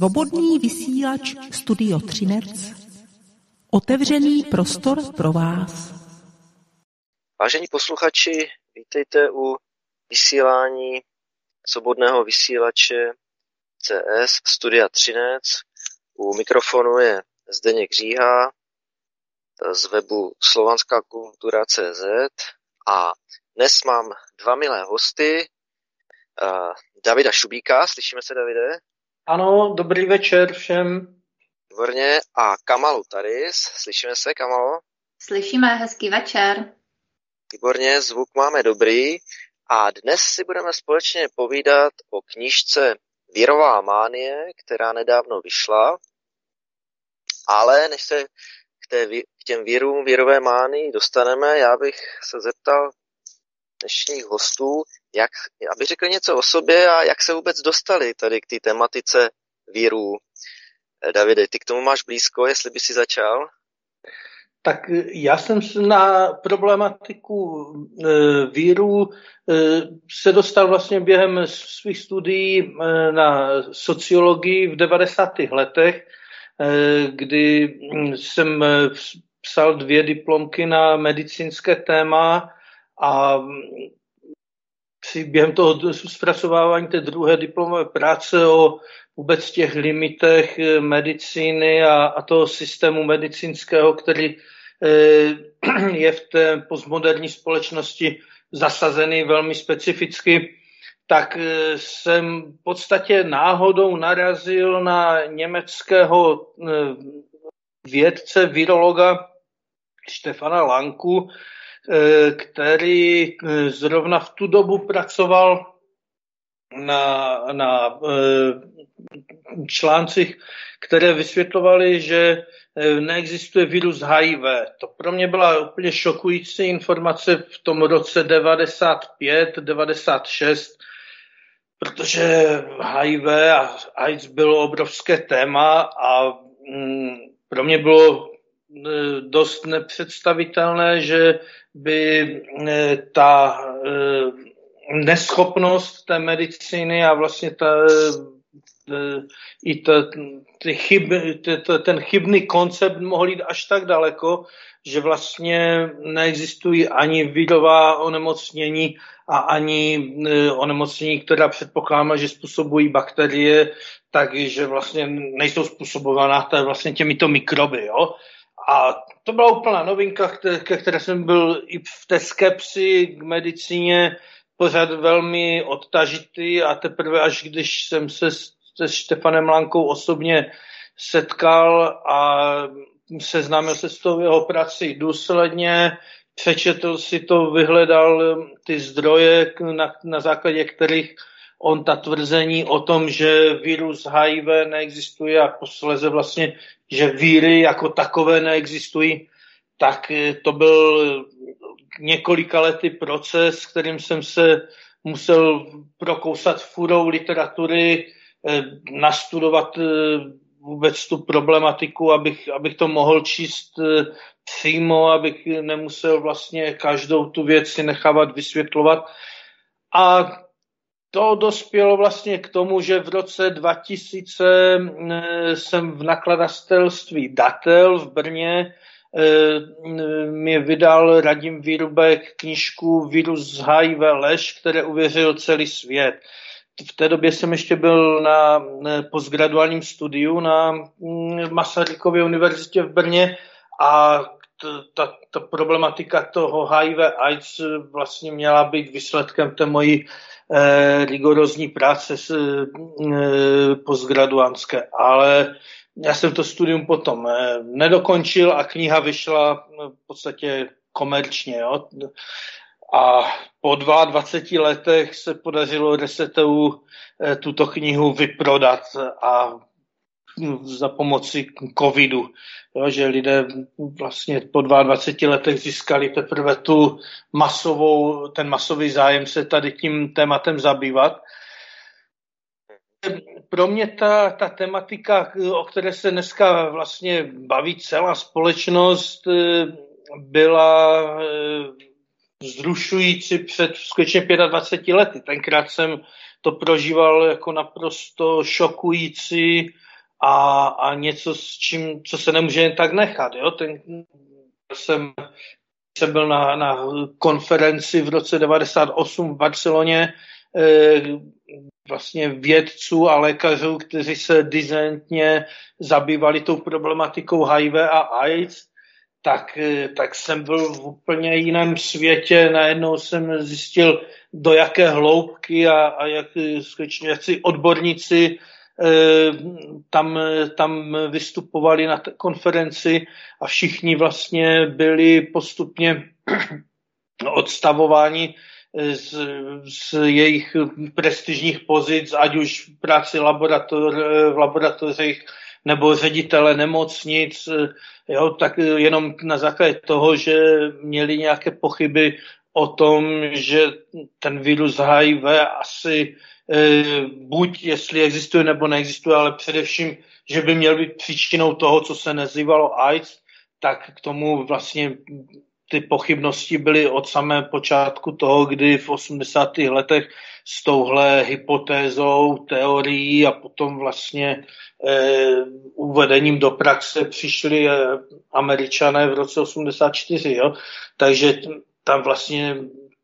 Svobodný vysílač Studio Třinec. Otevřený prostor pro vás. Vážení posluchači, vítejte u vysílání svobodného vysílače CS Studia Třinec. U mikrofonu je Zdeněk Říha z webu slovanská kultura CZ a dnes mám dva milé hosty, Davida Šubíka, slyšíme se Davide? Ano, dobrý večer všem. Výborně. A Kamalu Taris, slyšíme se, Kamalo? Slyšíme, hezký večer. Výborně, zvuk máme dobrý. A dnes si budeme společně povídat o knižce Vírová mánie, která nedávno vyšla. Ale než se k, té, k těm vírům vírové mánii dostaneme, já bych se zeptal dnešních hostů, jak, aby řekli něco o sobě a jak se vůbec dostali tady k té tematice víru. Eh, Davide, ty k tomu máš blízko, jestli by si začal? Tak eh, já jsem na problematiku e, víru se dostal vlastně během svých studií na sociologii v 90. letech, kdy hm, jsem psal dvě diplomky na medicínské téma a při během toho zpracovávání té druhé diplomové práce o vůbec těch limitech eh, medicíny a, a toho systému medicínského, který eh, je v té postmoderní společnosti zasazený velmi specificky, tak eh, jsem v podstatě náhodou narazil na německého vědce, virologa Štefana Lanku, který eh, zrovna v tu dobu pracoval na, na eh, článcích, které vysvětlovaly, že neexistuje virus HIV. To pro mě byla úplně šokující informace v tom roce 95, 96, protože HIV a AIDS bylo obrovské téma a mm, pro mě bylo dost nepředstavitelné, že by eh, ta eh, neschopnost té medicíny a vlastně ta, i ta, ty chyb, ten chybný koncept mohl jít až tak daleko, že vlastně neexistují ani vidová onemocnění a ani onemocnění, která předpokládá, že způsobují bakterie, takže vlastně nejsou způsobovaná vlastně těmito mikroby. Jo? A to byla úplná novinka, ke které jsem byl i v té skepsi k medicíně pořád velmi odtažitý a teprve až když jsem se se Štefanem Lankou osobně setkal a seznámil se s tou jeho prací důsledně, přečetl si to, vyhledal ty zdroje, na, na základě kterých on ta tvrzení o tom, že virus HIV neexistuje a posleze vlastně, že víry jako takové neexistují, tak eh, to byl několika lety proces, kterým jsem se musel prokousat furou literatury, eh, nastudovat eh, vůbec tu problematiku, abych, abych to mohl číst přímo, abych nemusel vlastně každou tu věc si nechávat vysvětlovat. A to dospělo vlastně k tomu, že v roce 2000 eh, jsem v nakladatelství Datel v Brně eh, mi vydal Radim Výrubek knižku Virus HIV lež, které uvěřil celý svět. V té době jsem ještě byl na postgraduálním studiu na mm, Masarykově univerzitě v Brně a ta, ta problematika toho HIV AIDS vlastně měla být výsledkem té mojí eh, rigorózní práce s, eh, postgraduánské, ale já jsem to studium potom eh, nedokončil a kniha vyšla eh, v podstatě komerčně. Jo? A po 22 letech se podařilo Resetu eh, tuto knihu vyprodat a za pomoci covidu, jo, že lidé vlastně po 22 letech získali teprve tu masovou, ten masový zájem se tady tím tématem zabývat. Pro mě ta, ta tematika, o které se dneska vlastně baví celá společnost, byla zrušující před skutečně 25 lety. Tenkrát jsem to prožíval jako naprosto šokující a, a něco, s čím, co se nemůže jen tak nechat. Jo? Ten, jsem, jsem byl na, na konferenci v roce 98 v Barceloně, eh, vlastně vědců a lékařů, kteří se dizentně zabývali tou problematikou HIV a AIDS, tak, eh, tak jsem byl v úplně jiném světě. Najednou jsem zjistil, do jaké hloubky a, a jak, skutečně, jak si odborníci eh, tam, tam vystupovali na konferenci a všichni vlastně byli postupně odstavováni z, z jejich prestižních pozic, ať už v práci laborator, v laboratořích nebo ředitele nemocnic, jo, tak jenom na základě toho, že měli nějaké pochyby o tom, že ten virus HIV asi e, buď jestli existuje nebo neexistuje, ale především, že by měl být příčinou toho, co se nazývalo AIDS, tak k tomu vlastně ty pochybnosti byly od samého počátku toho, kdy v 80. letech s touhle hypotézou, teorií a potom vlastně e, uvedením do praxe přišli e, američané v roce 84. Jo? Takže tam vlastně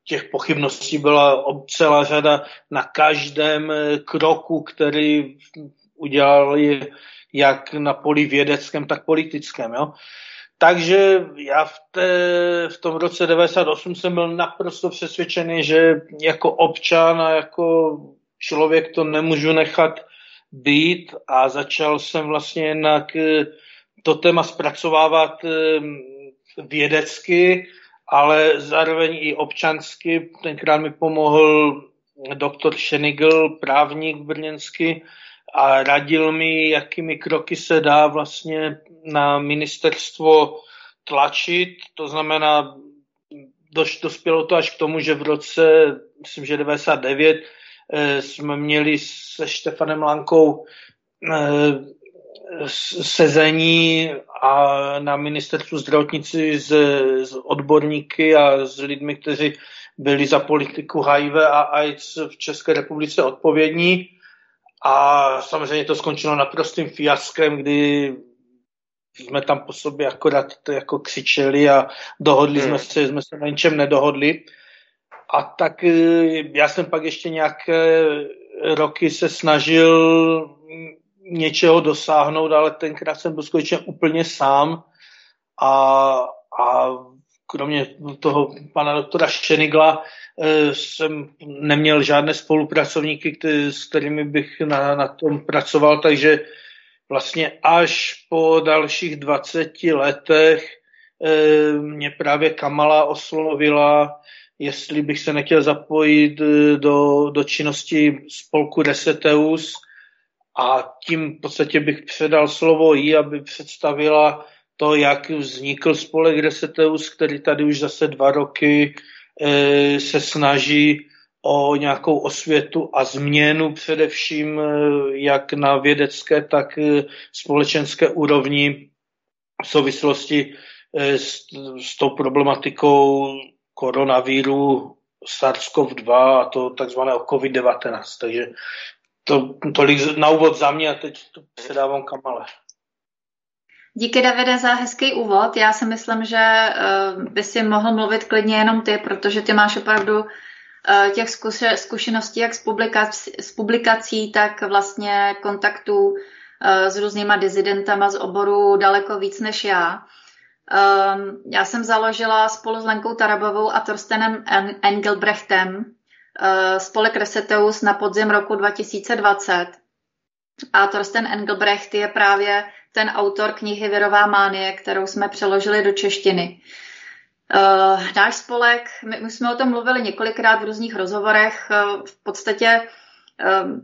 těch pochybností byla celá řada na každém eh, kroku, který udělali jak na poli vědeckém, tak politickém. Jo? Takže já v, té, v tom roce 98 jsem byl naprosto přesvědčený, že jako občan a jako člověk to nemůžu nechat být a začal jsem vlastně jinak eh, to téma zpracovávat eh, vědecky, ale zároveň i občansky. Tenkrát mi pomohl doktor Šenigl, právník brněnský, a radil mi, jakými kroky se dá vlastně na ministerstvo tlačit. To znamená, doš, dospělo to až k tomu, že v roce, myslím, že 99, eh, jsme měli se Štefanem Lankou eh, sezení a na ministerstvu zdravotnicí s, s odborníky a s lidmi, kteří byli za politiku HIV a AIDS v České republice odpovědní. A samozřejmě to skončilo naprostým fiaskem, kdy jsme tam po sobě akorát to jako křičeli a dohodli hmm. jsme se, jsme se na ničem nedohodli. A tak eh, já jsem pak ještě nějaké roky se snažil něčeho dosáhnout, ale tenkrát jsem byl skutečně úplně sám a, a kromě toho pana doktora Šenigla eh, jsem neměl žádné spolupracovníky, který, s kterými bych na, na tom pracoval, takže vlastně až po dalších 20 letech eh, mě právě Kamala oslovila, jestli bych se nechtěl zapojit eh, do, do činnosti spolku Reseteus a tím v podstatě bych předal slovo jí, aby představila to, jak vznikl spolek Reseteus, který tady už zase dva roky e, se snaží o nějakou osvětu a změnu především e, jak na vědecké, tak e, společenské úrovni v souvislosti e, s, s tou problematikou koronaviru SARS-CoV-2 a to takzvaného COVID-19. Takže to, tolik na úvod za mě a teď to předávám Kamale. Díky Davide za hezký úvod. Já si myslím, že uh, by si mohl mluvit klidně jenom ty, protože ty máš opravdu uh, těch zkušeností jak z publikací, publikací, tak vlastně kontaktů uh, s různýma dizidentama z oboru daleko víc než já. Um, já jsem založila spolu s Lenkou Tarabovou a Torstenem Engelbrechtem spolek Reseteus na podzim roku 2020. A Torsten Engelbrecht je právě ten autor knihy Virová mánie, kterou jsme přeložili do češtiny. Uh, náš spolek, my, my jsme o tom mluvili několikrát v různých rozhovorech, uh, v podstatě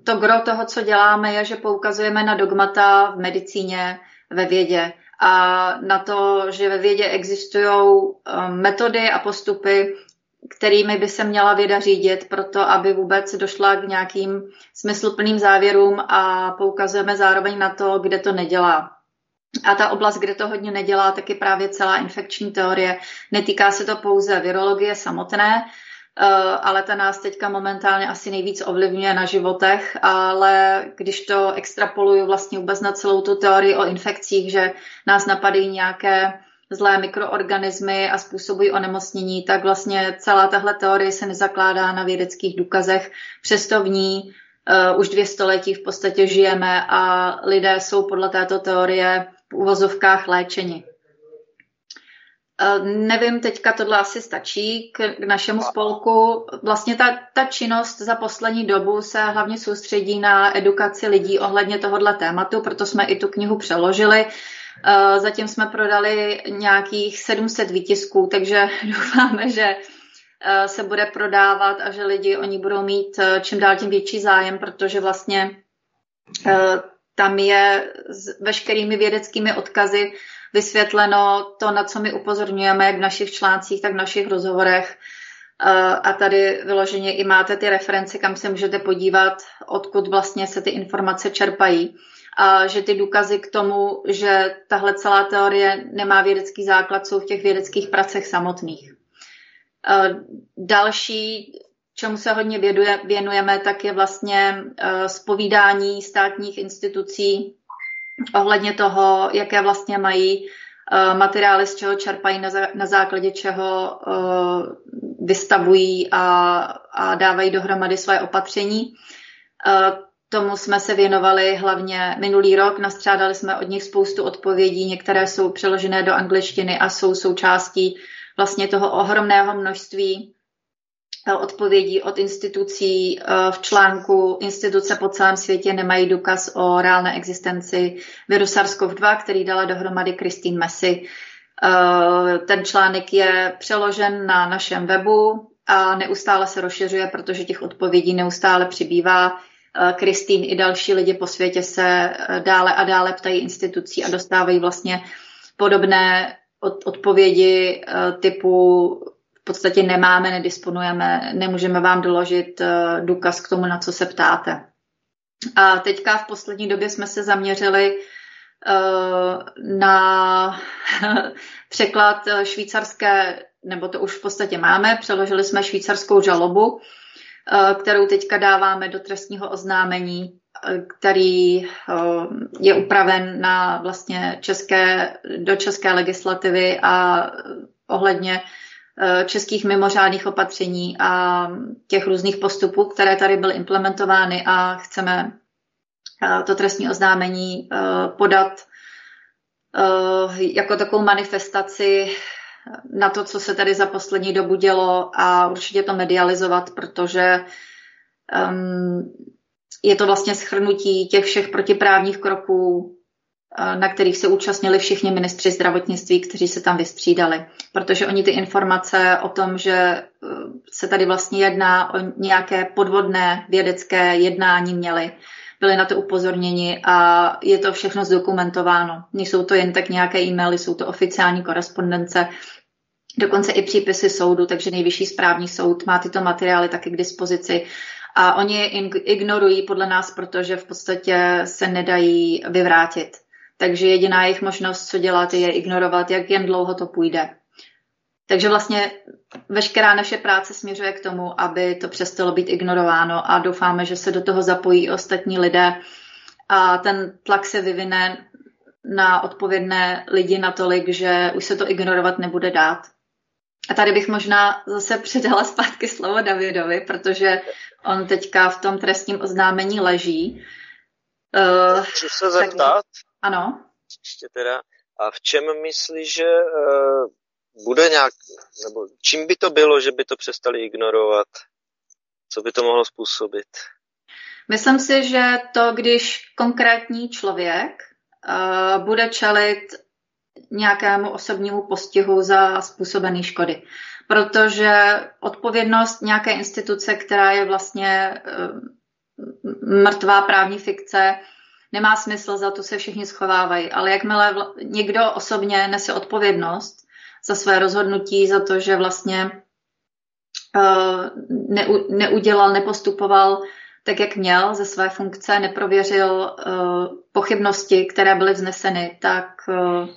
to gro toho, co děláme, je, že poukazujeme na dogmata v medicíně, ve vědě a na to, že ve vědě existují metody a postupy, kterými by se měla věda řídit, proto aby vůbec došla k nějakým smysluplným závěrům a poukazujeme zároveň na to, kde to nedělá. A ta oblast, kde to hodně nedělá, tak je právě celá infekční teorie. Netýká se to pouze virologie samotné, ale ta nás teďka momentálně asi nejvíc ovlivňuje na životech, ale když to extrapoluju vlastně vůbec na celou tu teorii o infekcích, že nás napadají nějaké zlé mikroorganismy a způsobují onemocnění, tak vlastně celá tahle teorie se nezakládá na vědeckých důkazech, přesto v ní uh, už dvě století v podstatě žijeme a lidé jsou podle této teorie v uvozovkách léčeni. Uh, nevím, teďka tohle asi stačí k, k našemu spolku. Vlastně ta, ta činnost za poslední dobu se hlavně soustředí na edukaci lidí ohledně tohohle tématu, proto jsme i tu knihu přeložili. Uh, zatím jsme prodali nějakých 700 výtisků, takže doufáme, že Eh, se bude prodávat a že lidi o ní budou mít eh, čím dál tím větší zájem, protože vlastně eh, tam je s veškerými vědeckými odkazy vysvětleno to, na co my upozorňujeme, jak v našich článcích, tak v našich rozhovorech. A tady vyloženě i máte ty reference, kam se můžete podívat, odkud vlastně se ty informace čerpají. Že ty důkazy k tomu, že tahle celá teorie nemá vědecký základ, jsou v těch vědeckých pracech samotných. Další, čemu se hodně věnujeme, tak je vlastně spovídání státních institucí ohledně toho, jaké vlastně mají materiály, z čeho čerpají, na základě čeho vystavují a, a dávají dohromady své opatření. Tomu jsme se věnovali hlavně minulý rok, nastřádali jsme od nich spoustu odpovědí, některé jsou přeložené do angličtiny a jsou součástí vlastně toho ohromného množství eh, odpovědí od institucí eh, v článku Instituce po celém světě nemají důkaz o reálné existenci viru SARS-CoV-2, který dala dohromady Christine Messi. Eh, ten článek je přeložen na našem webu a neustále se rozšiřuje, protože těch odpovědí neustále přibývá. Kristýn i další lidi po světě se dále a dále ptají institucí a dostávají vlastně podobné od, odpovědi uh, typu v podstatě nemáme, nedisponujeme, nemůžeme vám doložit důkaz k tomu, na co se ptáte. A teďka v poslední době jsme se zaměřili na překlad švýcarské, nebo to už v podstatě máme, přeložili jsme švýcarskou žalobu, kterou teďka dáváme do trestního oznámení který eh, je upraven na vlastně české, do české legislativy a ohledně eh, českých mimořádných opatření a těch různých postupů, které tady byly implementovány a chceme eh, to trestní oznámení podat jako takovou manifestaci na to, co se tady za poslední dobu dělo a určitě to medializovat, protože um, je to vlastně schrnutí těch všech protiprávních kroků, eh, na kterých se účastnili všichni ministři zdravotnictví, kteří se tam vystřídali. Protože oni ty informace o tom, že eh, se tady vlastně jedná o nějaké podvodné vědecké jednání měli, byli na to upozorněni a je to všechno zdokumentováno. Nejsou to jen tak nějaké e-maily, jsou to oficiální korespondence, dokonce i přípisy soudu, takže nejvyšší správní soud má tyto materiály taky k dispozici a oni je ignorují podle nás, protože v podstatě se nedají vyvrátit. Takže jediná jejich možnost, co dělat, je ignorovat, jak jen dlouho to půjde. Takže vlastně veškerá naše práce směřuje k tomu, aby to přestalo být ignorováno a doufáme, že se do toho zapojí ostatní lidé a ten tlak se vyvine na odpovědné lidi natolik, že už se to ignorovat nebude dát. A tady bych možná zase předala zpátky slovo Davidovi, protože on teďka v tom trestním oznámení leží. Uh, Chci se zeptat? Tak, ano. Ještě teda, a v čem myslíš, že uh, bude nějak, nebo čím by to bylo, že by to přestali ignorovat? Co by to mohlo způsobit? Myslím si, že to, když konkrétní člověk uh, bude čelit nějakému osobnímu postihu za způsobené škody. Protože odpovědnost nějaké instituce, která je vlastně eh, mrtvá právní fikce, nemá smysl, za to se všichni schovávají. Ale jakmile někdo osobně nese odpovědnost za své rozhodnutí, za to, že vlastně uh, neudělal, nepostupoval tak, jak měl ze své funkce, neprověřil uh, pochybnosti, které byly vzneseny, tak uh,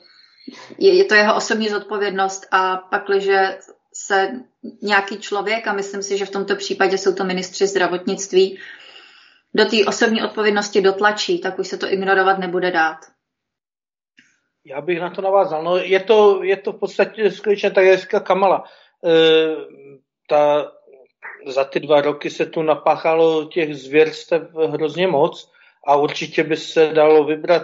je, je to jeho osobní zodpovědnost a pak, když se nějaký člověk, a myslím si, že v tomto případě jsou to ministři zdravotnictví, do té osobní odpovědnosti dotlačí, tak už se to ignorovat nebude dát. Já bych na to navázal. No, je, to, je to v podstatě skutečně tak, jak říká Kamala. E, ta, za ty dva roky se tu napáchalo těch zvěrstev hrozně moc a určitě by se dalo vybrat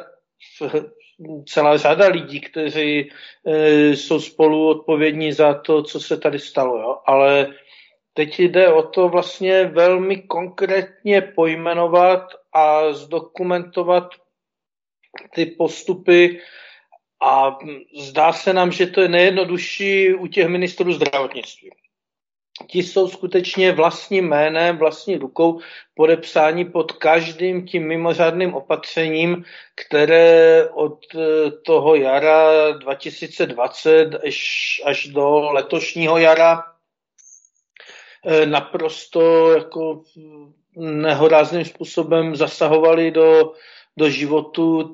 celá řada lidí, kteří e, jsou spolu odpovědní za to, co se tady stalo. Jo? Ale teď jde o to vlastně velmi konkrétně pojmenovat a zdokumentovat ty postupy a zdá se nám, že to je nejjednodušší u těch ministrů zdravotnictví. Ti jsou skutečně vlastním jménem, vlastní rukou podepsání pod každým tím mimořádným opatřením, které od eh, toho jara 2020 až, až do letošního jara eh, naprosto jako nehorázným způsobem zasahovali do do životu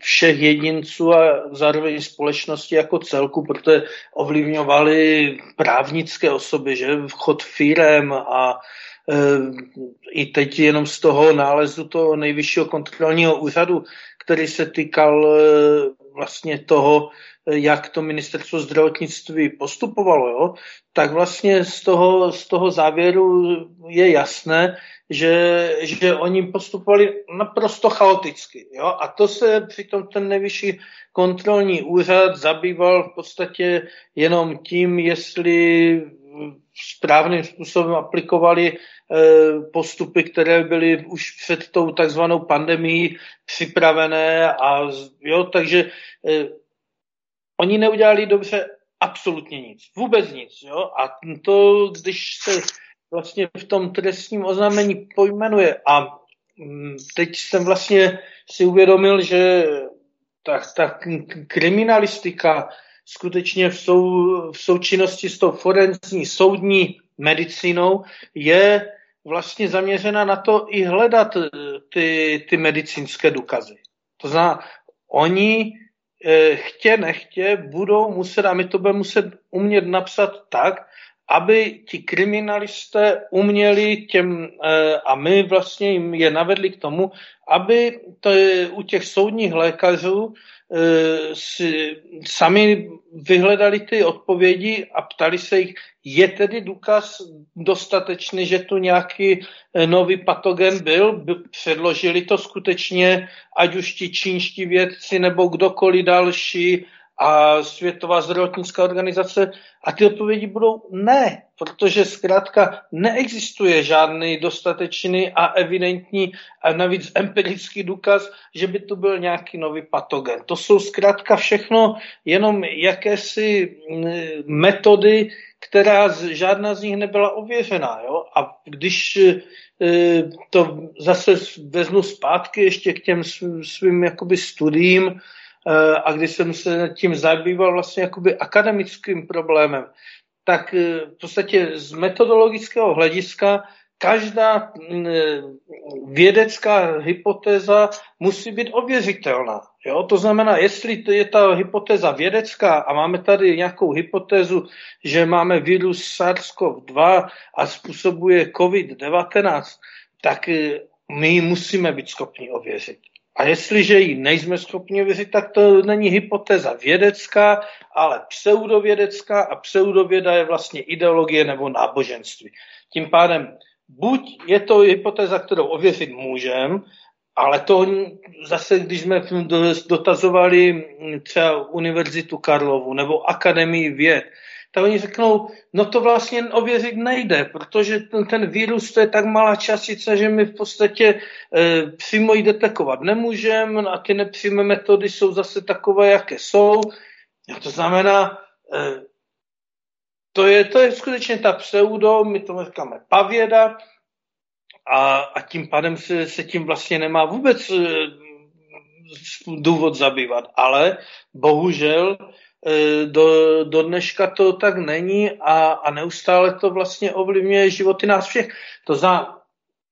všech jedinců a zároveň společnosti jako celku, protože ovlivňovali právnické osoby, že? Vchod firem a e, i teď jenom z toho nálezu toho nejvyššího kontrolního úřadu, který se týkal e, vlastně toho, jak to ministerstvo zdravotnictví postupovalo, jo, tak vlastně z toho, z toho závěru je jasné, že, že oni postupovali naprosto chaoticky. Jo? A to se přitom ten nejvyšší kontrolní úřad zabýval v podstatě jenom tím, jestli správným způsobem aplikovali eh, postupy, které byly už před tou takzvanou pandemí připravené a jo, takže eh, oni neudělali dobře absolutně nic, vůbec nic, jo, a to, když se vlastně v tom trestním oznámení pojmenuje. A mm, teď jsem vlastně si uvědomil, že ta, ta kriminalistika skutečně v, sou, v součinnosti s tou forenzní soudní medicínou je vlastně zaměřena na to i hledat eh, ty, ty medicínské důkazy. To znamená, oni eh, chtě nechtě budou muset, a my to budeme muset umět napsat tak, aby ti kriminalisté uměli těm, eh, a my vlastně jim je navedli k tomu, aby to u těch soudních lékařů si sami vyhledali ty odpovědi a ptali se jich, je tedy důkaz dostatečný, že tu nějaký eh, nový patogen byl, předložili to skutečně, ať už ti čínští vědci nebo kdokoliv další, a Světová zdravotnická organizace a ty odpovědi budou ne, protože zkrátka neexistuje žádný dostatečný a evidentní a navíc empirický důkaz, že by tu byl nějaký nový patogen. To jsou zkrátka všechno jenom jakési mm, metody, která žádná z nich nebyla ověřená. Jo? A když e, to zase vezmu zpátky ještě k těm svým jakoby studiím, a když jsem se tím zabýval vlastně jakoby akademickým problémem, tak eh, v podstatě z metodologického hlediska každá mm, eh, vědecká hypotéza musí být ověřitelná. Jo? To znamená, jestli to je ta hypotéza vědecká a máme tady nějakou hypotézu, že máme virus SARS-CoV-2 a způsobuje COVID-19, tak my ji musíme být schopni ověřit. A jestliže ji nejsme schopni věřit, tak to není hypotéza vědecká, ale pseudovědecká a pseudověda je vlastně ideologie nebo náboženství. Tím pádem buď je to hypotéza, kterou ověřit můžeme, ale to zase, když jsme dotazovali třeba Univerzitu Karlovu nebo Akademii věd, tak oni řeknou, no to vlastně ověřit nejde, protože ten, ten virus to je tak malá částice, že my v podstatě e, přímo ji detekovat nemůžeme a ty nepřímé metody jsou zase takové, jaké jsou. A to znamená, e, to je, to je skutečně ta pseudo, my tomu říkáme pavěda a, a tím pádem se, se tím vlastně nemá vůbec e, důvod zabývat. Ale bohužel do, do dneška to tak není a, a neustále to vlastně ovlivňuje životy nás všech. To znamená,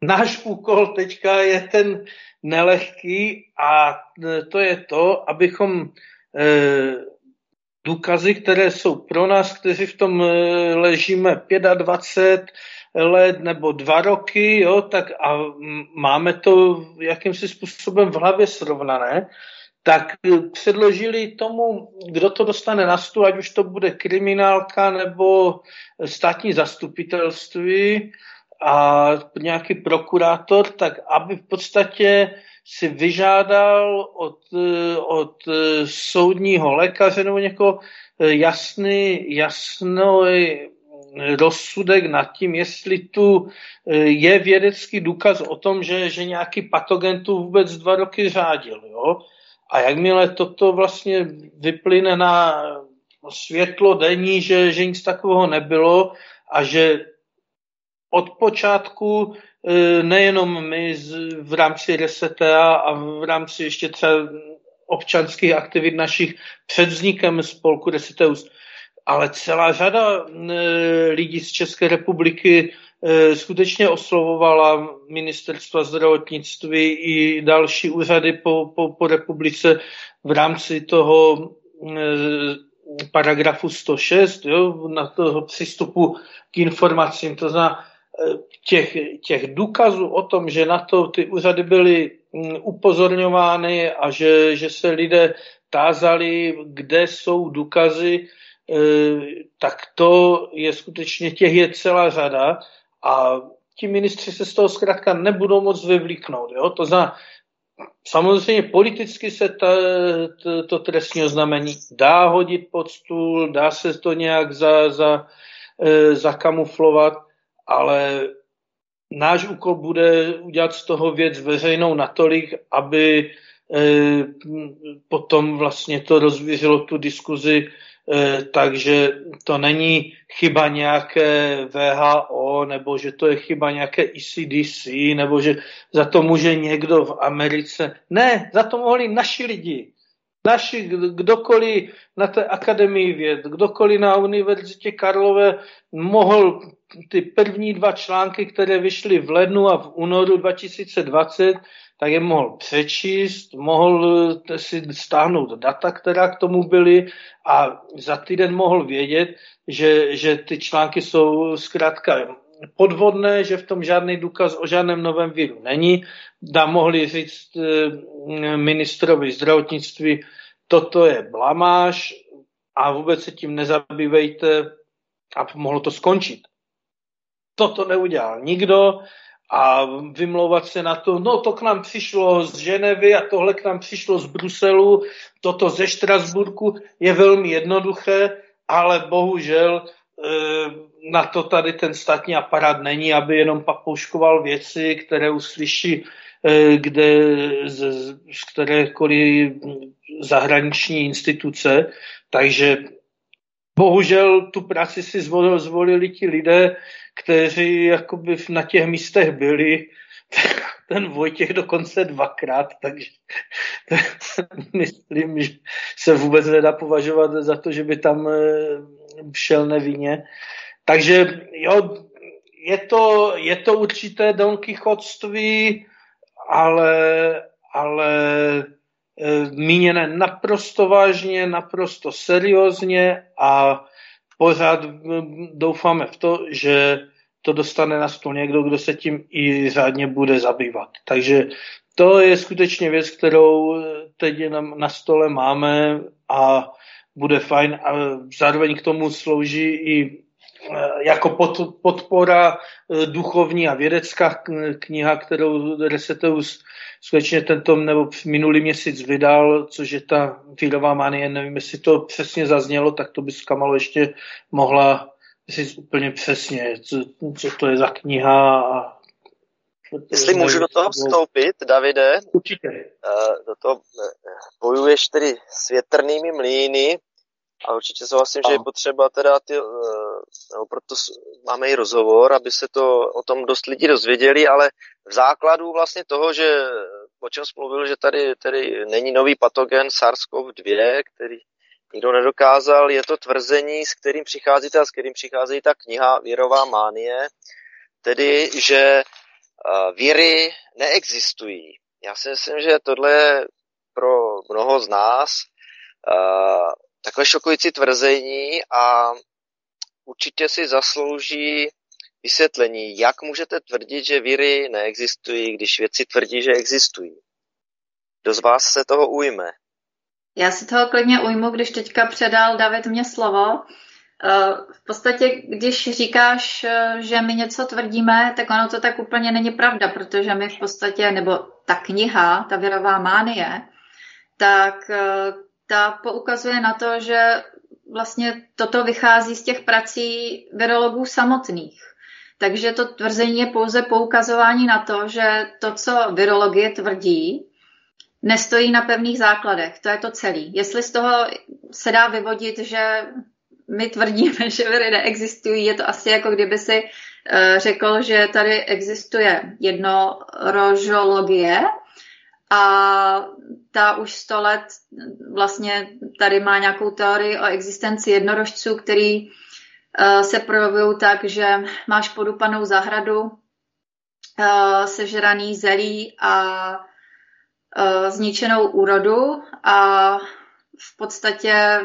náš úkol teďka je ten nelehký a e, to je to, abychom e, důkazy, které jsou pro nás, kteří v tom ležíme 25 let nebo dva roky, jo, tak a máme to jakýmsi způsobem v hlavě srovnané, tak předložili tomu, kdo to dostane na stůl, ať už to bude kriminálka nebo státní zastupitelství a nějaký prokurátor, tak aby v podstatě si vyžádal od, od soudního lékaře nebo někoho jasný, jasnou rozsudek nad tím, jestli tu je vědecký důkaz o tom, že, že nějaký patogen tu vůbec dva roky řádil. Jo? A jakmile toto vlastně vyplyne na světlo denní, že, že nic takového nebylo a že od počátku e, nejenom my v rámci Resetea a v rámci ještě třeba občanských aktivit našich před vznikem spolku Reseteus, ale celá řada e, lidí z České republiky skutečně oslovovala ministerstva zdravotnictví i další úřady po, po, po republice v rámci toho paragrafu 106, jo, na toho přístupu k informacím. To znamená, těch, těch důkazů o tom, že na to ty úřady byly mm, upozorňovány a že, že se lidé tázali, kde jsou důkazy, tak to je skutečně, těch je celá řada a ti ministři se z toho zkrátka nebudou moc vyvlíknout. Jo? To znamená, samozřejmě politicky se ta, to, to trestní oznámení dá hodit pod stůl, dá se to nějak za, za, e, zakamuflovat, ale náš úkol bude udělat z toho věc veřejnou natolik, aby eh, potom vlastně to rozvířilo tu diskuzi, takže to není chyba nějaké VHO, nebo že to je chyba nějaké ECDC, nebo že za to může někdo v Americe. Ne, za to mohli naši lidi. Naši, kdokoliv na té akademii věd, kdokoliv na Univerzitě Karlové mohl ty první dva články, které vyšly v lednu a v únoru 2020, tak je mohl přečíst, mohl si stáhnout data, která k tomu byly a za týden mohl vědět, že, že ty články jsou zkrátka podvodné, že v tom žádný důkaz o žádném novém víru není. Dá mohli říct eh, ministrovi zdravotnictví, toto je blamáž a vůbec se tím nezabývejte a mohlo to skončit. Toto neudělal nikdo a vymlouvat se na to, no to k nám přišlo z Ženevy a tohle k nám přišlo z Bruselu, toto ze Štrasburku je velmi jednoduché, ale bohužel e, na to tady ten státní aparát není, aby jenom papouškoval věci, které uslyší e, kde z, z kterékoliv zahraniční instituce. Takže bohužel tu práci si zvolili, zvolili ti lidé, kteří jakoby na těch místech byli, ten Vojtěch dokonce dvakrát, takže myslím, že se vůbec nedá považovat za to, že by tam eh, šel nevinně. Takže jo, je to, je to určité donkychodství, ale, ale eh, míněné naprosto vážně, naprosto seriózně a pořád doufáme v to, že to dostane na stůl někdo, kdo se tím i řádně bude zabývat. Takže to je skutečně věc, kterou teď na, stole máme a bude fajn a zároveň k tomu slouží i Eh, jako pod, podpora eh, duchovní a vědecká kniha, kterou Reseteus skutečně tento nebo minulý měsíc vydal, což je ta vírová manie, nevím, jestli to přesně zaznělo, tak to by Kamalo ještě mohla říct úplně přesně, co, co to je za kniha a Jestli můžu do toho vstoupit, Davide, Určitě. Eh, do toho bojuješ tedy s větrnými mlýny, a určitě souhlasím, že je potřeba teda ty, eh, nebo proto máme i rozhovor, aby se to o tom dost lidí dozvěděli, ale v základu vlastně toho, že o čem jsi mluvil, že tady, tady není nový patogen SARS-CoV-2, který nikdo nedokázal, je to tvrzení, s kterým přicházíte a s kterým přichází ta kniha Věrová mánie, tedy, že eh, víry neexistují. Já si myslím, že tohle je pro mnoho z nás takové šokující tvrzení a určitě si zaslouží vysvětlení, jak můžete tvrdit, že víry neexistují, když věci tvrdí, že existují. Kdo z vás se toho ujme? Já si toho klidně ujmu, když teďka předal David mě slovo. Eh, v podstatě, když říkáš, eh, že my něco tvrdíme, tak ono to tak úplně není pravda, protože my v podstatě, nebo ta kniha, ta věrová mánie, tak eh, ta poukazuje na to, že vlastně toto vychází z těch prací virologů samotných. Takže to tvrzení je pouze poukazování na to, že to, co virologie tvrdí, nestojí na pevných základech. To je to celé. Jestli z toho se dá vyvodit, že my tvrdíme, že viry neexistují, je to asi jako kdyby si eh, řekl, že tady existuje jednorožologie a ta už sto let vlastně tady má nějakou teorii o existenci jednorožců, který eh, se projevují tak, že máš podupanou zahradu, eh, sežraný zelí a zničenou úrodu a v podstatě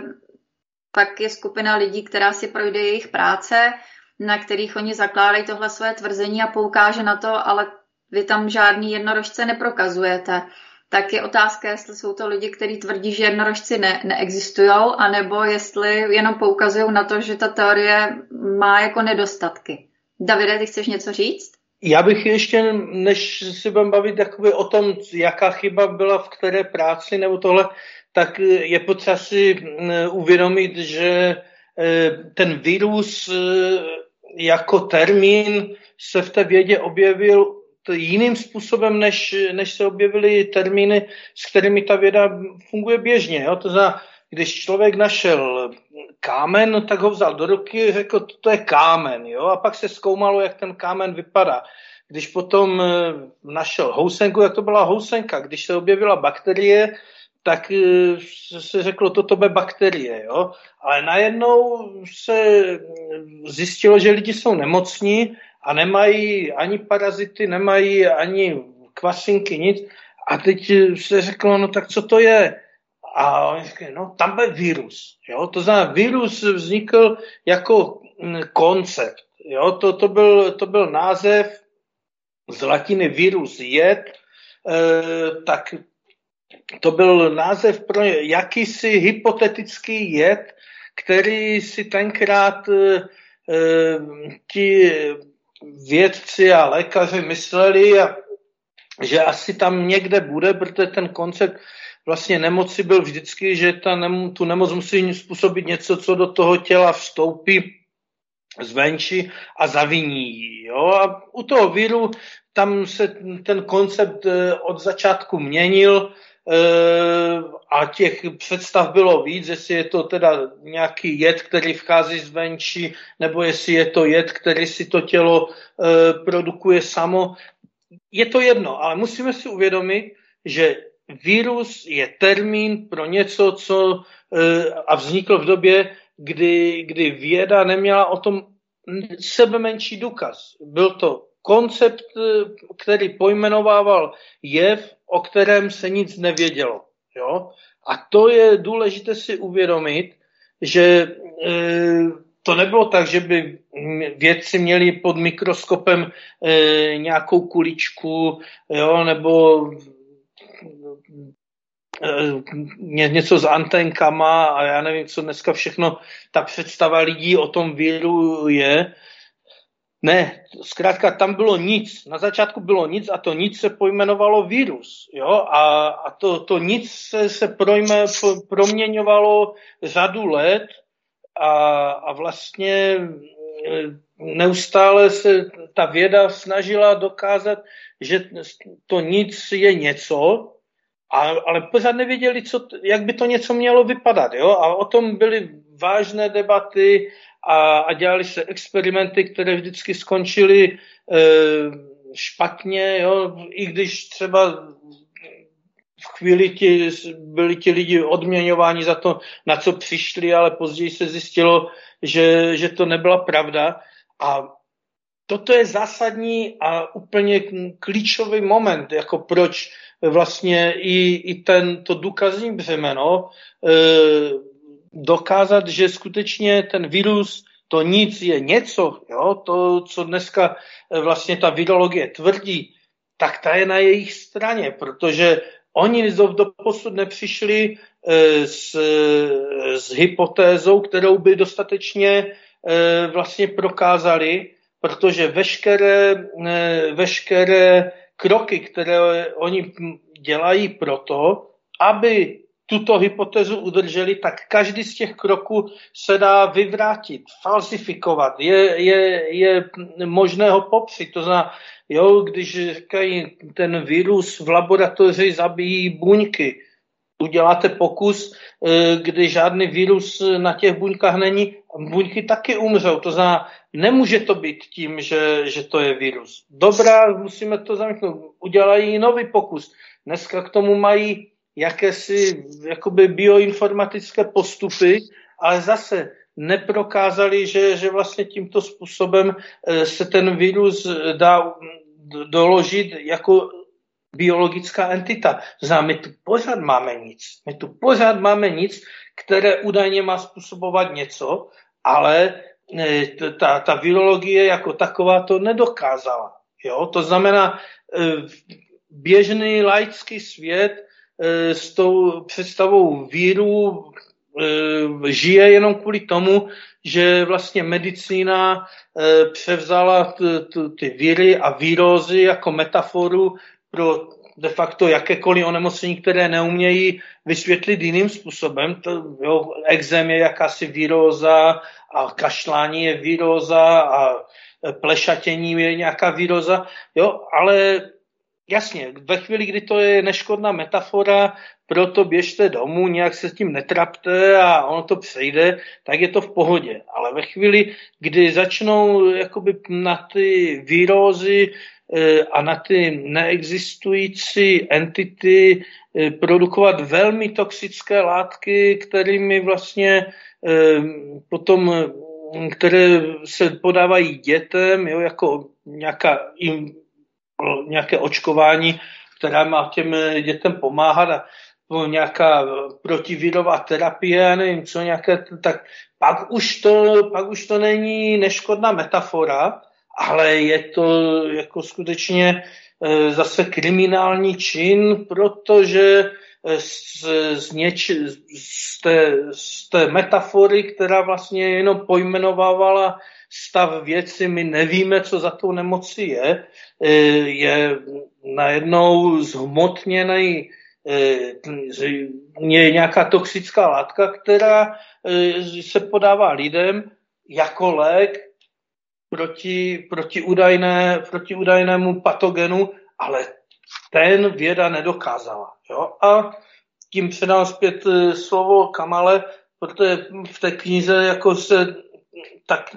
pak je skupina lidí, která si projde jejich práce, na kterých oni zakládají tohle své tvrzení a poukáže na to, ale vy tam žádný jednorožce neprokazujete. Tak je otázka, jestli jsou to lidi, kteří tvrdí, že jednorožci ne, neexistují, anebo jestli jenom poukazují na to, že ta teorie má jako nedostatky. Davide, ty chceš něco říct? Já bych ještě, než si budeme bavit o tom, jaká chyba byla v které práci nebo tohle, tak je potřeba si mm, uvědomit, že e, ten virus e, jako termín se v té vědě objevil jiným způsobem, než, než se objevily termíny, s kterými ta věda funguje běžně. Jo? To znamená, když člověk našel kámen, tak ho vzal do ruky, řekl, to je kámen, jo? a pak se zkoumalo, jak ten kámen vypadá. Když potom e, našel housenku, jak to byla housenka. Když se objevila bakterie, tak eh, se řeklo, toto bude bakterie, jo. Ale najednou se zjistilo, že lidi jsou nemocní a nemají ani parazity, nemají ani kvasinky, nic. A teď se řeklo, no tak co to je? A oni říkají, no tam bude virus. Jo? To znamená, virus vznikl jako mm, koncept. Jo? To, to, byl, to byl název z latiny virus jed, e, tak to byl název pro jakýsi hypotetický jed, který si tenkrát e, ti vědci a lékaři mysleli, a, že asi tam někde bude, protože ten koncept vlastně nemoci byl vždycky, že ta nemo, tu nemoc musí způsobit něco, co do toho těla vstoupí zvenčí a zaviní. Jo? A u toho víru tam se ten koncept e, od začátku měnil, Eh, a těch představ bylo víc, jestli je to teda nějaký jed, který vchází zvenčí, nebo jestli je to jed, který si to tělo eh, produkuje samo. Je to jedno, ale musíme si uvědomit, že virus je termín pro něco, co eh, a vznikl v době, kdy, kdy věda neměla o tom sebe menší důkaz. Byl to koncept, který pojmenovával jev, o kterém se nic nevědělo. Jo? A to je důležité si uvědomit, že e, to nebylo tak, že by vědci měli pod mikroskopem e, nějakou kuličku jo, nebo e, něco s antenkama a já nevím, co dneska všechno ta představa lidí o tom víru je, ne, zkrátka tam bylo nic. Na začátku bylo nic a to nic se pojmenovalo virus. Jo? A, a to, to nic se, se projme, proměňovalo řadu let a, a vlastně e, neustále se ta věda snažila dokázat, že to nic je něco, ale pořád nevěděli, co, jak by to něco mělo vypadat. Jo? A o tom byly vážné debaty a, a dělali se experimenty, které vždycky skončily e, špatně, jo? i když třeba v chvíli ti, byli ti lidi odměňováni za to, na co přišli, ale později se zjistilo, že, že to nebyla pravda. A toto je zásadní a úplně klíčový moment, jako proč vlastně i, i ten, to důkazní břemeno e, dokázat, že skutečně ten virus to nic je něco, jo, to, co dneska eh, vlastně ta virologie tvrdí, tak ta je na jejich straně, protože oni do, do posud nepřišli e, s, s hypotézou, kterou by dostatečně vlastně prokázali, protože veškeré, veškeré kroky, které oni dělají proto, aby tuto hypotézu udrželi, tak každý z těch kroků se dá vyvrátit, falsifikovat, je, je, je možné ho popřít. To znamená, jo, když říkají, ten virus v laboratoři zabíjí buňky, uděláte pokus, eh, kdy žádný virus na těch buňkách není, buňky taky umřou. To znamená, nemůže to být tím, že, že to je virus. Dobrá, musíme to zamítnout. Udělají nový pokus. Dneska k tomu mají jakési jakoby bioinformatické postupy, ale zase neprokázali, že, že vlastně tímto způsobem eh, se ten virus dá doložit jako biologická entita. Znamená, my tu pořád máme nic. My tu pořád máme nic, které údajně má způsobovat něco, ale eh, ta, ta virologie jako taková to nedokázala. Jo? To znamená, eh, běžný laický svět s tou představou víru e, žije jenom kvůli tomu, že vlastně medicína e, převzala ty víry a vírozy jako metaforu pro de facto jakékoliv onemocnění, které neumějí vysvětlit jiným způsobem. To, jo, je jakási víroza a kašlání je víroza a plešatění je nějaká víroza, jo, ale jasně, ve chvíli, kdy to je neškodná metafora, proto běžte domů, nějak se s tím netrapte a ono to přejde, tak je to v pohodě. Ale ve chvíli, kdy začnou jakoby na ty výrozy eh, a na ty neexistující entity eh, produkovat velmi toxické látky, kterými vlastně eh, potom které se podávají dětem, jo, jako nějaká nějaké očkování, která má těm dětem pomáhat a nějaká protivirová terapie, nevím co, nějaké, tak pak už to, pak už to není neškodná metafora, ale je to jako skutečně e, zase kriminální čin, protože z, z, něč, z, té, z té metafory, která vlastně jenom pojmenovávala stav věci, my nevíme, co za tou nemocí je, e, je najednou zhmotněný e, je nějaká toxická látka, která se podává lidem jako lék proti, proti, údajné, proti údajnému patogenu, ale ten věda nedokázala. Jo? A tím předám zpět slovo Kamale, protože v té knize jako se tak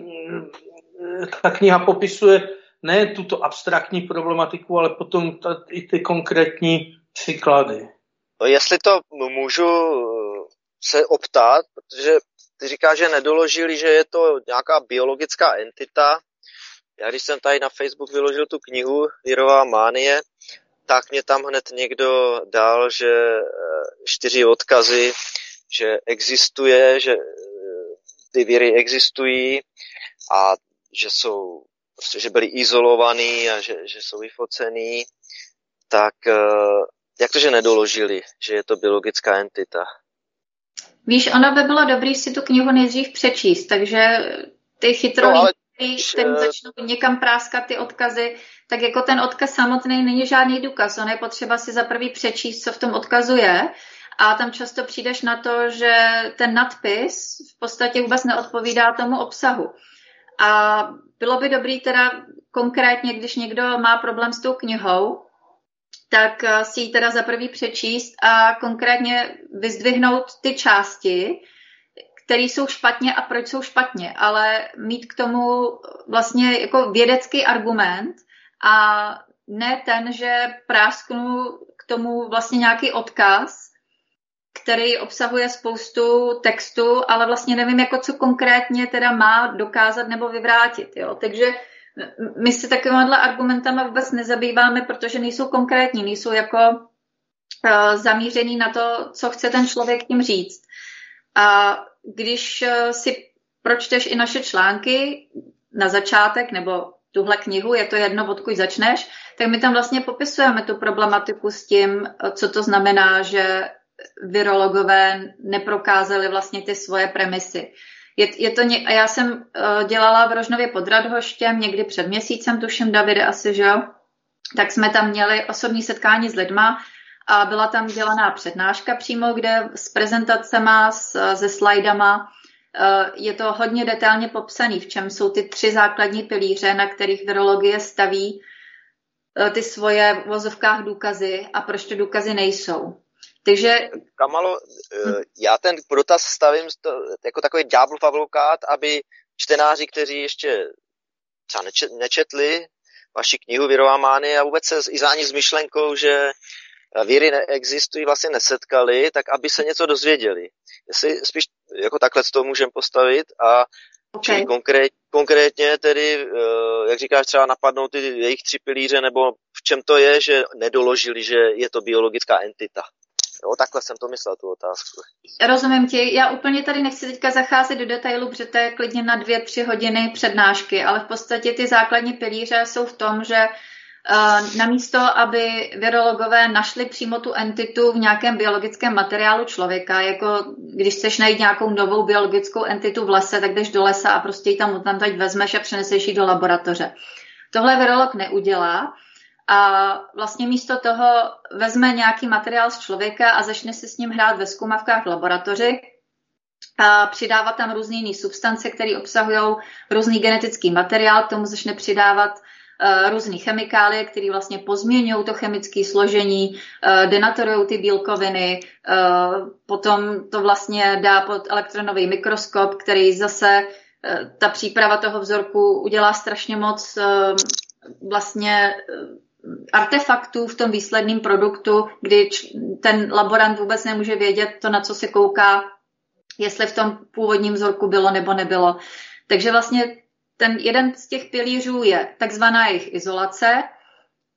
ta kniha popisuje ne tuto abstraktní problematiku, ale potom ta, i ty konkrétní příklady. Jestli to můžu se optat, protože ty říkáš, že nedoložili, že je to nějaká biologická entita. Já když jsem tady na Facebook vyložil tu knihu Virová mánie, tak mě tam hned někdo dal, že eh, čtyři odkazy, že existuje, že ty víry existují a že jsou, prostě, že byli izolovaní a že, že jsou vyfocený, tak eh, jak to, že nedoložili, že je to biologická entita? Víš, ono by bylo dobré si tu knihu nejdřív přečíst, takže ty chytrolí, ale... který eh, začnou někam práskat ty odkazy, tak jako ten odkaz samotný není žádný důkaz. On je potřeba si za prvý přečíst, co v tom odkazu je a tam často přijdeš na to, že ten nadpis v podstatě vůbec neodpovídá tomu obsahu. A bylo by dobrý teda konkrétně, když někdo má problém s tou knihou, tak eh, si ji teda za prvý přečíst a konkrétně vyzdvihnout ty části, které jsou špatně a proč jsou špatně, ale mít k tomu vlastně jako vědecký argument a ne ten, že prásknu k tomu vlastně nějaký odkaz, který obsahuje spoustu textu, ale vlastně nevím, jako co konkrétně teda má dokázat nebo vyvrátit. Jo? Takže my se takovýmhle argumentama vůbec nezabýváme, protože nejsou konkrétní, nejsou jako uh, zamířený na to, co chce ten člověk tím říct. A když eh, si pročteš i naše články na začátek, nebo tuhle knihu, je to jedno, odkud začneš, tak my tam vlastně popisujeme tu problematiku s tím, co to znamená, že virologové neprokázali vlastně ty svoje premisy. Je, je to ně, a já jsem uh, dělala v Rožnově pod Radhoštěm někdy před měsícem, tuším, Davide asi, že jo? Tak jsme tam měli osobní setkání s lidma a byla tam dělaná přednáška přímo, kde s prezentacema, s, se slajdama, uh, je to hodně detailně popsaný, v čem jsou ty tři základní pilíře, na kterých virologie staví uh, ty svoje v vozovkách důkazy a proč ty důkazy nejsou. Takže... Kamalo, hm. já ten dotaz stavím jako takový ďáblův advokát, aby čtenáři, kteří ještě třeba nečetli vaši knihu Virová mánie a vůbec se i za s myšlenkou, že víry neexistují, vlastně nesetkali, tak aby se něco dozvěděli. Jestli spíš jako takhle to můžeme postavit a okay. konkrét, konkrétně tedy, eh, jak říkáš, třeba napadnou ty jejich tři pilíře, nebo v čem to je, že nedoložili, že je to biologická entita. Jo, takhle jsem to myslel, tu otázku. Rozumím ti. Já úplně tady nechci teďka zacházet do detailu, protože to je klidně na dvě, tři hodiny přednášky, ale v podstatě ty základní pilíře jsou v tom, že Uh, namísto, aby virologové našli přímo tu entitu v nějakém biologickém materiálu člověka, jako když chceš najít nějakou novou biologickou entitu v lese, tak jdeš do lesa a prostě ji tam tam teď vezmeš a přeneseš ji do laboratoře. Tohle virolog neudělá, a vlastně místo toho vezme nějaký materiál z člověka a začne si s ním hrát ve zkumavkách v laboratoři a přidává tam různé jiné substance, které obsahují různý genetický materiál, k tomu začne přidávat různé chemikálie, které vlastně pozměňují to chemické složení, uh, denaturují ty bílkoviny, uh, potom to vlastně dá pod elektronový mikroskop, který zase ta příprava toho vzorku udělá strašně moc vlastně artefaktů v tom výsledném produktu, kdy ten laborant vůbec nemůže vědět to, na co se kouká, jestli v tom původním vzorku bylo nebo nebylo. Takže vlastně ten jeden z těch pilířů je takzvaná jejich izolace,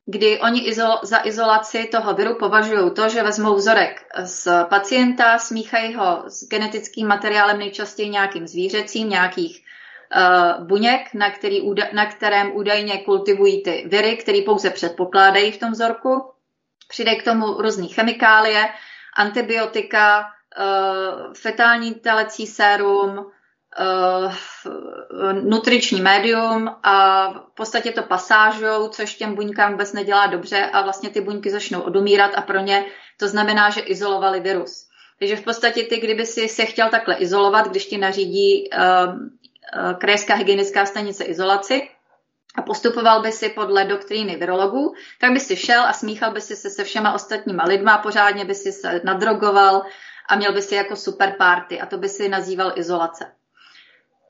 kdy oni izol, za izolaci toho viru považují to, že vezmou vzorek z pacienta, smíchají ho s genetickým materiálem nejčastěji nějakým zvířecím, nějakých uh, buněk, na, který, na kterém údajně kultivují ty viry, které pouze předpokládají v tom vzorku. Přijde k tomu různé chemikálie, antibiotika, uh, fetální telecí sérum, nutriční médium a v podstatě to pasážou, což těm buňkám vůbec nedělá dobře a vlastně ty buňky začnou odumírat a pro ně to znamená, že izolovali virus. Takže v podstatě ty, kdyby si se chtěl takhle izolovat, když ti nařídí uh, Eh, krajská hygienická stanice izolaci a postupoval by si podle doktríny virologů, tak by si šel a smíchal by si se se všema ostatníma lidma, pořádně by si se nadrogoval a měl by si jako super party a to by si nazýval izolace.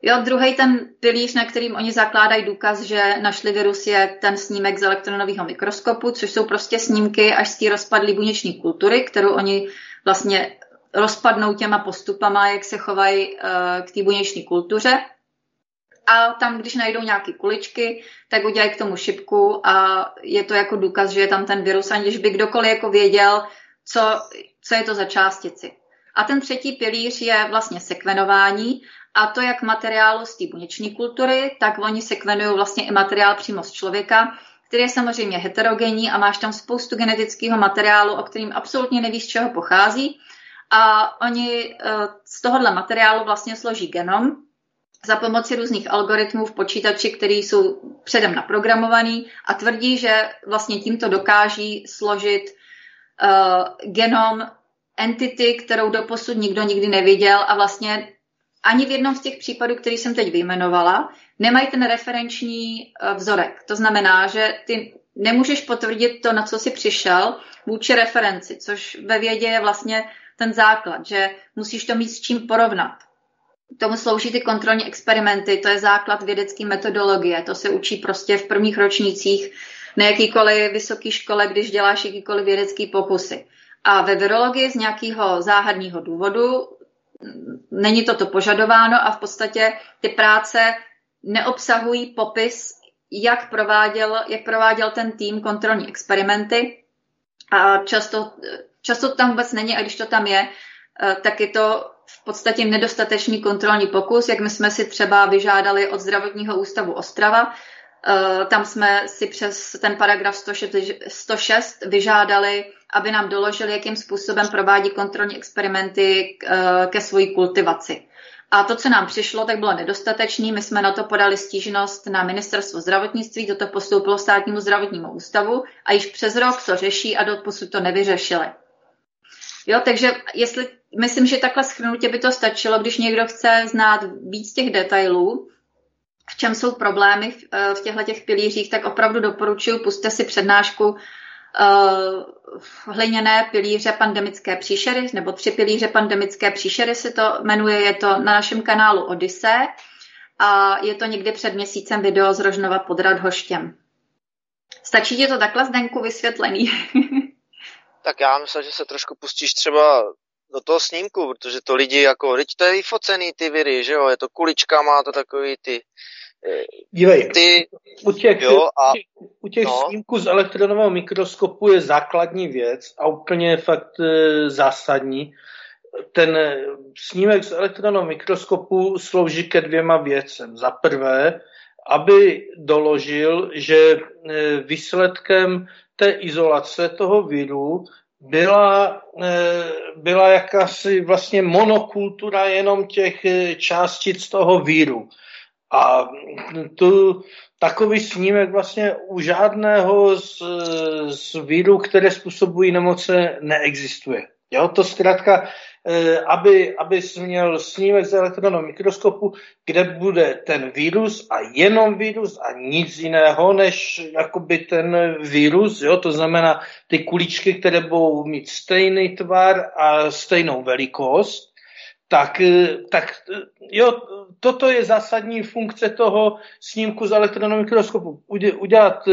Jo, druhý ten pilíř, na kterým oni zakládají důkaz, že našli virus, je ten snímek z elektronového mikroskopu, což jsou prostě snímky až z té rozpadlé buněční kultury, kterou oni vlastně rozpadnou těma postupama, jak se chovají uh, k té buněční kultuře a tam, když najdou nějaké kuličky, tak udělají k tomu šipku a je to jako důkaz, že je tam ten virus, aniž by kdokoliv jako věděl, co, co je to za částici. A ten třetí pilíř je vlastně sekvenování a to jak materiálu z té buněční kultury, tak oni sekvenují vlastně i materiál přímo z člověka, který je samozřejmě heterogenní a máš tam spoustu genetického materiálu, o kterým absolutně nevíš, z čeho pochází. A oni eh, z tohohle materiálu vlastně složí genom, za pomoci různých algoritmů v počítači, které jsou předem naprogramovaný a tvrdí, že vlastně tímto dokáží složit uh, genom entity, kterou doposud nikdo nikdy neviděl a vlastně ani v jednom z těch případů, který jsem teď vyjmenovala, nemají ten referenční uh, vzorek. To znamená, že ty nemůžeš potvrdit to, na co jsi přišel, vůči referenci, což ve vědě je vlastně ten základ, že musíš to mít s čím porovnat tomu slouží ty kontrolní experimenty, to je základ vědecké metodologie, to se učí prostě v prvních ročnících na jakýkoliv vysoké škole, když děláš jakýkoliv vědecký pokusy. A ve virologii z nějakého záhadního důvodu není toto požadováno a v podstatě ty práce neobsahují popis, jak prováděl, jak prováděl ten tým kontrolní experimenty. A často, často to tam vůbec není, a když to tam je, tak je to v podstatě nedostatečný kontrolní pokus, jak my jsme si třeba vyžádali od zdravotního ústavu Ostrava. Eh, tam jsme si přes ten paragraf 106 vyžádali, aby nám doložili, jakým způsobem provádí kontrolní experimenty eh, ke své kultivaci. A to, co nám přišlo, tak bylo nedostatečné. My jsme na to podali stížnost na ministerstvo zdravotnictví, toto postoupilo státnímu zdravotnímu ústavu a již přes rok to řeší a do posud to nevyřešili. Jo, takže jestli, myslím, že takhle schrnutě by to stačilo, když někdo chce znát víc těch detailů, v čem jsou problémy v, eh, v těchto těch pilířích, tak opravdu doporučuji, puste si přednášku uh, hliněné pilíře pandemické příšery, nebo tři pilíře pandemické příšery se to jmenuje, je to na našem kanálu Odyssey a je to někdy před měsícem video z Rožnova pod Radhoštěm. Stačí ti to takhle, Zdenku, vysvětlený? tak já myslím, že se trošku pustíš třeba do toho snímku, protože to lidi jako, teď to je vyfocený ty viry, že jo, je to kulička, má to takový ty eh, Dívej, ty, u těch, jo, a, u těch no. snímků z elektronového mikroskopu je základní věc a úplně fakt e, zásadní. Ten eh, snímek z elektronového mikroskopu slouží ke dvěma věcem. Za prvé, aby doložil, že výsledkem té izolace toho viru byla, e, byla jakási vlastně monokultura jenom těch e, částic toho víru. A tu, takový snímek vlastně u žádného z, z vírů, které způsobují nemoce, neexistuje. Jo, to zkrátka Eh, aby, aby měl snímek z elektronného mikroskopu, kde bude ten vírus a jenom vírus a nic jiného než jakoby ten vírus, jo? to znamená ty kuličky, které budou mít stejný tvar a stejnou velikost, tak, eh, tak eh, jo, toto je zásadní funkce toho snímku z elektronového mikroskopu. Udělat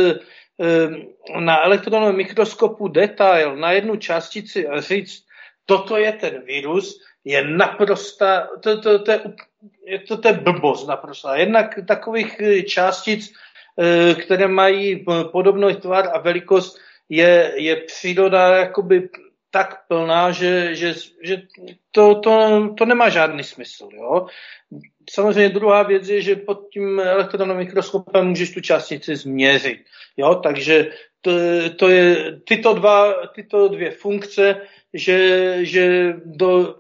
na elektronovém mikroskopu detail na jednu částici a říct, toto je ten virus, je naprosta, to, to, to, je, to, to je blbost naprosto. Jednak takových eh, částic, eh, které mají podobný tvar a velikost, je, je příroda jakoby tak plná, že, že, že to, to, to nemá žádný smysl. Jo? Samozřejmě druhá věc je, že pod tím elektronovým mikroskopem můžeš tu částici změřit. Jo? Takže to, to je tyto, dva, tyto dvě funkce že, že do,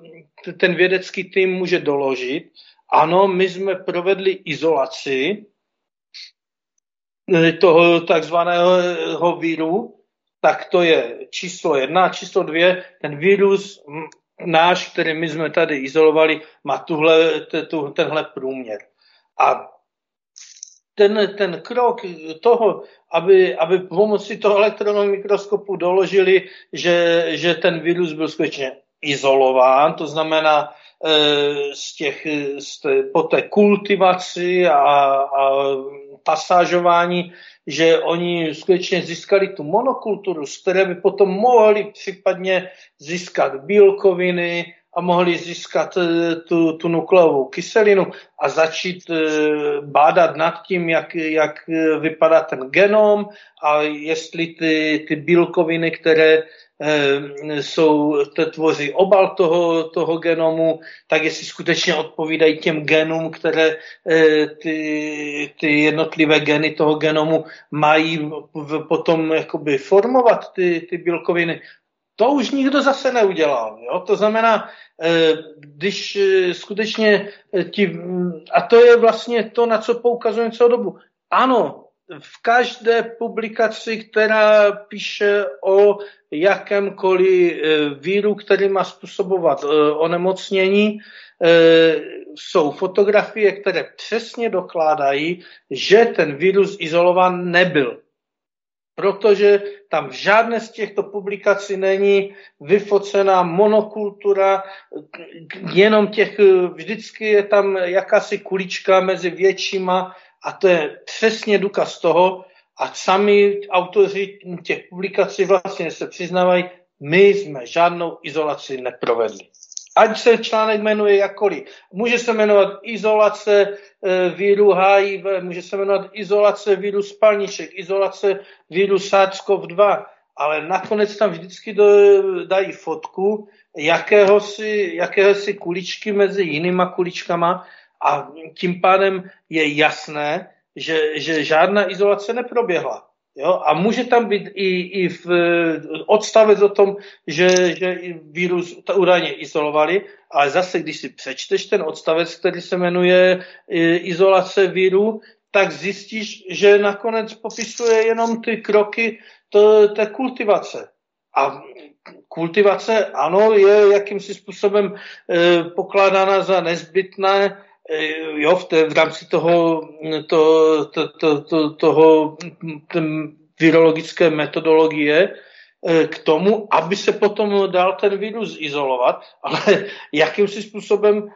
ten vědecký tým může doložit, ano, my jsme provedli izolaci eh, toho takzvaného víru, tak to je číslo jedna. Číslo dvě, ten vírus náš, který my jsme tady izolovali, má tuhle, tu, tenhle průměr. A ten, ten krok toho, aby, aby pomocí toho elektronového mikroskopu doložili, že, že ten virus byl skutečně izolován, to znamená e, z těch, z té, po té kultivaci a, a pasážování, že oni skutečně získali tu monokulturu, z které by potom mohli případně získat bílkoviny, a mohli získat eh, tu, tu nukleovou kyselinu a začít eh, bádat nad tím, jak, jak eh, vypadá ten genom a jestli ty, ty bílkoviny, které jsou, to tvoří obal toho, toho genomu, tak jestli skutečně odpovídají těm genům, které ty, ty jednotlivé geny toho genomu mají potom jakoby formovat ty, ty bílkoviny. To už nikdo zase neudělal. Jo? To znamená, eh, když eh, skutečně eh, ti, a to je vlastně to, na co poukazujeme celou dobu. Ano, v každé publikaci, která píše o jakémkoliv víru, který má způsobovat onemocnění, jsou fotografie, které přesně dokládají, že ten vírus izolován nebyl protože tam v žádné z těchto publikací není vyfocená monokultura, jenom těch, vždycky je tam jakási kulička mezi většíma a to je přesně důkaz toho a sami autoři těch publikací vlastně se přiznávají, my jsme žádnou izolaci neprovedli ať se článek jmenuje jakkoliv. Může se jmenovat izolace e, víru HIV, může se jmenovat izolace víru spalniček, izolace víru SARS-CoV-2, ale nakonec tam vždycky do, dají fotku jakéhosi, jakéhosi kuličky mezi jinýma kuličkama a tím pádem je jasné, že, že žádná izolace neproběhla. Jo? A může tam být i, i v, odstavec o tom, že, že vírus údajně izolovali, ale zase, když si přečteš ten odstavec, který se jmenuje izolace víru, tak zjistíš, že nakonec popisuje jenom ty kroky to, té kultivace. A kultivace, ano, je jakýmsi způsobem e, pokládána za nezbytné e, jo, v, té, v rámci toho, to, to, to, to, toho virologické metodologie e, k tomu, aby se potom dal ten virus izolovat, ale jakýmsi způsobem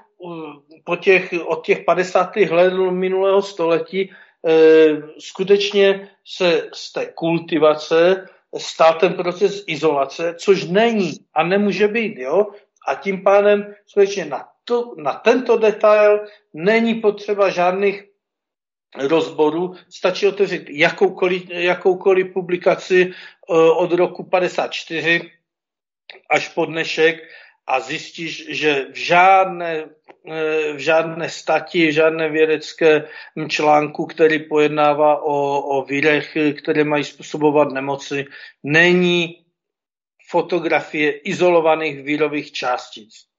po těch, od těch 50. let minulého století Eh, skutečně se z té kultivace stal ten proces izolace, což není a nemůže být. Jo? A tím pádem skutečně na, to, na tento detail není potřeba žádných rozborů, stačí otevřít jakoukoliv, jakoukoliv publikaci eh, od roku 54 až po dnešek a zjistíš, že v žádné v žádné stati, v žádné vědecké článku, který pojednává o, o vírech, které mají způsobovat nemoci, není fotografie izolovaných vírových částic.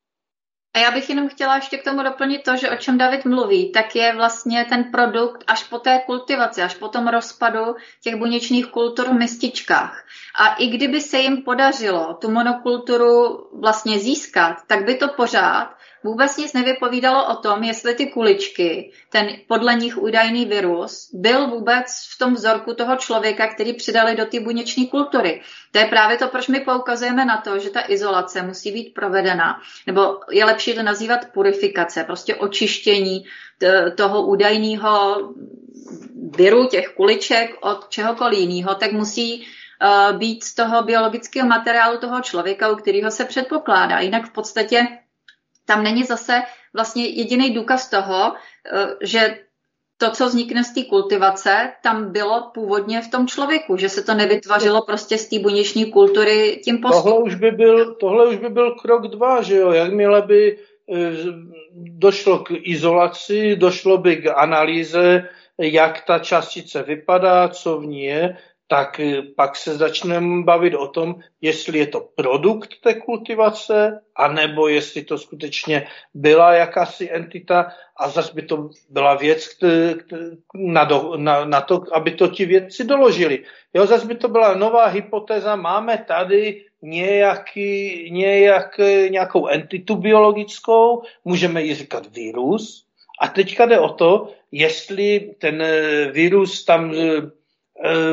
A já bych jenom chtěla ještě k tomu doplnit to, že o čem David mluví, tak je vlastně ten produkt až po té kultivaci, až po tom rozpadu těch buněčných kultur v mističkách. A i kdyby se jim podařilo tu monokulturu vlastně získat, tak by to pořád vůbec nic nevypovídalo o tom, jestli ty kuličky, ten podle nich údajný virus, byl vůbec v tom vzorku toho člověka, který přidali do té buněční kultury. To je právě to, proč my poukazujeme na to, že ta izolace musí být provedena, nebo je lepší to nazývat purifikace, prostě očištění toho údajného viru, těch kuliček od čehokoliv jiného, tak musí uh, být z toho biologického materiálu toho člověka, u kterého se předpokládá. Jinak v podstatě tam není zase vlastně jediný důkaz toho, eh, že to, co vznikne z té kultivace, tam bylo původně v tom člověku, že se to nevytvořilo prostě z té buněční kultury tím postupem. Tohle už by byl, tohle už by byl krok dva, že jo, jakmile by eh, došlo k izolaci, došlo by k analýze, jak ta částice vypadá, co v ní je, tak eh, pak se začneme bavit o tom, jestli je to produkt té kultivace, anebo jestli to skutečně byla jakási entita a zase by to byla věc na, do, na, na to, aby to ti vědci doložili. Jo, zase by to byla nová hypotéza, máme tady nějaký, nějak, nějakou entitu biologickou, můžeme ji říkat virus, a teďka jde o to, jestli ten eh, virus tam Eh,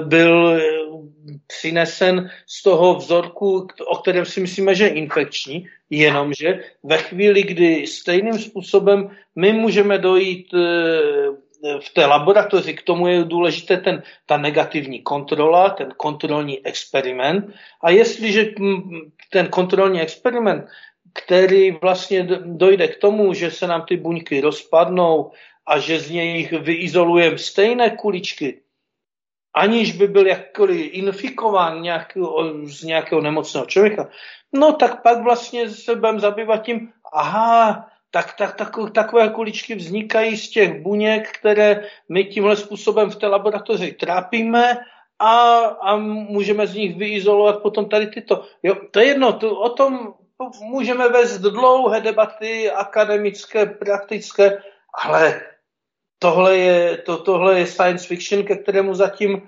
byl eh, přinesen z toho vzorku, o kterém si myslíme, že je infekční, jenomže ve chvíli, kdy stejným způsobem my můžeme dojít eh, v té laboratoři, k tomu je důležité ten, ta negativní kontrola, ten kontrolní experiment. A jestliže ten kontrolní experiment, který vlastně dojde k tomu, že se nám ty buňky rozpadnou a že z nich vyizolujeme stejné kuličky, aniž by byl jakkoliv infikován nějaký, z nějakého nemocného člověka, no tak pak vlastně se budeme zabývat tím, aha, tak, tak, tak, takové kuličky vznikají z těch buněk, které my tímhle způsobem v té laboratoři trápíme a, a můžeme z nich vyizolovat potom tady tyto. Jo, to je jedno, to, o tom můžeme vést dlouhé debaty akademické, praktické, ale tohle je, to, tohle je science fiction, ke kterému zatím e,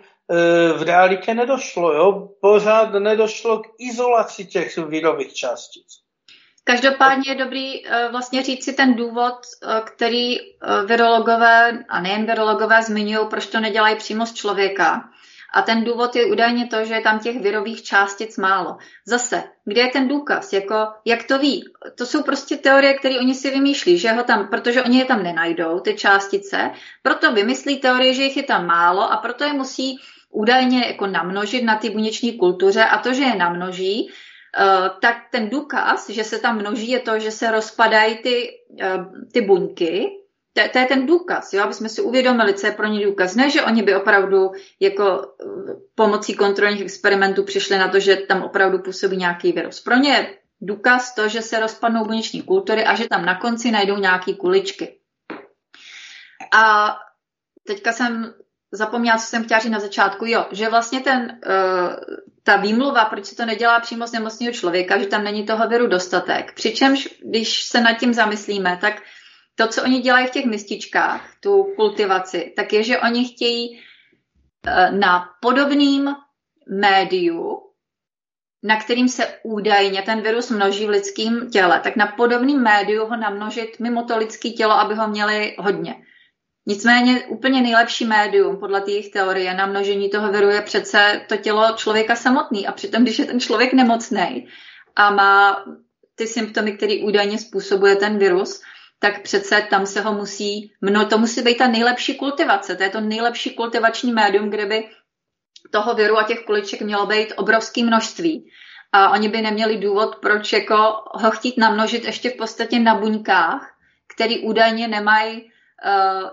v realitě nedošlo. Jo? Pořád nedošlo k izolaci těch virových částic. Každopádně je dobrý e, vlastně říct si ten důvod, e, který virologové a nejen virologové zmiňují, proč to nedělají přímo z člověka. A ten důvod je údajně to, že je tam těch virových částic málo. Zase, kde je ten důkaz? Jako, jak to ví? To jsou prostě teorie, které oni si vymýšlí, že ho tam, protože oni je tam nenajdou, ty částice, proto vymyslí teorie, že jich je tam málo a proto je musí údajně jako namnožit na ty buněční kultuře a to, že je namnoží, eh, tak ten důkaz, že se tam množí, je to, že se rozpadají ty, eh, ty buňky to, to je ten důkaz, jo, aby jsme si uvědomili, co je pro ně důkaz. Ne, že oni by opravdu jako eh, pomocí kontrolních experimentů přišli na to, že tam opravdu působí nějaký virus. Pro ně je důkaz to, že se rozpadnou buněční kultury a že tam na konci najdou nějaké kuličky. A teďka jsem zapomněla, co jsem chtěla říct na začátku, jo, že vlastně ten, uh, ta výmluva, proč se to nedělá přímo z nemocného člověka, že tam není toho viru dostatek. Přičemž, když se nad tím zamyslíme, tak to, co oni dělají v těch mističkách, tu kultivaci, tak je, že oni chtějí uh, na podobným médiu, na kterým se údajně ten virus množí v lidském těle, tak na podobným médiu ho namnožit mimo to lidské tělo, aby ho měli hodně. Nicméně úplně nejlepší médium podle těch teorie na množení toho viru je přece to tělo člověka samotný. A přitom, když je ten člověk nemocný a má ty symptomy, které údajně způsobuje ten virus, tak přece tam se ho musí, mno, to musí být ta nejlepší kultivace, to je to nejlepší kultivační médium, kde by toho viru a těch kuliček mělo být obrovské množství. A oni by neměli důvod, proč jako ho chtít namnožit ještě v podstatě na buňkách, který údajně nemají uh,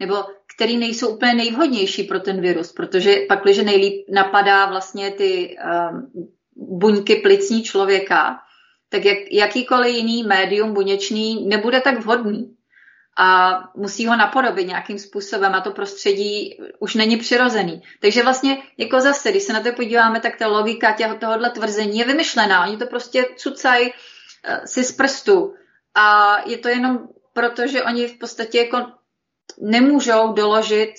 nebo který nejsou úplně nejvhodnější pro ten virus, protože pak, když nejlíp napadá vlastně ty um, buňky plicní člověka, tak jak, jakýkoliv jiný médium buněčný nebude tak vhodný a musí ho napodobit nějakým způsobem a to prostředí už není přirozený. Takže vlastně jako zase, když se na to podíváme, tak ta logika těho, tohohle tvrzení je vymyšlená. Oni to prostě cucají uh, si z prstu a je to jenom proto, že oni v podstatě jako nemůžou doložit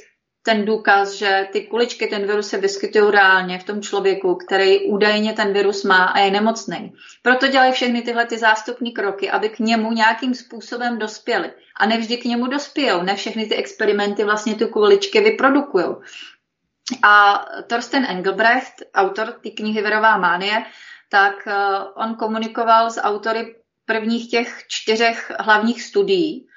ten důkaz, že ty kuličky, ten virus se vyskytují reálně v tom člověku, který údajně ten virus má a je nemocný. Proto dělají všechny tyhle ty zástupní kroky, aby k němu nějakým způsobem dospěli. A nevždy k němu dospějou, ne všechny ty experimenty vlastně ty kuličky vyprodukují. A Thorsten Engelbrecht, autor té knihy Verová mánie, tak uh, on komunikoval s autory prvních těch čtyřech hlavních studií,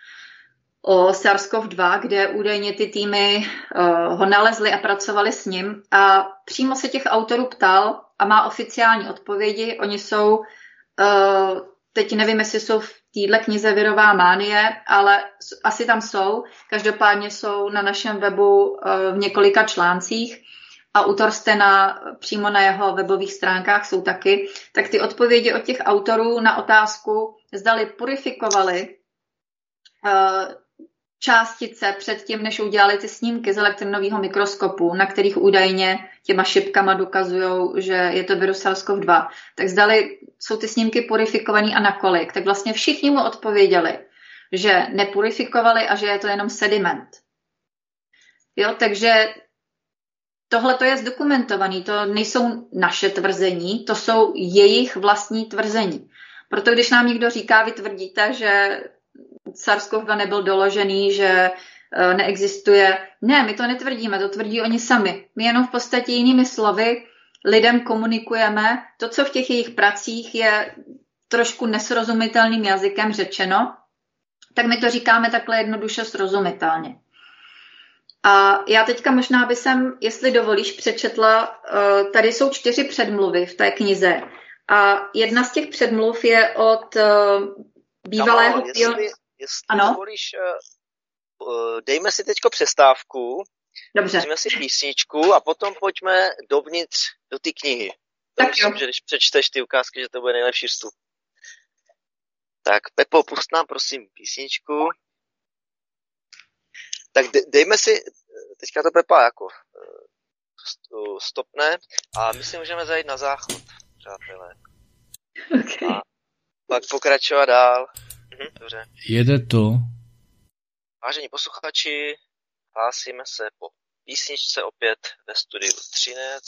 o SARS-CoV-2, kde údajně ty týmy uh, ho nalezly a pracovali s ním a přímo se těch autorů ptal a má oficiální odpovědi. Oni jsou, uh, teď nevím, jestli jsou v téhle knize Virová mánie, ale asi tam jsou. Každopádně jsou na našem webu uh, v několika článcích a u Torstena přímo na jeho webových stránkách jsou taky, tak ty odpovědi od těch autorů na otázku, zdali purifikovali částice předtím, než udělali ty snímky z elektronového mikroskopu, na kterých údajně těma šipkama dokazují, že je to virus SARS-CoV-2, tak zdali jsou ty snímky purifikovaný a nakolik, tak vlastně všichni mu odpověděli, že nepurifikovali a že je to jenom sediment. Jo, takže tohle to je zdokumentovaný, to nejsou naše tvrzení, to jsou jejich vlastní tvrzení. Proto když nám někdo říká, vy tvrdíte, že SARS-CoV-2 nebyl doložený, že e, neexistuje. Ne, my to netvrdíme, to tvrdí oni sami. My jenom v podstatě jinými slovy lidem komunikujeme to, co v těch jejich pracích je trošku nesrozumitelným jazykem řečeno, tak my to říkáme takhle jednoduše srozumitelně. A já teďka možná by jsem, jestli dovolíš, přečetla, e, tady jsou čtyři předmluvy v té knize. A jedna z těch předmluv je od e, bývalého... jestli, jestli ano? dovolíš, eh, eh, dejme si teďko přestávku, Dobře. Pustíme si písničku a potom pojďme dovnitř do té knihy. Tak myslím, že když přečteš ty ukázky, že to bude nejlepší vstup. Tak Pepo, pust nám prosím písničku. Tak dejme si, teďka to Pepa jako eh, stopne a my si můžeme zajít na záchod, přátelé. Okay. A pak pokračovat dál. Mhm, dobře. Jede to. Vážení posluchači, hlásíme se po písničce opět ve studiu Třinec.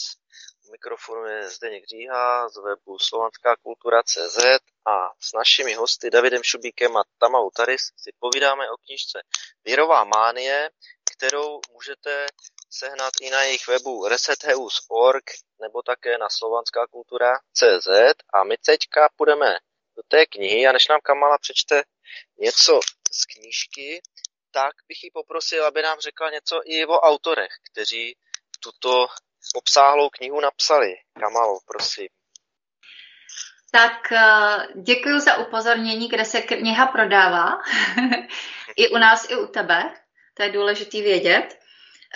U mikrofonu je Zdeněk Říha z webu Slovanská kultura.cz a s našimi hosty Davidem Šubíkem a Tamou Taris si povídáme o knižce Věrová mánie, kterou můžete sehnat i na jejich webu resetheus.org nebo také na slovanská kultura.cz a my teďka půjdeme do té knihy a než nám Kamala přečte něco z knížky, tak bych ji poprosil, aby nám řekla něco i o autorech, kteří tuto obsáhlou knihu napsali. Kamalo, prosím. Tak eh, děkuji za upozornění, kde se kniha prodává. I u nás, i u tebe. To je důležité vědět.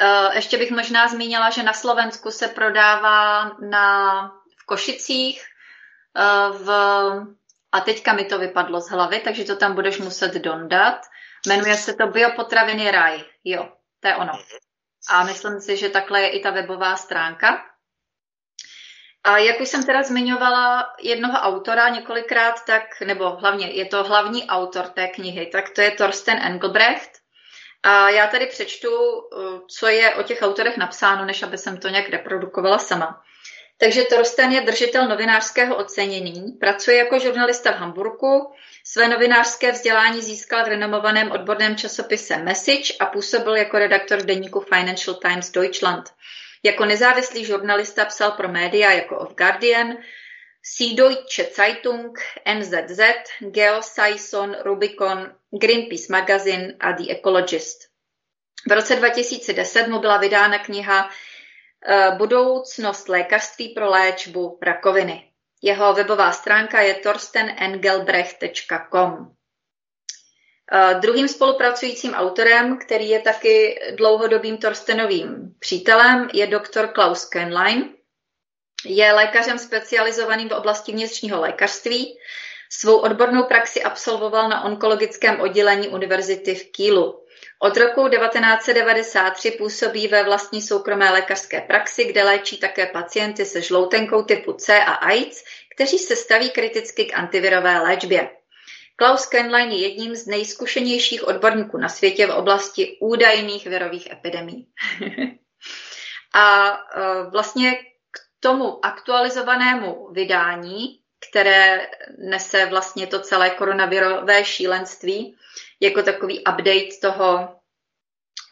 Eh, ještě bych možná zmínila, že na Slovensku se prodává na, v Košicích, eh, v, a teďka mi to vypadlo z hlavy, takže to tam budeš muset dondat. Jmenuje se to Biopotraviny raj. Jo, to je ono. A myslím si, že takhle je i ta webová stránka. A jak už jsem teda zmiňovala jednoho autora několikrát, tak, nebo hlavně je to hlavní autor té knihy, tak to je Thorsten Engelbrecht. A já tady přečtu, eh, co je o těch autorech napsáno, než aby jsem to nějak reprodukovala sama. Takže Thorsten je držitel novinářského ocenění, pracuje jako žurnalista v Hamburgu, své novinářské vzdělání získal v renomovaném odborném časopise Message a působil jako redaktor v deníku Financial Times Deutschland. Jako nezávislý žurnalista psal pro média jako of Guardian, Süddeutsche Zeitung, NZZ, Geo Saison, Rubicon, Greenpeace Magazine a The Ecologist. V roce 2010 mu byla vydána kniha Budoucnost lékařství pro léčbu rakoviny. Jeho webová stránka je torstenengelbrecht.com. Eh, druhým spolupracujícím autorem, který je taky dlouhodobým Torstenovým přítelem, je doktor Klaus Kenlein. Je lékařem specializovaným v oblasti vnitřního lékařství. Svou odbornou praxi absolvoval na onkologickém oddělení univerzity v Kielu. Od roku 1993 působí ve vlastní soukromé lékařské praxi, kde léčí také pacienty se žloutenkou typu C a AIDS, kteří se staví kriticky k antivirové léčbě. Klaus Kenlein je jedním z nejzkušenějších odborníků na světě v oblasti údajných virových epidemí. a e, vlastně k tomu aktualizovanému vydání, které nese vlastně to celé koronavirové šílenství, jako takový update toho,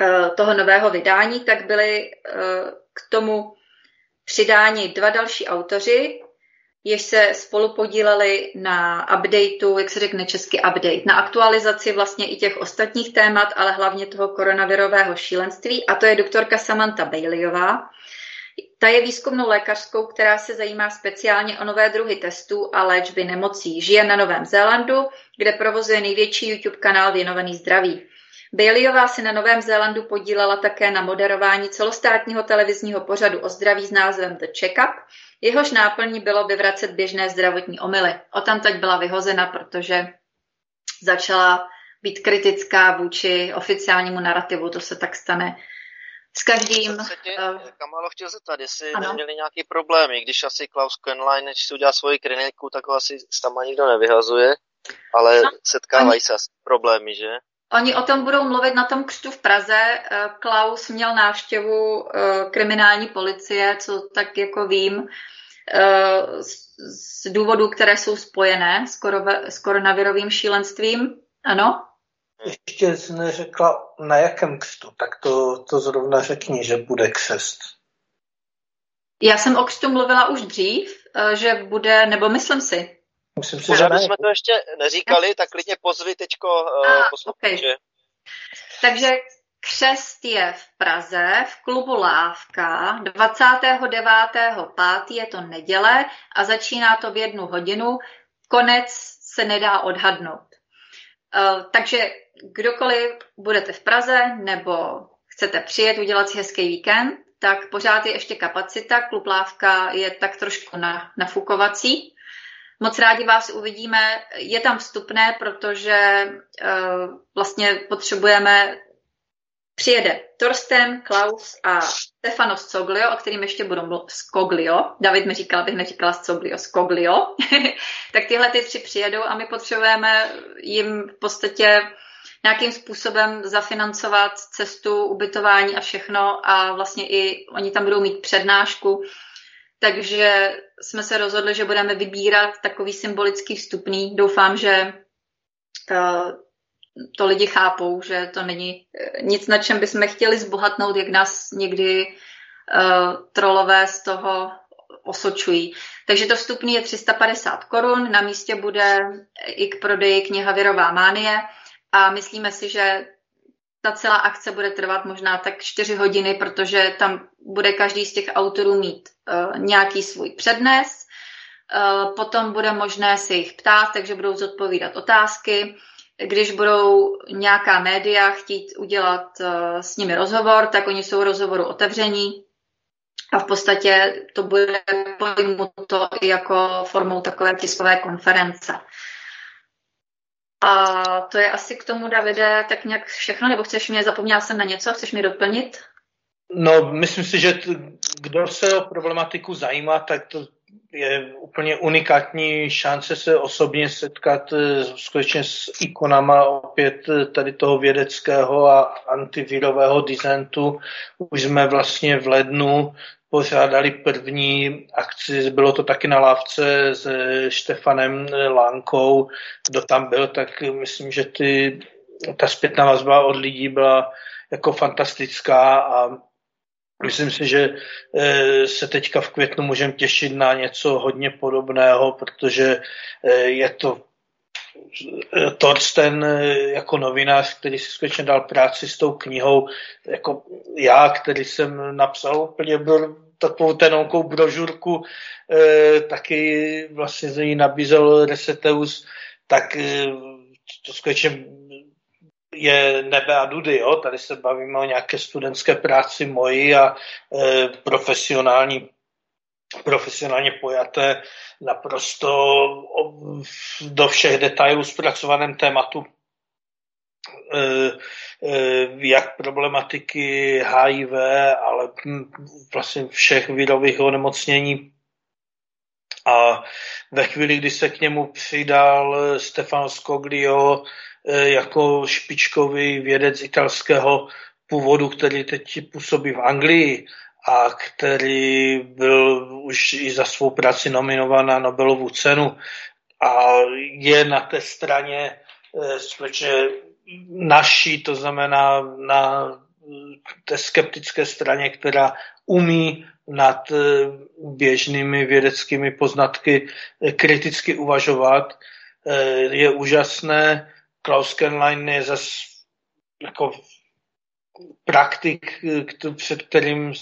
e, toho nového vydání, tak byly e, k tomu přidáni dva další autoři, jež se spolu podíleli na updateu, jak se řekne český update, na aktualizaci vlastně i těch ostatních témat, ale hlavně toho koronavirového šílenství, a to je doktorka Samantha Baileyová. Ta je výzkumnou lékařskou, která se zajímá speciálně o nové druhy testů a léčby nemocí. Žije na Novém Zélandu, kde provozuje největší YouTube kanál věnovaný zdraví. Baileyová se na Novém Zélandu podílela také na moderování celostátního televizního pořadu o zdraví s názvem The Checkup, Jehož náplní bylo vyvracet běžné zdravotní omily. O tam teď byla vyhozena, protože začala být kritická vůči oficiálnímu narrativu. To se tak stane s každým. Uh, Kamalo chtěl zeptat, jestli ano. neměli nějaký problémy, když asi Klaus Kenlein, když si udělá svoji kliniku, tak ho asi tam nikdo nevyhazuje, ale no, setkávají se asi problémy, že? Oni o tom budou mluvit na tom křtu v Praze. Eh, Klaus měl návštěvu eh, kriminální policie, co tak jako vím, z důvodů, které jsou spojené s, korove, s koronavirovým šílenstvím. Ano? Ještě jsi neřekla, na jakém křtu, tak to, to zrovna řekni, že bude křest. Já jsem o křtu mluvila už dřív, že bude, nebo myslím si, Myslím si, že jsme to ještě neříkali, tak klidně pozvi teďko uh, ah, posluchače. Okay. Takže křest je v Praze v klubu Lávka 29.5. je to neděle a začíná to v jednu hodinu. Konec se nedá odhadnout. Uh, takže kdokoliv budete v Praze nebo chcete přijet, udělat si hezký víkend, tak pořád je ještě kapacita. Klub Lávka je tak trošku na, nafukovací. Moc rádi vás uvidíme. Je tam vstupné, protože uh, vlastně potřebujeme Přijede Torsten, Klaus a Stefano Scoglio, o kterým ještě budu mluvit. Scoglio. David mi říkal, abych neříkala Scoglio, Scoglio. tak tyhle ty tři přijedou a my potřebujeme jim v podstatě nějakým způsobem zafinancovat cestu, ubytování a všechno a vlastně i oni tam budou mít přednášku takže jsme se rozhodli, že budeme vybírat takový symbolický vstupný. Doufám, že to, to lidi chápou, že to není eh, nic, na čem bychom chtěli zbohatnout, jak nás někdy uh, trolové z toho osočují. Takže to vstupný je 350 korun, na místě bude i k prodeji kniha Virová mánie a myslíme si, že ta celá akce bude trvat možná tak čtyři hodiny, protože tam bude každý z těch autorů mít uh, nějaký svůj přednes, Potom bude možné si jich ptát, takže budou zodpovídat otázky. Když budou nějaká média chtít udělat s nimi rozhovor, tak oni jsou rozhovoru otevření a v podstatě to bude pojmuto i jako formou takové tiskové konference. A to je asi k tomu, Davide, tak nějak všechno, nebo chceš mě, zapomněla jsem na něco, chceš mi doplnit? No, myslím si, že t- kdo se o problematiku zajímá, tak to je úplně unikátní šance se osobně setkat eh, skutečně s ikonama opět eh, tady toho vědeckého a antivirového designu. Už jsme vlastně v lednu pořádali první akci, bylo to taky na lávce s Štefanem Lánkou, kdo tam byl, tak myslím, že ty, ta zpětná vazba od lidí byla jako fantastická a myslím si, že eh, se teďka v květnu můžeme těšit na něco hodně podobného, protože eh, je to Torsten jako novinář, který si skutečně dal práci s tou knihou, jako já, který jsem napsal úplně takovou tenonkou brožurku, e, taky vlastně z ní nabízel Reseteus, tak e, to skutečně je nebe a dudy, jo? tady se bavíme o nějaké studentské práci moji a e, profesionální profesionálně pojaté, naprosto do všech detailů zpracovaném tématu Eh, eh, jak problematiky HIV, ale vlastně všech virových onemocnění. A ve chvíli, kdy se k němu přidal Stefano Scoglio eh, jako špičkový vědec italského původu, který teď působí v Anglii a který byl už i za svou práci nominován na Nobelovu cenu a je na té straně skutečně naší, to znamená na té skeptické straně, která umí nad eh, běžnými vědeckými poznatky eh, kriticky uvažovat. Eh, je úžasné. Klaus Kenlein je zase jako praktik, před kterým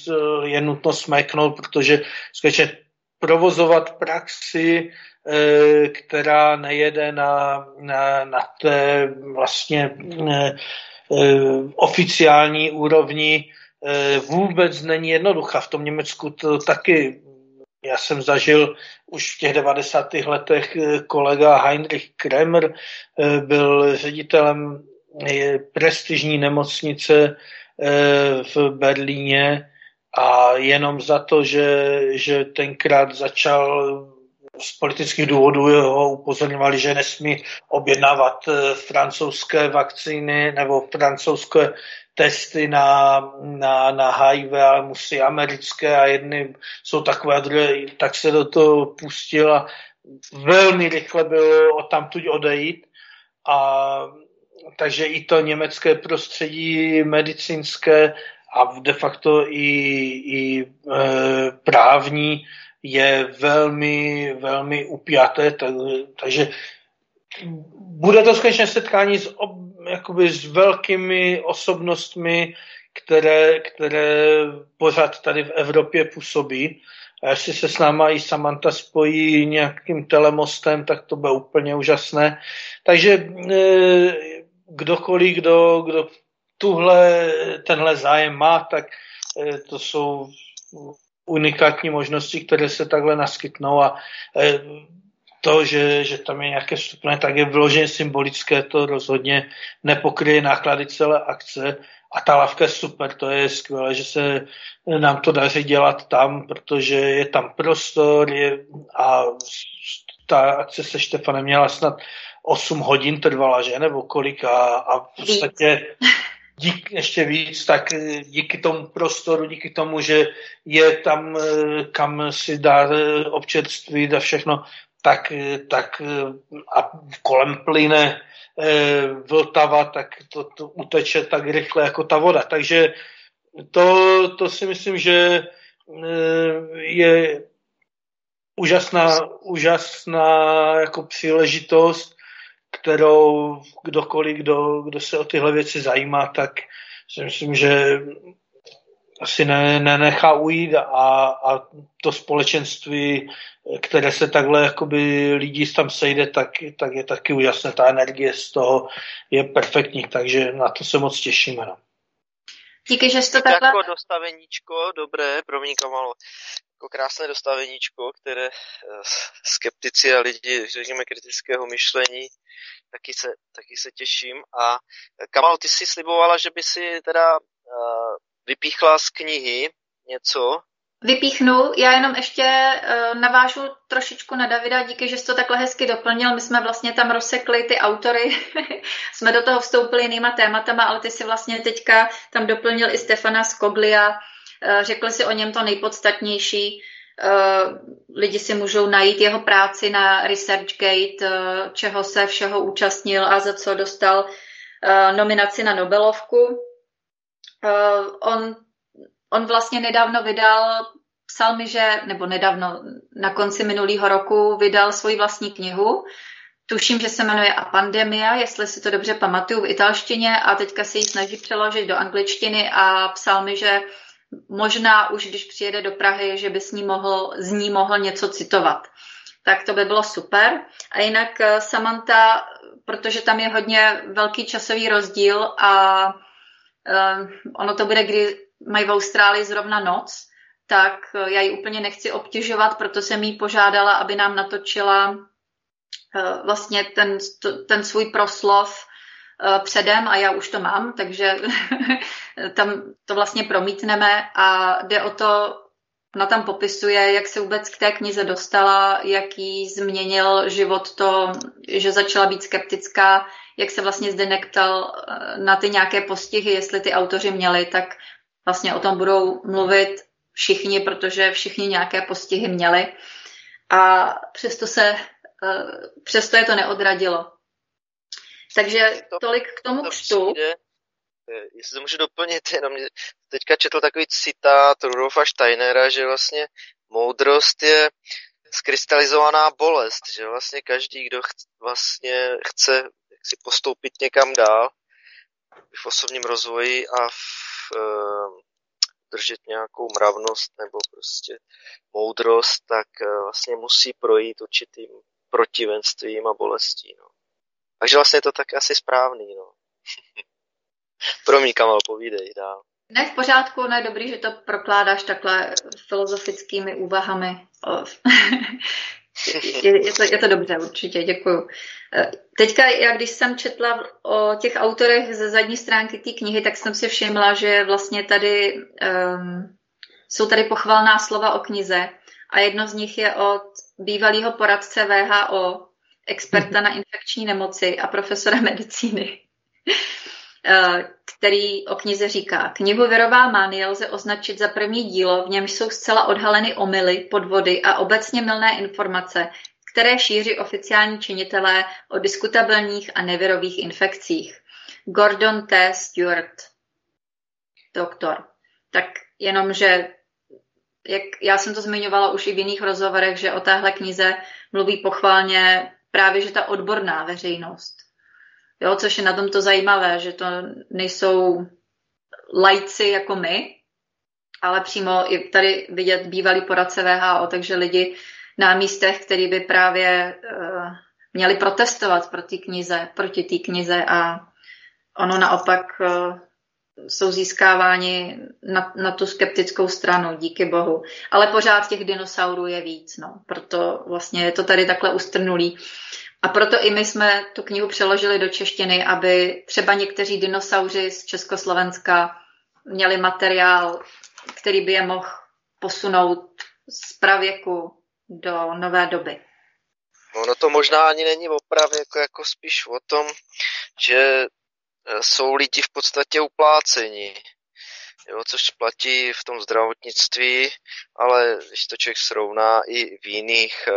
je nutno smeknout, protože skutečně provozovat praxi Eh, která nejede na, na, na té vlastně eh, eh, oficiální úrovni, vůbec není jednoduchá. V tom Německu to taky já jsem zažil už v těch 90. letech kolega Heinrich Kremer byl ředitelem prestižní nemocnice v Berlíně a jenom za to, že, že tenkrát začal z politických důvodů ho upozorňovali, že nesmí objednávat eh, francouzské vakcíny nebo francouzské testy na, na, na HIV, ale musí americké a jedny jsou takové a druhé, tak se do toho pustil a velmi rychle bylo tamtuť odejít. A, takže i to německé prostředí medicínské a de facto i, i e, právní je velmi, velmi upjaté, tak, takže bude to skutečně setkání s, ob, jakoby s velkými osobnostmi, které, které pořád tady v Evropě působí. A jestli se s náma i Samantha spojí nějakým telemostem, tak to bude úplně úžasné. Takže e, kdokoliv, kdo, kdo tuhle, tenhle zájem má, tak e, to jsou unikátní možnosti, které se takhle naskytnou a e, to, že, že tam je nějaké vstupné, tak je vloženě symbolické, to rozhodně nepokryje náklady celé akce a ta lavka je super, to je skvělé, že se nám to daří dělat tam, protože je tam prostor je, a ta akce se Štefanem měla snad 8 hodin trvala, že, nebo kolik? A, a v podstatě dík, ještě víc, tak eh, díky tomu prostoru, díky tomu, že je tam, eh, kam si dá eh, občerstvit a všechno, tak, tak a kolem plyne Vltava, tak to, to uteče tak rychle jako ta voda. Takže to, to si myslím, že je úžasná, úžasná jako příležitost kterou kdokoliv, kdo, kdo se o tyhle věci zajímá, tak si myslím, že asi ne, nenechá ujít a, a to společenství, které se takhle jakoby lidí tam sejde, tak, tak je taky úžasné. Ta energie z toho je perfektní, takže na to se moc těšíme. No. Díky, že jste takhle... Jako dostaveníčko, dobré, promiň Kamalo, jako krásné dostaveníčko, které eh, skeptici a lidi, řekněme, kritického myšlení, taky se, taky se těším. A eh, Kamalo, ty si slibovala, že by si teda uh, vypíchla z knihy něco. Vypíchnu, já jenom ještě navážu trošičku na Davida, díky, že jsi to takhle hezky doplnil. My jsme vlastně tam rozsekli ty autory, jsme do toho vstoupili jinýma tématama, ale ty si vlastně teďka tam doplnil i Stefana Skoglia, řekl si o něm to nejpodstatnější. Uh, lidi si můžou najít jeho práci na ResearchGate, uh, čeho se všeho účastnil a za co dostal nominaci na Nobelovku. On, on vlastně nedávno vydal, psal mi, že, nebo nedávno, na konci minulého roku vydal svoji vlastní knihu. Tuším, že se jmenuje A pandemia, jestli si to dobře pamatuju v italštině a teďka se ji snaží přeložit do angličtiny a psal mi, že možná už když přijede do Prahy, že by s ní mohl, z ní mohl něco citovat. Tak to by bylo super. A jinak eh, Samantha, protože tam je hodně velký časový rozdíl a uh, ono to bude, kdy mají v Austrálii zrovna noc, tak uh, já ji úplně nechci obtěžovat, proto jsem jí požádala, aby nám natočila uh, vlastně ten, ten svůj proslov předem a já už to mám, takže tam to vlastně promítneme a jde o to, Ona tam popisuje, jak se vůbec k té knize dostala, jak jí změnil život to, že začala být skeptická, jak se vlastně zde nektal eh, na ty nějaké postihy, jestli ty autoři měli, tak vlastně o tom budou mluvit všichni, protože všichni nějaké postihy měli. A přesto se, eh, přesto je to neodradilo. Takže tolik k tomu křtu. Eh, jestli to můžu doplnit, jenom teďka četl takový citát Rudolfa Steinera, že vlastně moudrost je skrystalizovaná bolest, že vlastně každý, kdo ch- vlastně chce si postoupit někam dál v osobním rozvoji a v, e, držet nějakou mravnost nebo prostě moudrost, tak e, vlastně musí projít určitým protivenstvím a bolestí. No. Takže vlastně je to tak asi správný. No. Promiň, Kamal, povídej dál. Ne, v pořádku, ne, dobrý, že to prokládáš takhle filozofickými úvahami. je, je, to, je to dobře, určitě, děkuju. Teďka, já když jsem četla o těch autorech ze zadní stránky té knihy, tak jsem si všimla, že vlastně tady um, jsou tady pochvalná slova o knize a jedno z nich je od bývalého poradce VHO, experta na infekční nemoci a profesora medicíny. Eh, který o knize říká. Knihu Verová mánie lze označit za první dílo, v němž jsou zcela odhaleny omily, podvody a obecně milné informace, které šíří oficiální činitelé o diskutabilních a nevirových infekcích. Gordon T. Stewart, doktor. Tak jenom, že jak já jsem to zmiňovala už i v jiných rozhovorech, že o téhle knize mluví pochválně právě, že ta odborná veřejnost. Jo, což je na tom to zajímavé, že to nejsou lajci jako my, ale přímo i tady vidět bývalý poradce VHO, takže lidi na místech, který by právě uh, měli protestovat proti knize, proti té knize a ono naopak uh, jsou získáváni na, na tu skeptickou stranu, díky bohu. Ale pořád těch dinosaurů je víc, no. Proto vlastně je to tady takhle ustrnulý. A proto i my jsme tu knihu přeložili do češtiny, aby třeba někteří dinosauři z Československa měli materiál, který by je mohl posunout z pravěku do nové doby. Ono to možná ani není o jako, jako spíš o tom, že jsou lidi v podstatě upláceni, jo, což platí v tom zdravotnictví, ale když to člověk srovná i v jiných e,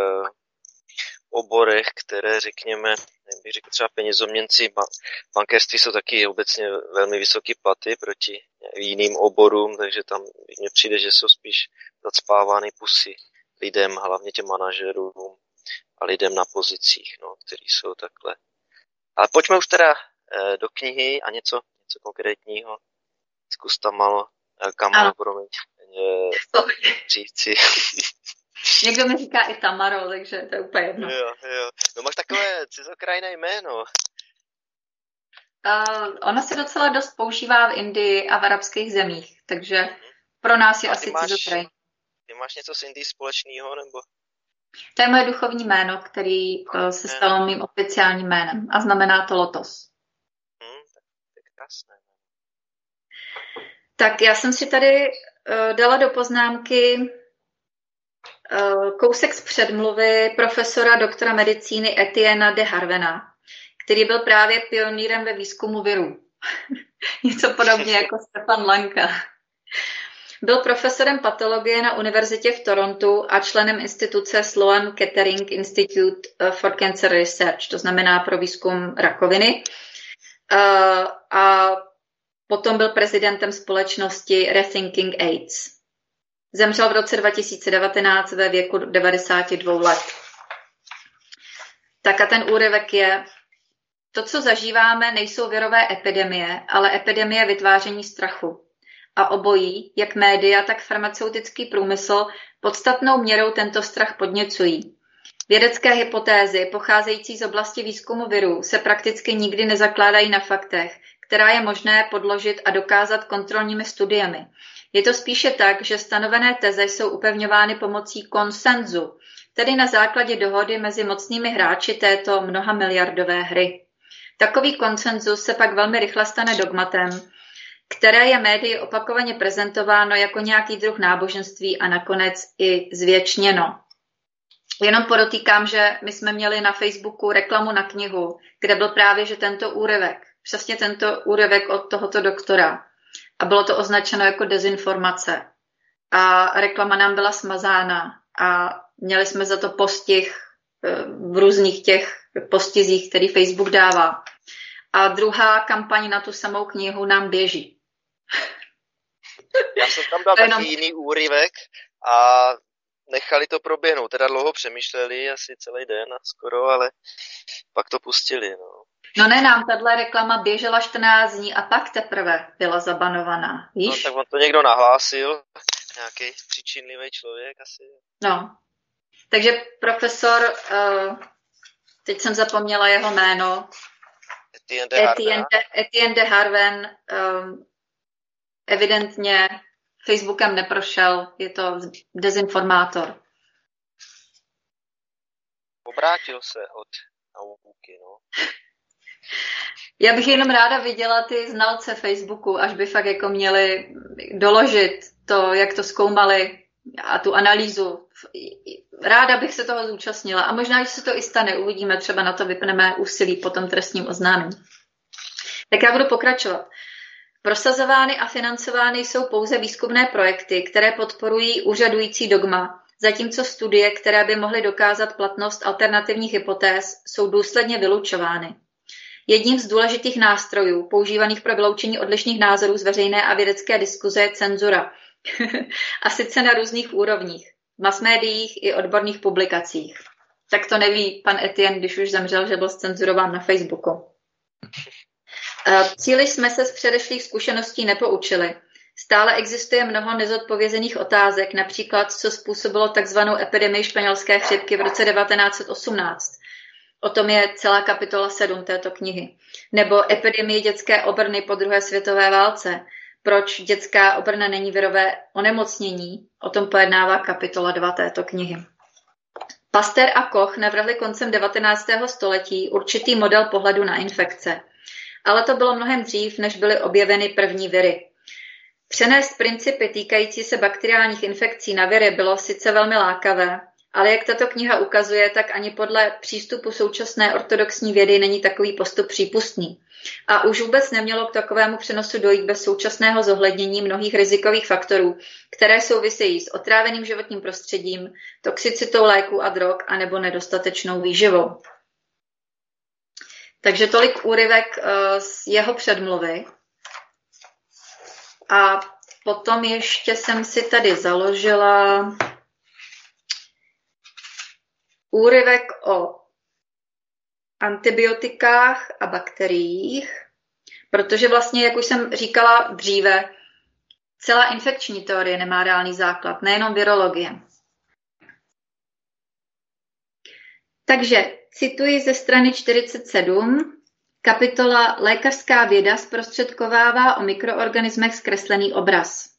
oborech, které řekněme, bych řekl třeba penězoměnci, bankerství jsou taky obecně velmi vysoké platy proti jiným oborům, takže tam mně přijde, že jsou spíš zacpávány pusy lidem, hlavně těm manažerům a lidem na pozicích, no, kteří jsou takhle. Ale pojďme už teda eh, do knihy a něco, něco konkrétního. Zkus tam malo Kamaro, promiň, říci. Někdo mi říká i Tamaro, takže to je úplně jedno. Jo, jo. No máš takové cizokrajné jméno. Uh, ono se docela dost používá v Indii a v arabských zemích, takže pro nás je a asi máš, cizokraj. Ty máš něco s Indií společného, nebo? To je moje duchovní jméno, který uh, se stalo mým oficiálním jménem a znamená to lotos. Hmm, tak to je krásné. Tak já jsem si tady uh, dala do poznámky uh, kousek z předmluvy profesora doktora medicíny Etienne de Harvena, který byl právě pionýrem ve výzkumu virů. Něco podobně jako Stefan Lanka. Byl profesorem patologie na univerzitě v Torontu a členem instituce Sloan Kettering Institute for Cancer Research, to znamená pro výzkum rakoviny. Uh, a potom byl prezidentem společnosti Rethinking AIDS. Zemřel v roce 2019 ve věku 92 let. Tak a ten úryvek je, to, co zažíváme, nejsou virové epidemie, ale epidemie vytváření strachu. A obojí, jak média, tak farmaceutický průmysl, podstatnou měrou tento strach podněcují. Vědecké hypotézy, pocházející z oblasti výzkumu virů, se prakticky nikdy nezakládají na faktech, která je možné podložit a dokázat kontrolními studiemi. Je to spíše tak, že stanovené teze jsou upevňovány pomocí konsenzu, tedy na základě dohody mezi mocnými hráči této mnoha miliardové hry. Takový konsenzus se pak velmi rychle stane dogmatem, které je médii opakovaně prezentováno jako nějaký druh náboženství a nakonec i zvětšněno. Jenom podotýkám, že my jsme měli na Facebooku reklamu na knihu, kde byl právě že tento úryvek, přesně tento úryvek od tohoto doktora. A bylo to označeno jako dezinformace. A reklama nám byla smazána a měli jsme za to postih eh, v různých těch postizích, který Facebook dává. A druhá kampaň na tu samou knihu nám běží. Já jsem tam dal taky jenom... jiný úryvek a nechali to proběhnout. Teda dlouho přemýšleli, asi celý den a skoro, ale pak to pustili. No. No ne, nám tahle reklama běžela 14 dní a pak teprve byla zabanovaná, víš? No, tak on to někdo nahlásil, nějaký příčinlivý člověk asi. No, takže profesor, uh, teď jsem zapomněla jeho jméno, Etienne de Harven, Etienne de, Harven um, evidentně Facebookem neprošel, je to dezinformátor. Obrátil se od nauky, no. Já bych jenom ráda viděla ty znalce Facebooku, až by fakt jako měli doložit to, jak to zkoumali a tu analýzu. Ráda bych se toho zúčastnila a možná, že se to i stane, uvidíme, třeba na to vypneme úsilí po tom trestním oznámení. Tak já budu pokračovat. Prosazovány a financovány jsou pouze výzkumné projekty, které podporují úřadující dogma, zatímco studie, které by mohly dokázat platnost alternativních hypotéz, jsou důsledně vylučovány. Jedním z důležitých nástrojů používaných pro vyloučení odlišných názorů z veřejné a vědecké diskuze je cenzura. a sice na různých úrovních. V masmédiích i odborných publikacích. Tak to neví pan Etienne, když už zemřel, že byl cenzurován na Facebooku. Příliš jsme se z předešlých zkušeností nepoučili. Stále existuje mnoho nezodpovězených otázek, například co způsobilo takzvanou epidemii španělské chřipky v roce 1918. O tom je celá kapitola 7 této knihy. Nebo epidemie dětské obrny po druhé světové válce. Proč dětská obrna není virové onemocnění? O tom pojednává kapitola 2 této knihy. Pasteur a Koch navrhli koncem 19. století určitý model pohledu na infekce – ale to bylo mnohem dřív, než byly objeveny první viry. Přenést principy týkající se bakteriálních infekcí na viry bylo sice velmi lákavé, ale jak tato kniha ukazuje, tak ani podle přístupu současné ortodoxní vědy není takový postup přípustný. A už vůbec nemělo k takovému přenosu dojít bez současného zohlednění mnohých rizikových faktorů, které souvisejí s otráveným životním prostředím, toxicitou léků a drog anebo nedostatečnou výživou. Takže tolik úryvek eh, z jeho předmluvy. A potom ještě jsem si tady založila úryvek o antibiotikách a bakteriích, protože vlastně, jak už jsem říkala dříve, Celá infekční teorie nemá reálný základ, nejenom virologie. Takže cituji ze strany 47, kapitola Lékařská věda zprostředkovává o mikroorganismech zkreslený obraz.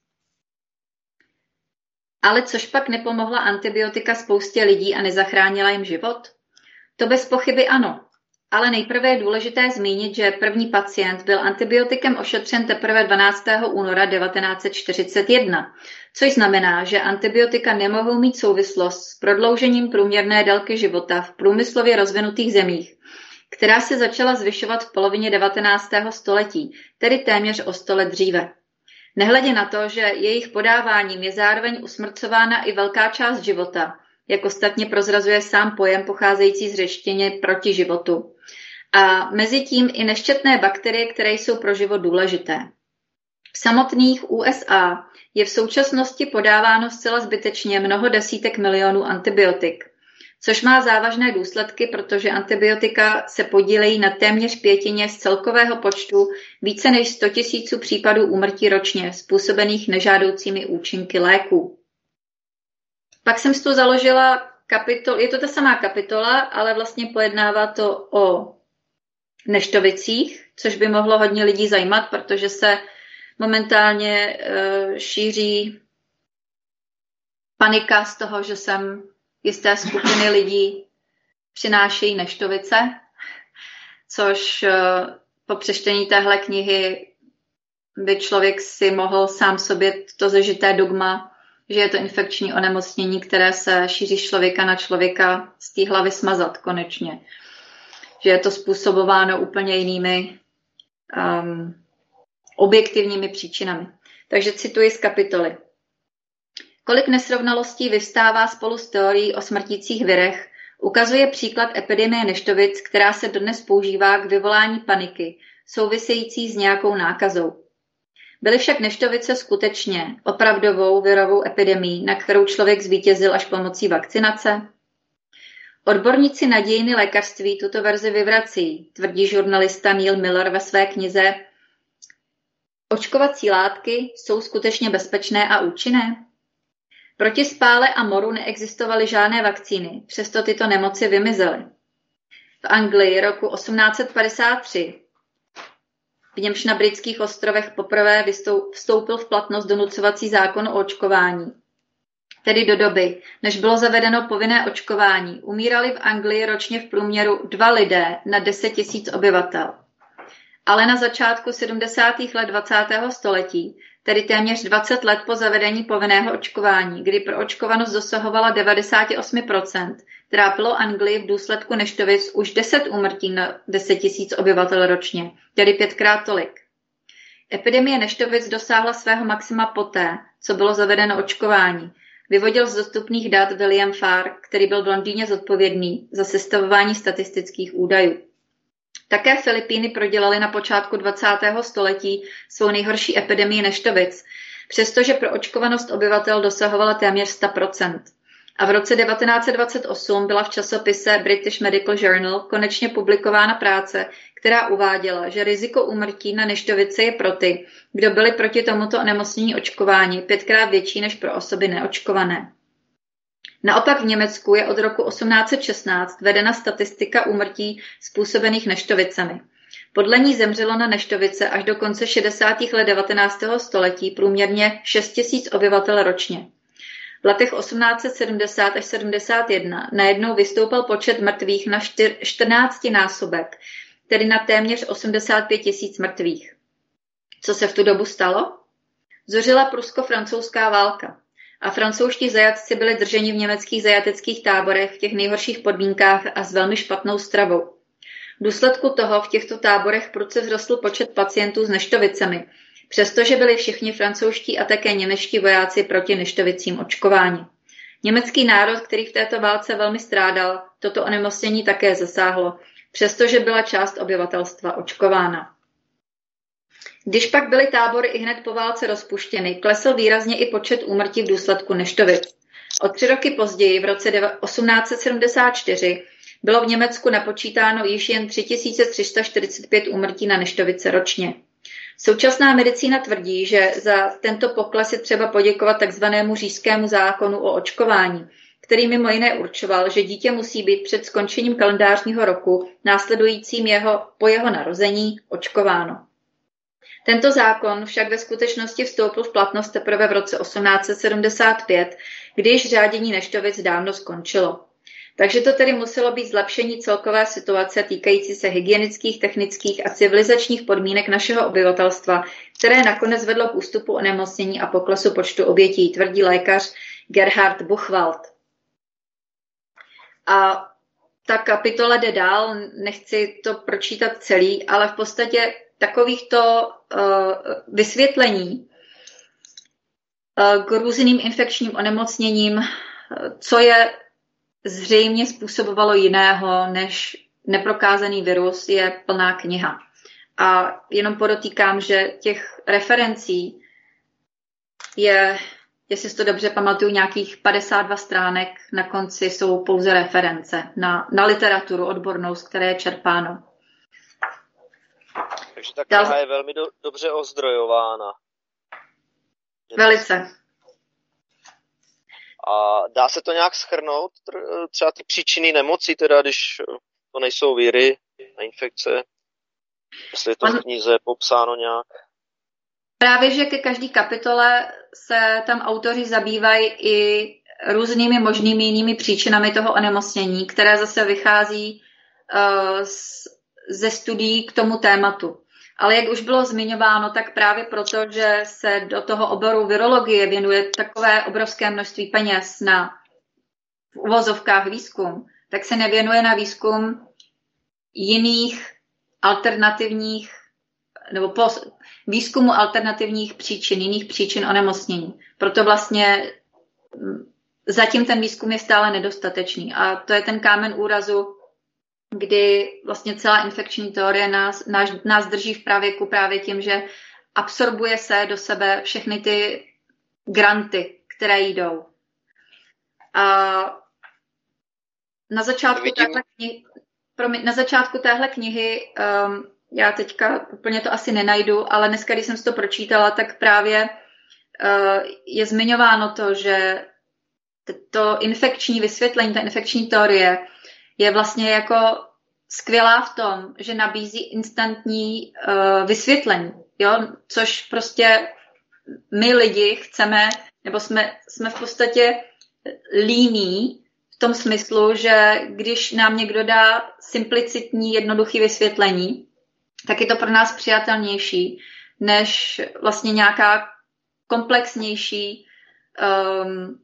Ale což pak nepomohla antibiotika spoustě lidí a nezachránila jim život? To bez pochyby ano. Ale nejprve je důležité zmínit, že první pacient byl antibiotikem ošetřen teprve 12. února 1941, což znamená, že antibiotika nemohou mít souvislost s prodloužením průměrné délky života v průmyslově rozvinutých zemích, která se začala zvyšovat v polovině 19. století, tedy téměř o sto let dříve. Nehledě na to, že jejich podáváním je zároveň usmrcována i velká část života, jak ostatně prozrazuje sám pojem pocházející z řeštině proti životu. A mezi tím i neštětné bakterie, které jsou pro život důležité. V samotných USA je v současnosti podáváno zcela zbytečně mnoho desítek milionů antibiotik, což má závažné důsledky, protože antibiotika se podílejí na téměř pětině z celkového počtu více než 100 000 případů úmrtí ročně způsobených nežádoucími účinky léků. Pak jsem si tu založila kapitol, je to ta samá kapitola, ale vlastně pojednává to o neštovicích, což by mohlo hodně lidí zajímat, protože se momentálně uh, šíří panika z toho, že sem jisté skupiny lidí přinášejí neštovice, což uh, po přečtení téhle knihy by člověk si mohl sám sobě to zažité dogma že je to infekční onemocnění, které se šíří člověka na člověka z té hlavy smazat konečně. Že je to způsobováno úplně jinými um, objektivními příčinami. Takže cituji z kapitoly. Kolik nesrovnalostí vystává spolu s teorií o smrtících virech, ukazuje příklad epidemie neštovic, která se dodnes používá k vyvolání paniky, související s nějakou nákazou. Byly však neštovice skutečně opravdovou virovou epidemí, na kterou člověk zvítězil až pomocí vakcinace? Odborníci na dějiny lékařství tuto verzi vyvrací, tvrdí žurnalista Neil Miller ve své knize Očkovací látky jsou skutečně bezpečné a účinné? Proti spále a moru neexistovaly žádné vakcíny, přesto tyto nemoci vymizely. V Anglii roku 1853 v němž na britských ostrovech poprvé vstoupil v platnost donucovací zákon o očkování. Tedy do doby, než bylo zavedeno povinné očkování, umírali v Anglii ročně v průměru dva lidé na 10 tisíc obyvatel. Ale na začátku 70. let 20. století, tedy téměř 20 let po zavedení povinného očkování, kdy proočkovanost dosahovala 98%, trápilo Anglii v důsledku neštovic už 10 úmrtí na 10 tisíc obyvatel ročně, tedy pětkrát tolik. Epidemie neštovic dosáhla svého maxima poté, co bylo zavedeno očkování. Vyvodil z dostupných dat William Farr, který byl v Londýně zodpovědný za sestavování statistických údajů. Také Filipíny prodělaly na počátku 20. století svou nejhorší epidemii neštovic, přestože pro očkovanost obyvatel dosahovala téměř 100% a v roce 1928 byla v časopise British Medical Journal konečně publikována práce, která uváděla, že riziko úmrtí na neštovice je pro ty, kdo byli proti tomuto onemocnění očkováni, pětkrát větší než pro osoby neočkované. Naopak v Německu je od roku 1816 vedena statistika úmrtí způsobených neštovicemi. Podle ní zemřelo na neštovice až do konce 60. let 19. století průměrně 6 000 obyvatel ročně. V letech 1870 až 71 najednou vystoupil počet mrtvých na 14 násobek, tedy na téměř 85 tisíc mrtvých. Co se v tu dobu stalo? Zořila prusko-francouzská válka a francouzští zajatci byli drženi v německých zajateckých táborech v těch nejhorších podmínkách a s velmi špatnou stravou. V důsledku toho v těchto táborech prudce vzrostl počet pacientů s neštovicemi, přestože byli všichni francouzští a také němečtí vojáci proti neštovicím očkování. Německý národ, který v této válce velmi strádal, toto onemocnění také zasáhlo, přestože byla část obyvatelstva očkována. Když pak byly tábory i hned po válce rozpuštěny, klesl výrazně i počet úmrtí v důsledku neštovic. O tři roky později, v roce 1874, bylo v Německu napočítáno již jen 3345 úmrtí na neštovice ročně. Současná medicína tvrdí, že za tento pokles je třeba poděkovat takzvanému říšskému zákonu o očkování, který mimo jiné určoval, že dítě musí být před skončením kalendářního roku následujícím jeho, po jeho narození očkováno. Tento zákon však ve skutečnosti vstoupil v platnost teprve v roce 1875, když řádění neštovic dávno skončilo. Takže to tedy muselo být zlepšení celkové situace týkající se hygienických, technických a civilizačních podmínek našeho obyvatelstva, které nakonec vedlo k ústupu onemocnění a poklesu počtu obětí, tvrdí lékař Gerhard Buchwald. A ta kapitola jde dál, nechci to pročítat celý, ale v podstatě takovýchto uh, vysvětlení uh, k různým infekčním onemocněním, uh, co je zřejmě způsobovalo jiného než neprokázaný virus, je plná kniha. A jenom podotýkám, že těch referencí je, jestli si to dobře pamatuju, nějakých 52 stránek, na konci jsou pouze reference na, na literaturu odbornou, z které je čerpáno. Takže ta kniha Dal... je velmi do, dobře ozdrojována. Velice. A dá se to nějak schrnout, třeba ty příčiny nemocí, teda když to nejsou víry a infekce, jestli je to v knize popsáno nějak? Právě, že ke každé kapitole se tam autoři zabývají i různými možnými jinými příčinami toho onemocnění, které zase vychází uh, z, ze studií k tomu tématu. Ale jak už bylo zmiňováno, tak právě proto, že se do toho oboru virologie věnuje takové obrovské množství peněz na v uvozovkách výzkum, tak se nevěnuje na výzkum jiných alternativních nebo pos, výzkumu alternativních příčin, jiných příčin onemocnění. Proto vlastně mm, zatím ten výzkum je stále nedostatečný. A to je ten kámen úrazu kdy vlastně celá infekční teorie nás, nás, nás drží v pravěku právě tím, že absorbuje se do sebe všechny ty granty, které jdou. A na začátku téhle knihy, promiň, na začátku téhle knihy um, já teďka úplně to asi nenajdu, ale dneska, když jsem si to pročítala, tak právě uh, je zmiňováno to, že to infekční vysvětlení, ta infekční teorie je vlastně jako skvělá v tom, že nabízí instantní uh, vysvětlení, jo? což prostě my lidi chceme, nebo jsme, jsme v podstatě líní v tom smyslu, že když nám někdo dá simplicitní, jednoduchý vysvětlení, tak je to pro nás přijatelnější, než vlastně nějaká komplexnější, um,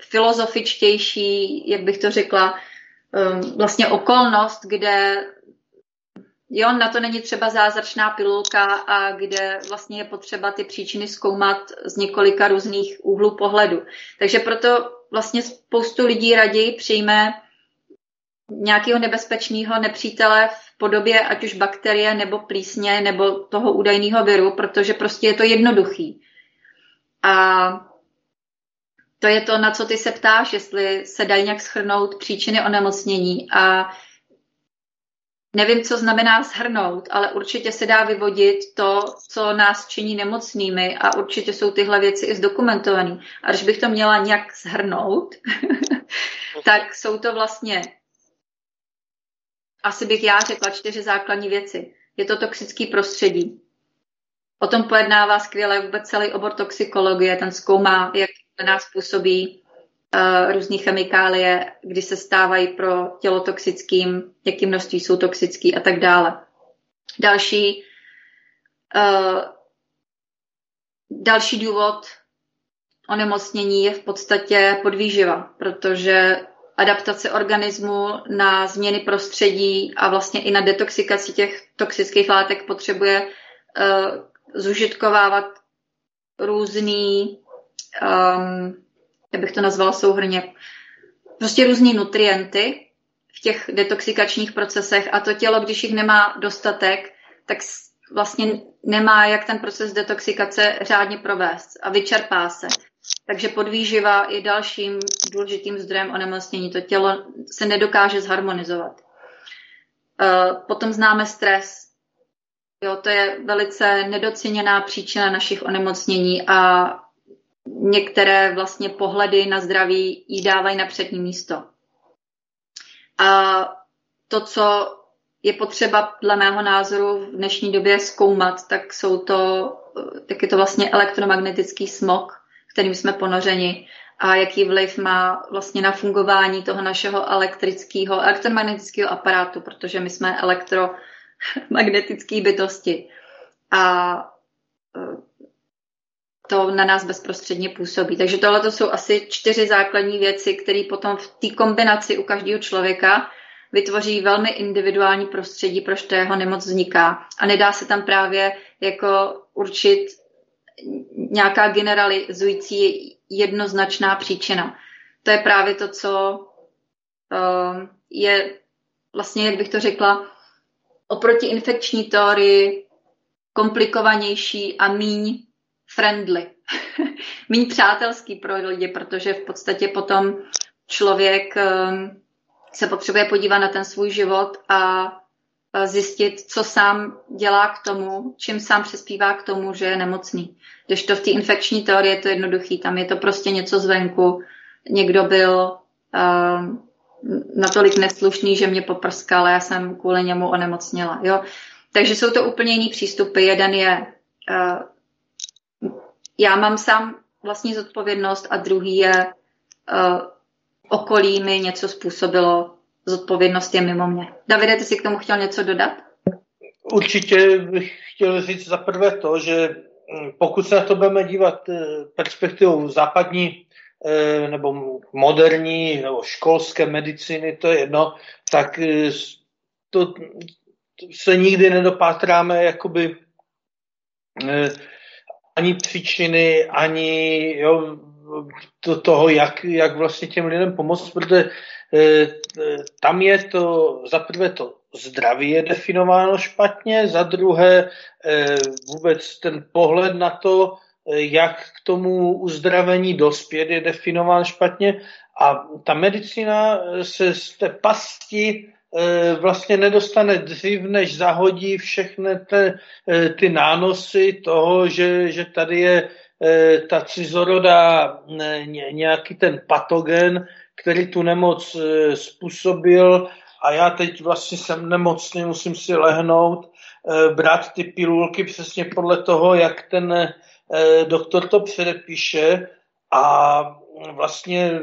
filozofičtější, jak bych to řekla, Um, vlastně okolnost, kde jo, na to není třeba zázračná pilulka a kde vlastně je potřeba ty příčiny zkoumat z několika různých úhlů pohledu. Takže proto vlastně spoustu lidí raději přijme nějakého nebezpečného nepřítele v podobě ať už bakterie nebo plísně nebo toho údajného viru, protože prostě je to jednoduchý. A to je to, na co ty se ptáš, jestli se dají nějak schrnout příčiny onemocnění a nevím, co znamená shrnout, ale určitě se dá vyvodit to, co nás činí nemocnými a určitě jsou tyhle věci i zdokumentované. A když bych to měla nějak shrnout, tak jsou to vlastně, asi bych já řekla čtyři základní věci. Je to toxický prostředí. O tom pojednává skvěle vůbec celý obor toxikologie, ten zkoumá, jak nás působí uh, různé chemikálie, kdy se stávají pro tělo toxickým, jaký množství jsou toxický a tak dále. Další, uh, další důvod onemocnění je v podstatě podvýživa, protože adaptace organismu na změny prostředí a vlastně i na detoxikaci těch toxických látek potřebuje uh, zužitkovávat různý um, jak bych to nazvala souhrně, prostě různý nutrienty v těch detoxikačních procesech a to tělo, když jich nemá dostatek, tak vlastně nemá jak ten proces detoxikace řádně provést a vyčerpá se. Takže podvýživa je dalším důležitým zdrojem onemocnění. To tělo se nedokáže zharmonizovat. Uh, potom známe stres. Jo, to je velice nedoceněná příčina našich onemocnění a některé vlastně pohledy na zdraví jí dávají na přední místo. A to, co je potřeba dle mého názoru v dnešní době zkoumat, tak jsou to, tak je to vlastně elektromagnetický smog, kterým jsme ponořeni a jaký vliv má vlastně na fungování toho našeho elektrického, elektromagnetického aparátu, protože my jsme elektromagnetické bytosti. A e, to na nás bezprostředně působí. Takže tohle to jsou asi čtyři základní věci, které potom v té kombinaci u každého člověka vytvoří velmi individuální prostředí, proč to jeho nemoc vzniká. A nedá se tam právě jako určit nějaká generalizující jednoznačná příčina. To je právě to, co uh, je vlastně, jak bych to řekla, oproti infekční teorii komplikovanější a míň friendly. míň přátelský pro lidi, protože v podstatě potom člověk um, se potřebuje podívat na ten svůj život a zjistit, co sám dělá k tomu, čím sám přispívá k tomu, že je nemocný. Když to v té infekční teorii je to jednoduchý, tam je to prostě něco zvenku. Někdo byl uh, natolik neslušný, že mě poprskal já jsem kvůli němu onemocněla. Jo? Takže jsou to úplně jiný přístupy. Jeden je, uh, já mám sám vlastní zodpovědnost a druhý je, uh, okolí mi něco způsobilo, zodpovědnost je mimo mě. Davide, ty jsi k tomu chtěl něco dodat? Určitě bych chtěl říct za prvé to, že mm, pokud se na to budeme dívat eh, perspektivou západní eh, nebo moderní nebo školské medicíny, to je jedno, tak eh, to se nikdy nedopátráme jakoby ani příčiny, ani jo, to, toho, jak, jak vlastně těm lidem pomoct, protože e, tam je to, za prvé to zdraví je definováno špatně, za druhé e, vůbec ten pohled na to, jak k tomu uzdravení dospět, je definován špatně. A ta medicína se z té pasti vlastně nedostane dřív, než zahodí všechny ty, ty nánosy toho, že, že tady je ta cizorodá nějaký ten patogen, který tu nemoc e, způsobil a já teď vlastně jsem nemocný, musím si lehnout, e, brát ty pilulky přesně podle toho, jak ten doktor to předepíše a vlastně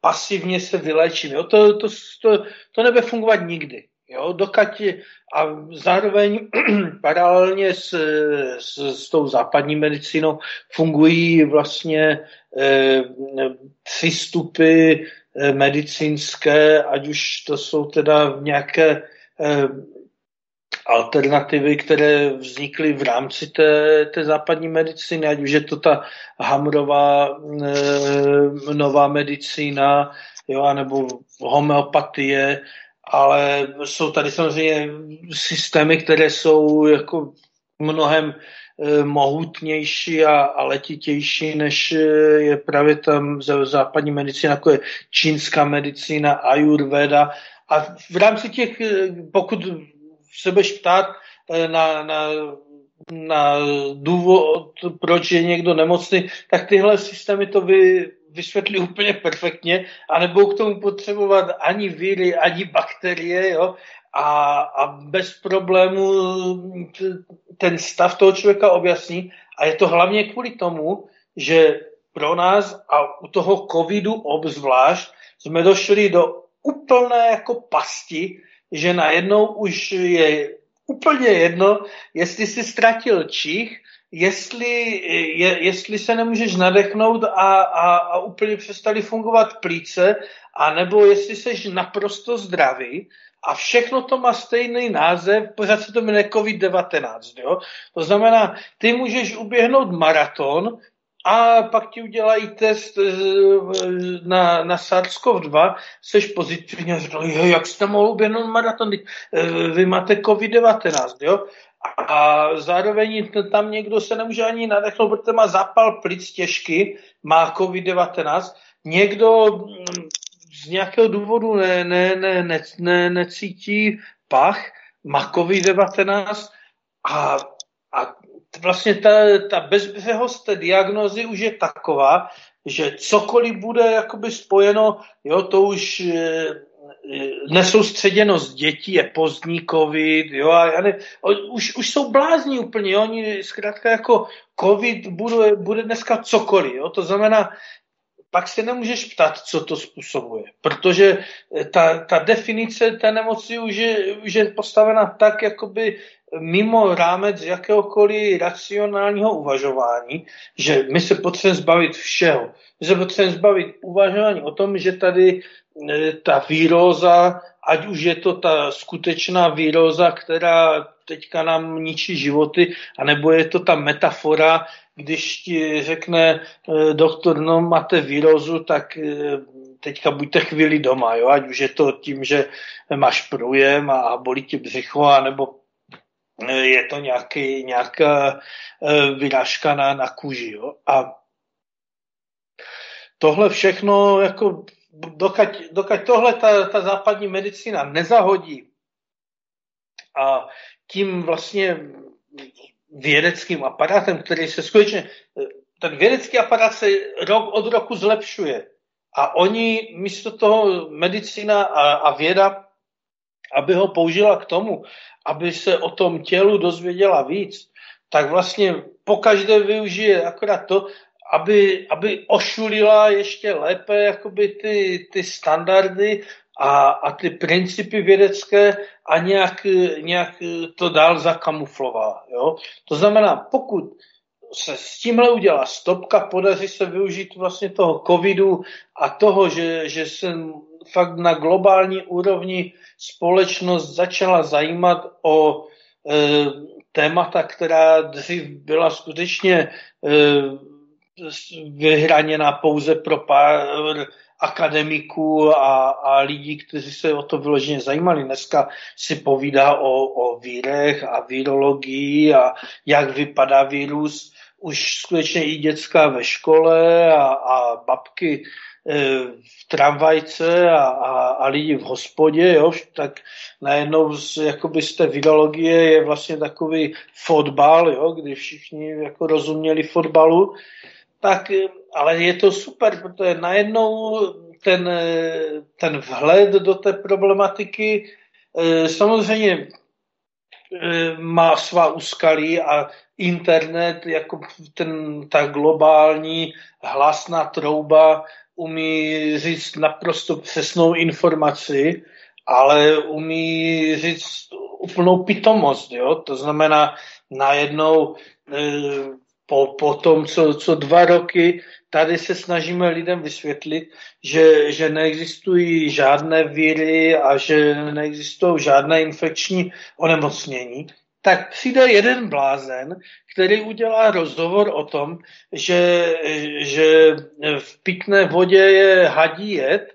pasivně se vylečím. Jo? To, to, to, to nebude fungovat nikdy. Jo, dokud a zároveň paralelně s, s, s tou západní medicínou fungují vlastně eh, přístupy eh, medicínské, ať už to jsou teda nějaké eh, alternativy, které vznikly v rámci té, té západní medicíny, ať už je to ta Hamrová eh, nová medicína, jo, anebo homeopatie, ale jsou tady samozřejmě systémy, které jsou jako mnohem eh, mohutnější a, a letitější, než eh, je právě tam západní medicína, jako je čínská medicína, ayurveda. A v rámci těch, eh, pokud se budeš ptát na, na, na důvod, proč je někdo nemocný, tak tyhle systémy to vy, vysvětlí úplně perfektně a nebudou k tomu potřebovat ani víry, ani bakterie, jo, a, a bez problému ten stav toho člověka objasní. A je to hlavně kvůli tomu, že pro nás a u toho covidu obzvlášť jsme došli do úplné jako pasti, že najednou už je úplně jedno, jestli si ztratil čich, jestli, je, jestli se nemůžeš nadechnout a, a, a úplně přestali fungovat plíce, anebo jestli jsi naprosto zdravý a všechno to má stejný název, pořád se to jmenuje COVID-19. Jo? To znamená, ty můžeš uběhnout maraton, a pak ti udělají test eh, na, na SARS-CoV-2, seš pozitivně a říkají, jak jste mohl uběhnout maraton, eh, vy máte COVID-19, jo? A zároveň tam někdo se nemůže ani nadechnout, protože má zapal plic těžky, má COVID-19. Někdo mm, z nějakého důvodu ne, ne, ne, ne, ne, necítí pach, má COVID-19 A, a vlastně ta, ta bezbřehost té diagnozy už je taková, že cokoliv bude jakoby spojeno, jo, to už e, nesoustředěnost dětí je pozdní covid, jo, a ne, už, už jsou blázní úplně, jo, oni zkrátka jako covid bude, bude dneska cokoliv, jo, to znamená, pak se nemůžeš ptat, co to způsobuje, protože ta, ta definice té nemoci už je, už je postavena tak, jakoby mimo rámec jakéhokoliv racionálního uvažování, že my se potřebujeme zbavit všeho. My se potřebujeme zbavit uvažování o tom, že tady e, ta výroza, ať už je to ta skutečná výroza, která teďka nám ničí životy, anebo je to ta metafora, když ti řekne e, doktor, no máte výrozu, tak e, teďka buďte chvíli doma, jo? ať už je to tím, že máš průjem a bolí ti břicho, anebo je to nějaký, nějaká vyrážka na, na kůži. Jo? A tohle všechno, jako dokud, dokud tohle ta, ta západní medicína nezahodí a tím vlastně vědeckým aparátem, který se skutečně, ten vědecký aparát se rok od roku zlepšuje. A oni místo toho medicína a, a věda, aby ho použila k tomu, aby se o tom tělu dozvěděla víc, tak vlastně pokaždé využije akorát to, aby, aby ošulila ještě lépe jakoby ty, ty standardy a, a ty principy vědecké a nějak, nějak to dál zakamuflovala. Jo? To znamená, pokud se s tímhle udělá stopka, podaří se využít vlastně toho covidu a toho, že, že se fakt na globální úrovni společnost začala zajímat o e, témata, která dřív byla skutečně e, vyhraněna pouze pro pár akademiků a, a lidí, kteří se o to vyloženě zajímali. Dneska si povídá o, o vírech a virologii a jak vypadá vírus. Už skutečně i dětská ve škole a, a babky E, v tramvajce a, a, a lidi v hospodě, jo, tak najednou z, jakoby z té virologie je vlastně takový fotbal, jo, kdy všichni jako rozuměli fotbalu, tak, ale je to super, protože najednou ten, ten vhled do té problematiky e, samozřejmě e, má svá úskalí a internet, jako ten, ta globální hlasná trouba umí říct naprosto přesnou informaci, ale umí říct úplnou pitomost. Jo? To znamená, najednou e, po, po tom, co, co dva roky tady se snažíme lidem vysvětlit, že, že neexistují žádné víry a že neexistují žádné infekční onemocnění, tak přijde jeden blázen, který udělá rozhovor o tom, že, že v pitné vodě je hadí jed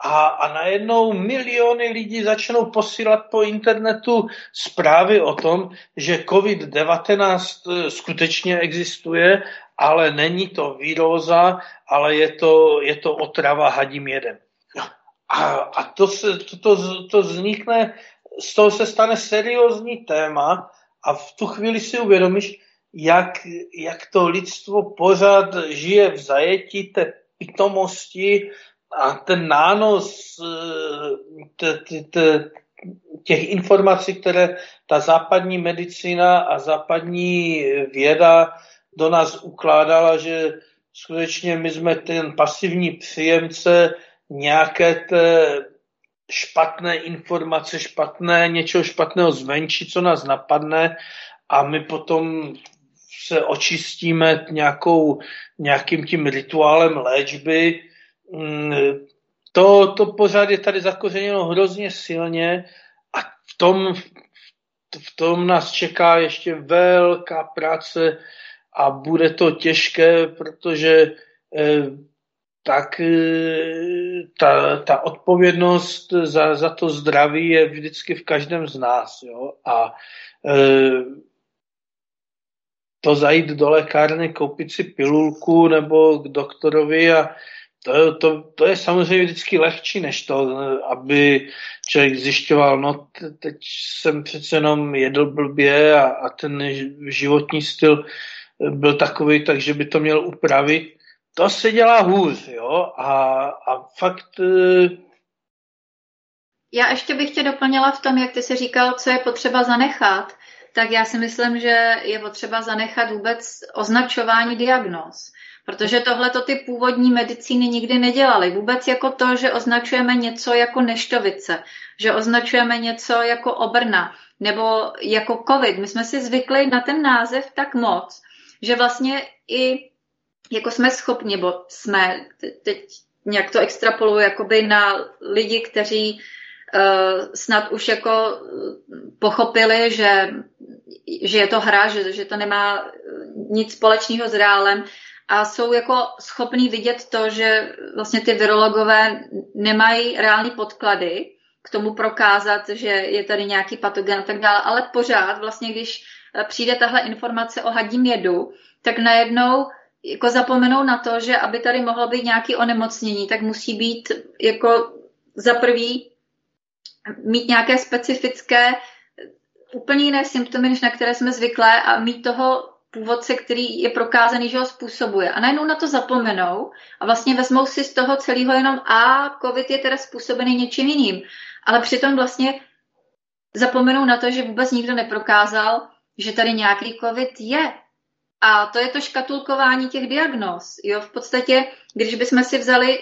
a, a najednou miliony lidí začnou posílat po internetu zprávy o tom, že COVID-19 skutečně existuje, ale není to výroza, ale je to, je to otrava hadím jedem. A, a to, se, to, to, to vznikne z toho se stane seriózní téma a v tu chvíli si uvědomíš, jak, jak to lidstvo pořád žije v zajetí té pitomosti a ten nános eh, těch informací, které ta západní medicína a západní věda do nás ukládala, že skutečně my jsme ten pasivní příjemce nějaké té špatné informace, špatné, něčeho špatného zvenčí, co nás napadne a my potom se očistíme nějakou, nějakým tím rituálem léčby. Mm, to, to pořád je tady zakořeněno hrozně silně a v tom, v tom nás čeká ještě velká práce a bude to těžké, protože eh, tak e, ta, ta odpovědnost za, za to zdraví je vždycky v každém z nás. Jo? A e, to zajít do lékárny, koupit si pilulku nebo k doktorovi a to, to, to je samozřejmě vždycky lehčí, než to, aby člověk zjišťoval, no teď jsem přece jenom jedl blbě a, a ten životní styl byl takový, takže by to měl upravit. To se dělá hůř, jo, a, a fakt... E, já ještě bych tě doplnila v tom, jak ty jsi říkal, co je potřeba zanechat, tak já si myslím, že je potřeba zanechat vůbec označování diagnóz. Protože tohle to ty původní medicíny nikdy nedělaly. Vůbec jako to, že označujeme něco jako neštovice, že označujeme něco jako obrna nebo jako covid. My jsme si zvykli na ten název tak moc, že vlastně i jako jsme schopni, bo jsme teď nějak to extrapoluju jakoby na lidi, kteří uh, snad už jako pochopili, že, že je to hra, že, že to nemá nic společného s reálem, a jsou jako schopní vidět to, že vlastně ty virologové nemají reální podklady k tomu prokázat, že je tady nějaký patogen a tak dále, ale pořád vlastně, když eh, přijde tahle informace o hadím jedu, tak najednou jako zapomenou na to, že aby tady mohlo být nějaké onemocnění, tak musí být jako za prvý mít nějaké specifické úplně jiné symptomy, než na které jsme zvyklé a mít toho původce, který je prokázaný, že ho způsobuje. A najednou na to zapomenou a vlastně vezmou si z toho celého jenom a covid je teda způsobený něčím jiným. Ale přitom vlastně zapomenou na to, že vůbec nikdo neprokázal, že tady nějaký covid je. A to je to škatulkování těch diagnóz. Jo, v podstatě, když bychom si vzali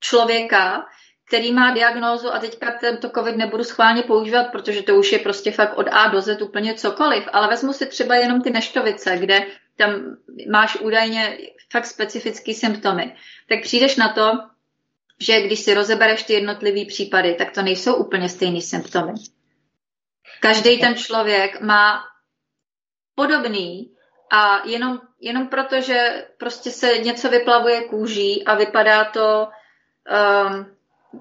člověka, který má diagnózu a teďka tento covid nebudu schválně používat, protože to už je prostě fakt od A do Z úplně cokoliv, ale vezmu si třeba jenom ty neštovice, kde tam máš údajně fakt specifický symptomy, tak přijdeš na to, že když si rozebereš ty jednotlivý případy, tak to nejsou úplně stejný symptomy. Každý ten člověk má podobný a jenom, jenom proto, že prostě se něco vyplavuje kůží a vypadá to um,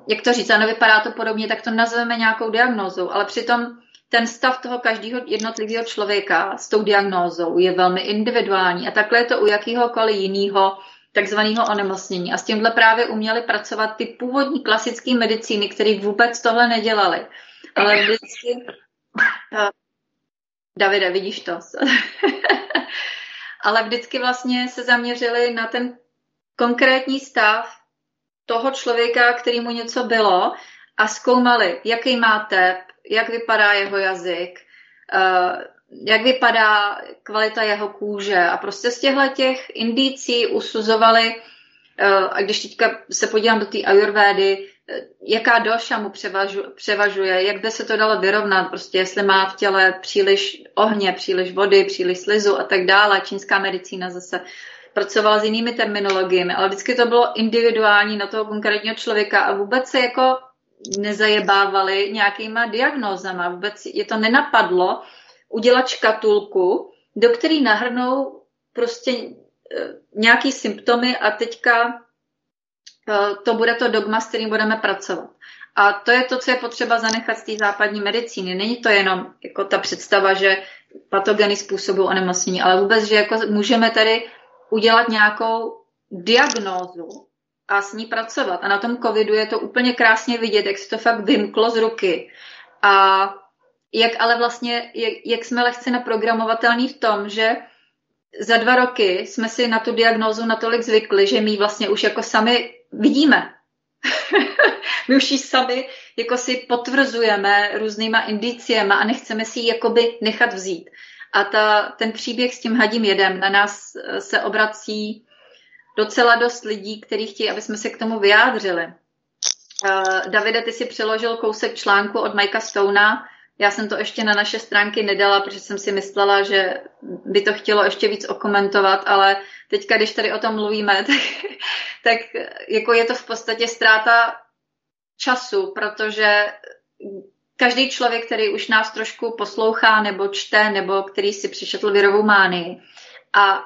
jak to říct, ano, vypadá to podobně, tak to nazveme nějakou diagnózou, ale přitom ten stav toho každého jednotlivého člověka s tou diagnózou je velmi individuální a takhle je to u jakéhokoliv jiného takzvaného onemocnění. A s tímhle právě uměli pracovat ty původní klasické medicíny, které vůbec tohle nedělali. Ale vždycky... Davide, vidíš to? Ale vždycky vlastně se zaměřili na ten konkrétní stav toho člověka, který mu něco bylo a zkoumali, jaký má tep, jak vypadá jeho jazyk, uh, jak vypadá kvalita jeho kůže a prostě z těchto těch indicí usuzovali, uh, a když teďka se podívám do té ajurvédy, uh, jaká doša mu převažu, převažuje, jak by se to dalo vyrovnat, prostě jestli má v těle příliš ohně, příliš vody, příliš slizu a tak dále. Čínská medicína zase pracovala s jinými terminologiemi, ale vždycky to bylo individuální na toho konkrétního člověka a vůbec se jako nezajebávali nějakýma diagnózama. Vůbec je to nenapadlo udělat škatulku, do který nahrnou prostě e, nějaký symptomy a teďka e, to bude to dogma, s kterým budeme pracovat. A to je to, co je potřeba zanechat z té západní medicíny. Není to jenom jako ta představa, že patogeny způsobují onemocnění, ale vůbec, že jako můžeme tady udělat nějakou diagnózu a s ní pracovat. A na tom covidu je to úplně krásně vidět, jak se to fakt vymklo z ruky. A jak ale vlastně, jak, jak jsme lehce naprogramovatelní v tom, že za dva roky jsme si na tu diagnózu natolik zvykli, že my vlastně už jako sami vidíme. my už ji sami jako si potvrzujeme různýma indiciema a nechceme si ji jakoby nechat vzít. A ta, ten příběh s tím hadím jedem na nás eh, se obrací docela dost lidí, kteří chtějí, aby jsme se k tomu vyjádřili. Uh, Davide, ty si přeložil kousek článku od Mikea Stona. Já jsem to ještě na naše stránky nedala, protože jsem si myslela, že by to chtělo ještě víc okomentovat, ale teďka, když tady o tom mluvíme, tak, tak jako je to v podstatě ztráta času, protože každý člověk, který už nás trošku poslouchá nebo čte, nebo který si přišetl virovou mánii a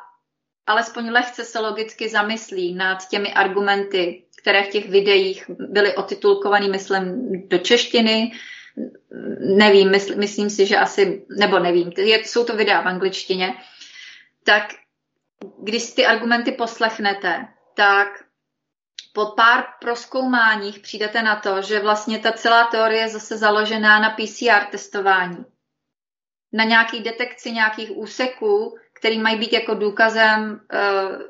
alespoň lehce se logicky zamyslí nad těmi argumenty, které v těch videích byly otitulkované, myslím, do češtiny, nevím, mysl, myslím si, že asi, nebo nevím, je, jsou to videa v angličtině, tak když ty argumenty poslechnete, tak po pár proskoumáních přijdete na to, že vlastně ta celá teorie je zase založená na PCR testování. Na nějaký detekci nějakých úseků, který mají být jako důkazem uh,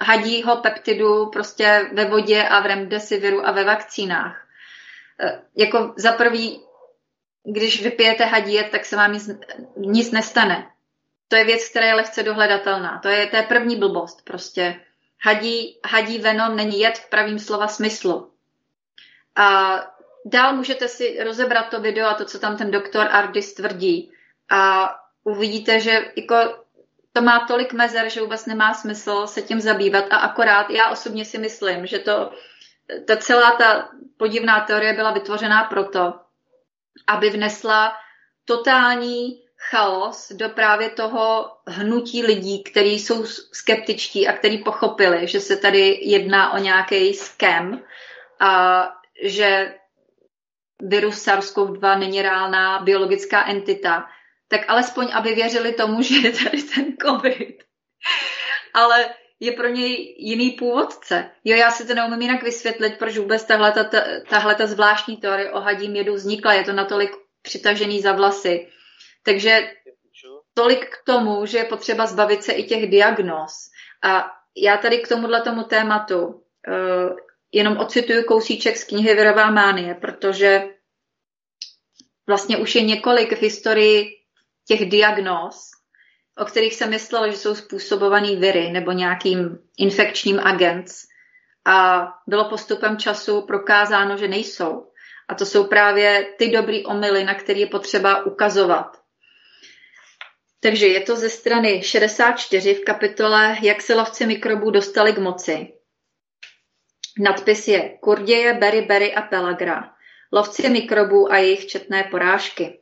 hadího peptidu prostě ve vodě a v remdesiviru a ve vakcínách. Uh, jako za prvý, když vypijete hadí tak se vám nic, nic nestane. To je věc, která je lehce dohledatelná. To je, to je první blbost. Prostě hadí, hadí venom není jed v pravým slova smyslu. A dál můžete si rozebrat to video a to, co tam ten doktor Ardis tvrdí. A uvidíte, že jako to má tolik mezer, že vůbec nemá smysl se tím zabývat a akorát já osobně si myslím, že to, ta celá ta podivná teorie byla vytvořená proto, aby vnesla totální chaos do právě toho hnutí lidí, kteří jsou skeptičtí a kteří pochopili, že se tady jedná o nějaký scam a že virus SARS-CoV-2 není reálná biologická entita, tak alespoň, aby věřili tomu, že je tady ten COVID. Ale je pro něj jiný původce. Jo, já si to neumím jinak vysvětlit, proč vůbec tahle, ta, tahle ta zvláštní teorie o hadím jedu vznikla. Je to natolik přitažený za vlasy. Takže tolik k tomu, že je potřeba zbavit se i těch diagnóz. A já tady k tomuhle tomu tématu uh, jenom ocituju kousíček z knihy Virová mánie, protože vlastně už je několik v historii těch diagnóz, o kterých jsem myslela, že jsou způsobovaný viry nebo nějakým infekčním agents. A bylo postupem času prokázáno, že nejsou. A to jsou právě ty dobrý omily, na které je potřeba ukazovat. Takže je to ze strany 64 v kapitole Jak se lovci mikrobů dostali k moci. Nadpis je Kurděje, Berry, Berry a Pelagra. Lovci mikrobů a jejich četné porážky.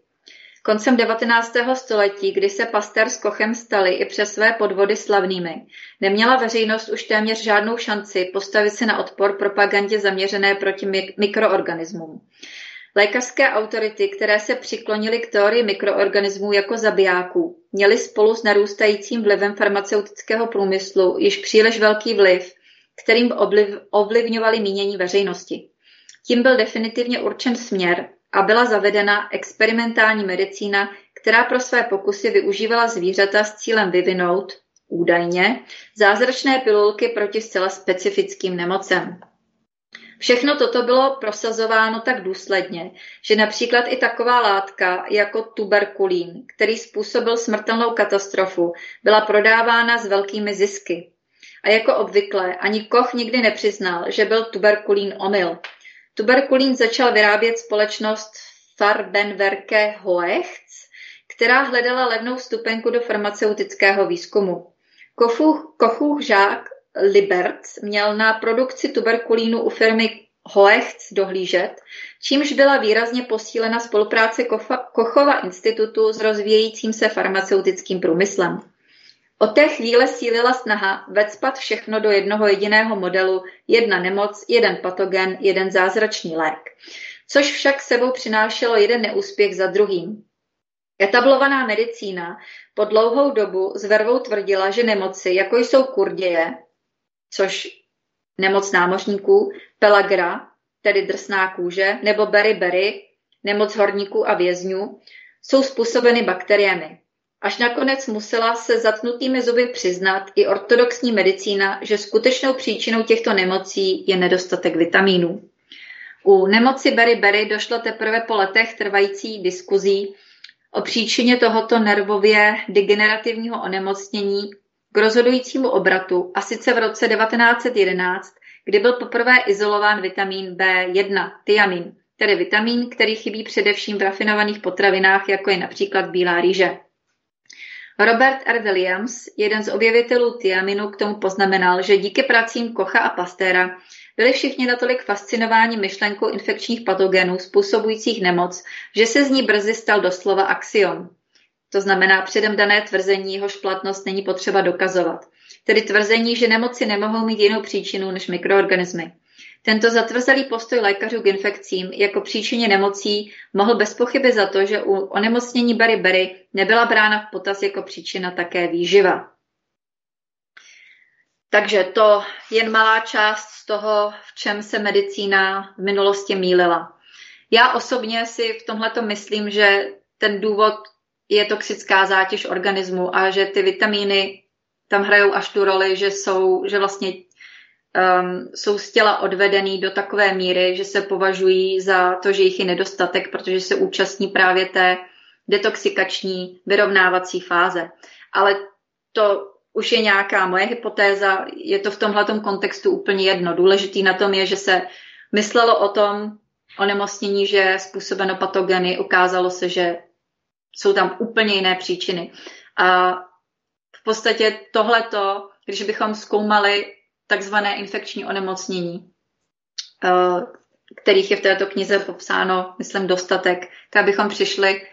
Koncem 19. století, kdy se Pasteur s Kochem stali i přes své podvody slavnými, neměla veřejnost už téměř žádnou šanci postavit se na odpor propagandě zaměřené proti mikroorganismům. Lékařské autority, které se přiklonily k teorii mikroorganismů jako zabijáků, měly spolu s narůstajícím vlivem farmaceutického průmyslu již příliš velký vliv, kterým ovlivňovali mínění veřejnosti. Tím byl definitivně určen směr a byla zavedena experimentální medicína, která pro své pokusy využívala zvířata s cílem vyvinout, údajně, zázračné pilulky proti zcela specifickým nemocem. Všechno toto bylo prosazováno tak důsledně, že například i taková látka jako tuberkulín, který způsobil smrtelnou katastrofu, byla prodávána s velkými zisky. A jako obvykle ani Koch nikdy nepřiznal, že byl tuberkulín omyl. Tuberkulín začal vyrábět společnost Farbenwerke Hoechts, která hledala levnou vstupenku do farmaceutického výzkumu. Kochův, žák Liberc měl na produkci tuberkulínu u firmy Hoechts dohlížet, čímž byla výrazně posílena spolupráce Kochova institutu s rozvíjejícím se farmaceutickým průmyslem. Od té chvíle sílila snaha vecpat všechno do jednoho jediného modelu, jedna nemoc, jeden patogen, jeden zázračný lék. Což však sebou přinášelo jeden neúspěch za druhým. Etablovaná medicína po dlouhou dobu s vervou tvrdila, že nemoci, jako jsou kurděje, což nemoc námořníků, pelagra, tedy drsná kůže, nebo beriberi, nemoc horníků a vězňů, jsou způsobeny bakteriemi. Až nakonec musela se zatnutými zuby přiznat i ortodoxní medicína, že skutečnou příčinou těchto nemocí je nedostatek vitamínů. U nemoci beriberi došlo teprve po letech trvající diskuzí o příčině tohoto nervově degenerativního onemocnění k rozhodujícímu obratu a sice v roce 1911, kdy byl poprvé izolován vitamin B1, tiamin, tedy vitamin, který chybí především v rafinovaných potravinách, jako je například bílá rýže. Robert R. Williams, jeden z objevitelů tiaminu, k tomu poznamenal, že díky pracím Kocha a Pastéra byli všichni natolik fascinováni myšlenkou infekčních patogenů způsobujících nemoc, že se z ní brzy stal doslova axiom. To znamená předem dané tvrzení, jehož platnost není potřeba dokazovat. Tedy tvrzení, že nemoci nemohou mít jinou příčinu než mikroorganismy. Tento zatvrzelý postoj lékařů k infekcím jako příčině nemocí mohl bez pochyby za to, že u onemocnění Berry nebyla brána v potaz jako příčina také výživa. Takže to jen malá část z toho, v čem se medicína v minulosti mýlila. Já osobně si v tomhle myslím, že ten důvod je toxická zátěž organismu a že ty vitamíny tam hrajou až tu roli, že jsou, že vlastně um, jsou z těla odvedený do takové míry, že se považují za to, že jich je nedostatek, protože se účastní právě té detoxikační vyrovnávací fáze. Ale to už je nějaká moje hypotéza, je to v tomhle kontextu úplně jedno. Důležitý na tom je, že se myslelo o tom onemocnění, že je způsobeno patogeny, ukázalo se, že jsou tam úplně jiné příčiny. A v podstatě tohleto, když bychom zkoumali takzvané infekční onemocnění, eh, kterých je v této knize popsáno, myslím, dostatek, tak abychom přišli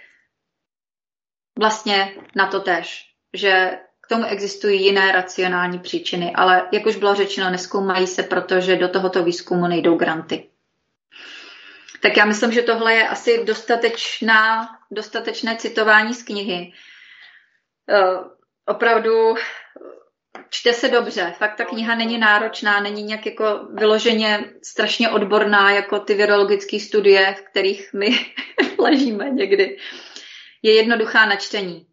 vlastně na to tež, že k tomu existují jiné racionální příčiny, ale jak už bylo řečeno, neskoumají se, protože do tohoto výzkumu nejdou granty. Tak já myslím, že tohle je asi dostatečná, dostatečné citování z knihy. Uh, opravdu čte se dobře. Fakt ta kniha není náročná, není nějak jako vyloženě strašně odborná, jako ty virologické studie, v kterých my ležíme někdy. Je jednoduchá na čtení.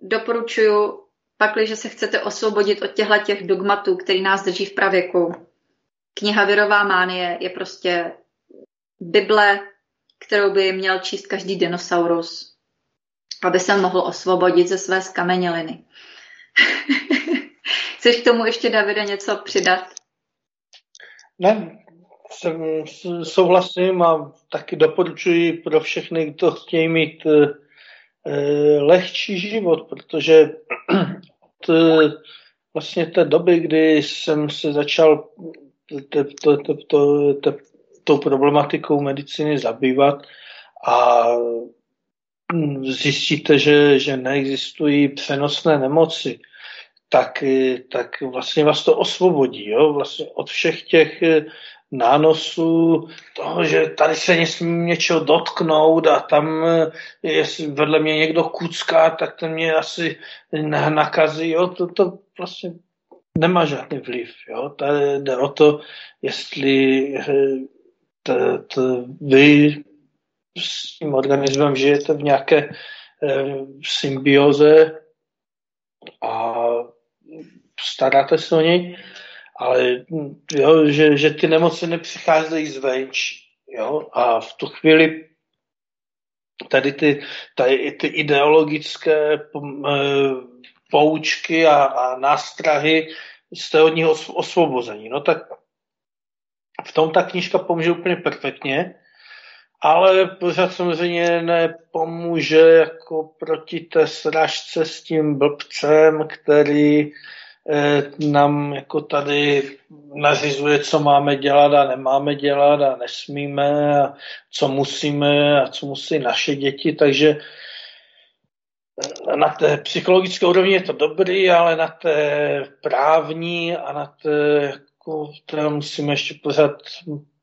Doporučuju, pakliže se chcete osvobodit od těchto těch dogmatů, který nás drží v pravěku. Kniha Virová mánie je prostě Bible, kterou by měl číst každý dinosaurus, aby se mohl osvobodit ze své skameněliny. Chceš k tomu ještě, Davide, něco přidat? Ne, jsem, souhlasím a taky doporučuji pro všechny, kdo chtějí mít e, lehčí život, protože od e, vlastně té doby, kdy jsem se začal te, te, te, te, te, tou problematikou medicíny zabývat a zjistíte, že, že neexistují přenosné nemoci, tak, tak vlastně vás to osvobodí jo? Vlastně od všech těch nánosů toho, že tady se nesmím něčeho dotknout a tam, jestli vedle mě někdo kucká, tak ten mě asi nakazí. Jo? To, to vlastně nemá žádný vliv. Jo? Tady jde o to, jestli to, to vy s tím organismem žijete v nějaké e, symbioze a staráte se o něj, ale jo, že, že ty nemoci nepřicházejí zvenčí. Jo? A v tu chvíli tady ty, tady ty ideologické e, poučky a, a nástrahy jste od nich osvobození. No tak v tom ta knížka pomůže úplně perfektně, ale pořád samozřejmě nepomůže jako proti té sražce s tím blbcem, který eh, nám jako tady nařizuje, co máme dělat a nemáme dělat a nesmíme a co musíme a co musí naše děti, takže na té psychologické úrovni je to dobrý, ale na té právní a na té jako, teda musíme ještě pořád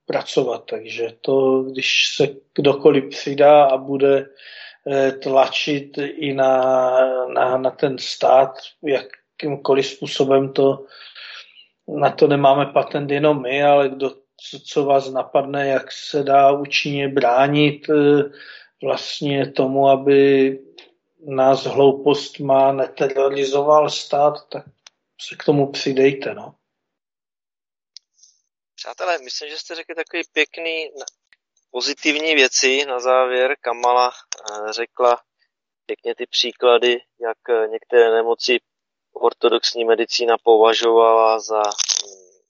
pracovat, takže to, když se kdokoliv přidá a bude eh, tlačit i na, na, na ten stát, jakýmkoliv způsobem to, na to nemáme patent jenom my, ale kdo, co, co vás napadne, jak se dá účinně bránit eh, vlastně tomu, aby nás hloupost má neterorizoval stát, tak se k tomu přidejte, no. Přátelé, myslím, že jste řekli takový pěkný pozitivní věci na závěr. Kamala eh, řekla pěkně ty příklady, jak eh, některé nemoci ortodoxní medicína považovala za hm,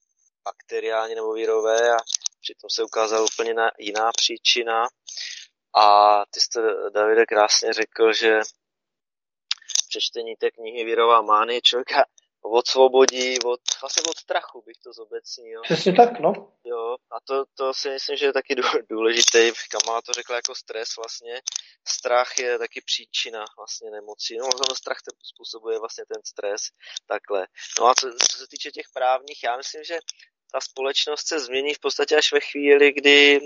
bakteriální nebo virové a přitom se ukázala úplně jiná příčina. A ty jste, Davide, krásně řekl, že přečtení té knihy Virová mánie člověka odsvobodí od, vlastně od strachu, bych to zobecnil. Přesně tak, no. Jo, a to, to si myslím, že je taky důležité. Kamala to řekla jako stres vlastně. Strach je taky příčina vlastně nemocí. No, no strach ten způsobuje vlastně ten stres, takhle. No a co, co se týče těch právních, já myslím, že ta společnost se změní v podstatě až ve chvíli, kdy e,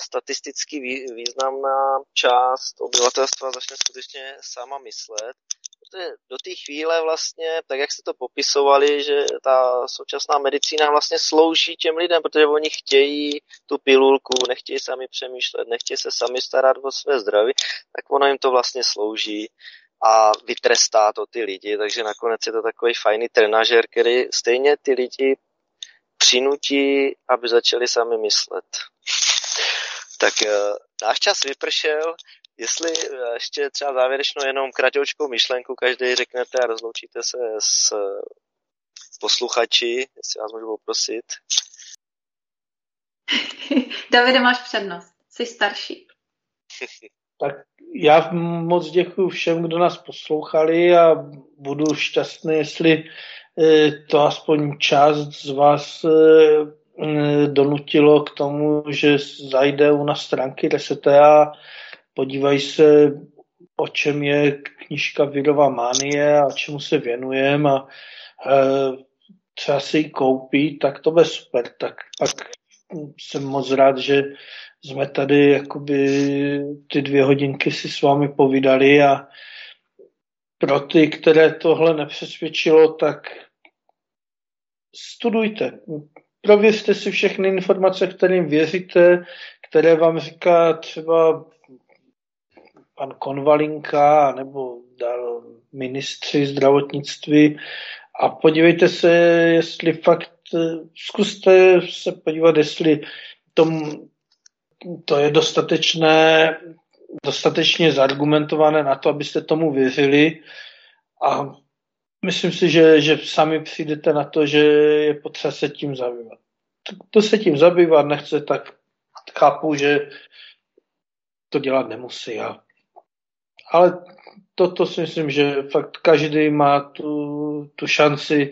statisticky významná část obyvatelstva začne skutečně sama myslet protože do té chvíle vlastně, tak jak jste to popisovali, že ta současná medicína vlastně slouží těm lidem, protože oni chtějí tu pilulku, nechtějí sami přemýšlet, nechtějí se sami starat o své zdraví, tak ono jim to vlastně slouží a vytrestá to ty lidi, takže nakonec je to takový fajný trenažer, který stejně ty lidi přinutí, aby začali sami myslet. Tak eh, náš čas vypršel, jestli eh, ještě třeba závěrečnou jenom kratoučkou myšlenku každý řeknete a rozloučíte se s posluchači, jestli vás můžu poprosit. Davide, máš přednost, jsi starší. tak já moc děkuji všem, kdo nás poslouchali a budu šťastný, jestli eh, to aspoň část z vás donutilo k tomu, že zajde u nás stránky Resetea podívají se, o čem je knižka Vidová mánie a čemu se věnujeme a e, třeba si ji koupí, tak to bude super. Tak pak jsem moc rád, že jsme tady jakoby ty dvě hodinky si s vámi povídali a pro ty, které tohle nepřesvědčilo, tak studujte. Prověřte si všechny informace, kterým věříte, které vám říká třeba pan Konvalinka nebo dal ministři zdravotnictví a podívejte se, jestli fakt, zkuste se podívat, jestli tom, to je dostatečné, dostatečně zargumentované na to, abyste tomu věřili a myslím si, že, že sami přijdete na to, že je potřeba se tím zabývat. To se tím zabývat nechce, tak chápu, že to dělat nemusí. A ale toto si myslím, že fakt každý má tu, tu šanci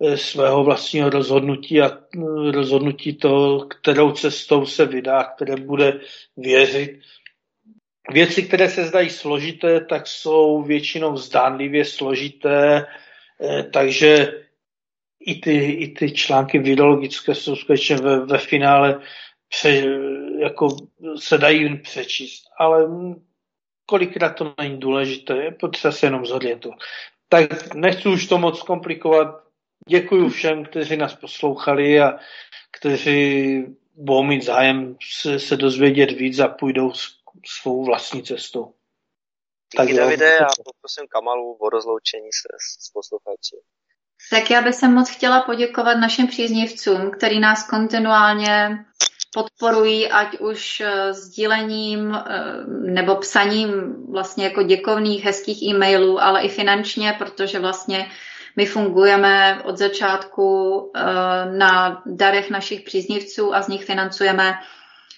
eh, svého vlastního rozhodnutí a eh, rozhodnutí to, kterou cestou se vydá, které bude věřit. Věci, které se zdají složité, tak jsou většinou zdánlivě složité, eh, takže i ty, i ty články videologické jsou skutečně ve, ve finále pře, jako se dají přečíst, ale kolikrát to není důležité, je potřeba se jenom zorientovat. Tak nechci už to moc komplikovat. Děkuji všem, kteří nás poslouchali a kteří budou mít zájem se, se dozvědět víc a půjdou svou vlastní cestou. Tak Díky Davide a poprosím Kamalu o rozloučení se s posluchači. Tak já bych moc chtěla poděkovat našim příznivcům, který nás kontinuálně podporují, ať už eh, sdílením eh, nebo psaním vlastně jako děkovných, hezkých e-mailů, ale i finančně, protože vlastně my fungujeme od začátku eh, na darech našich příznivců a z nich financujeme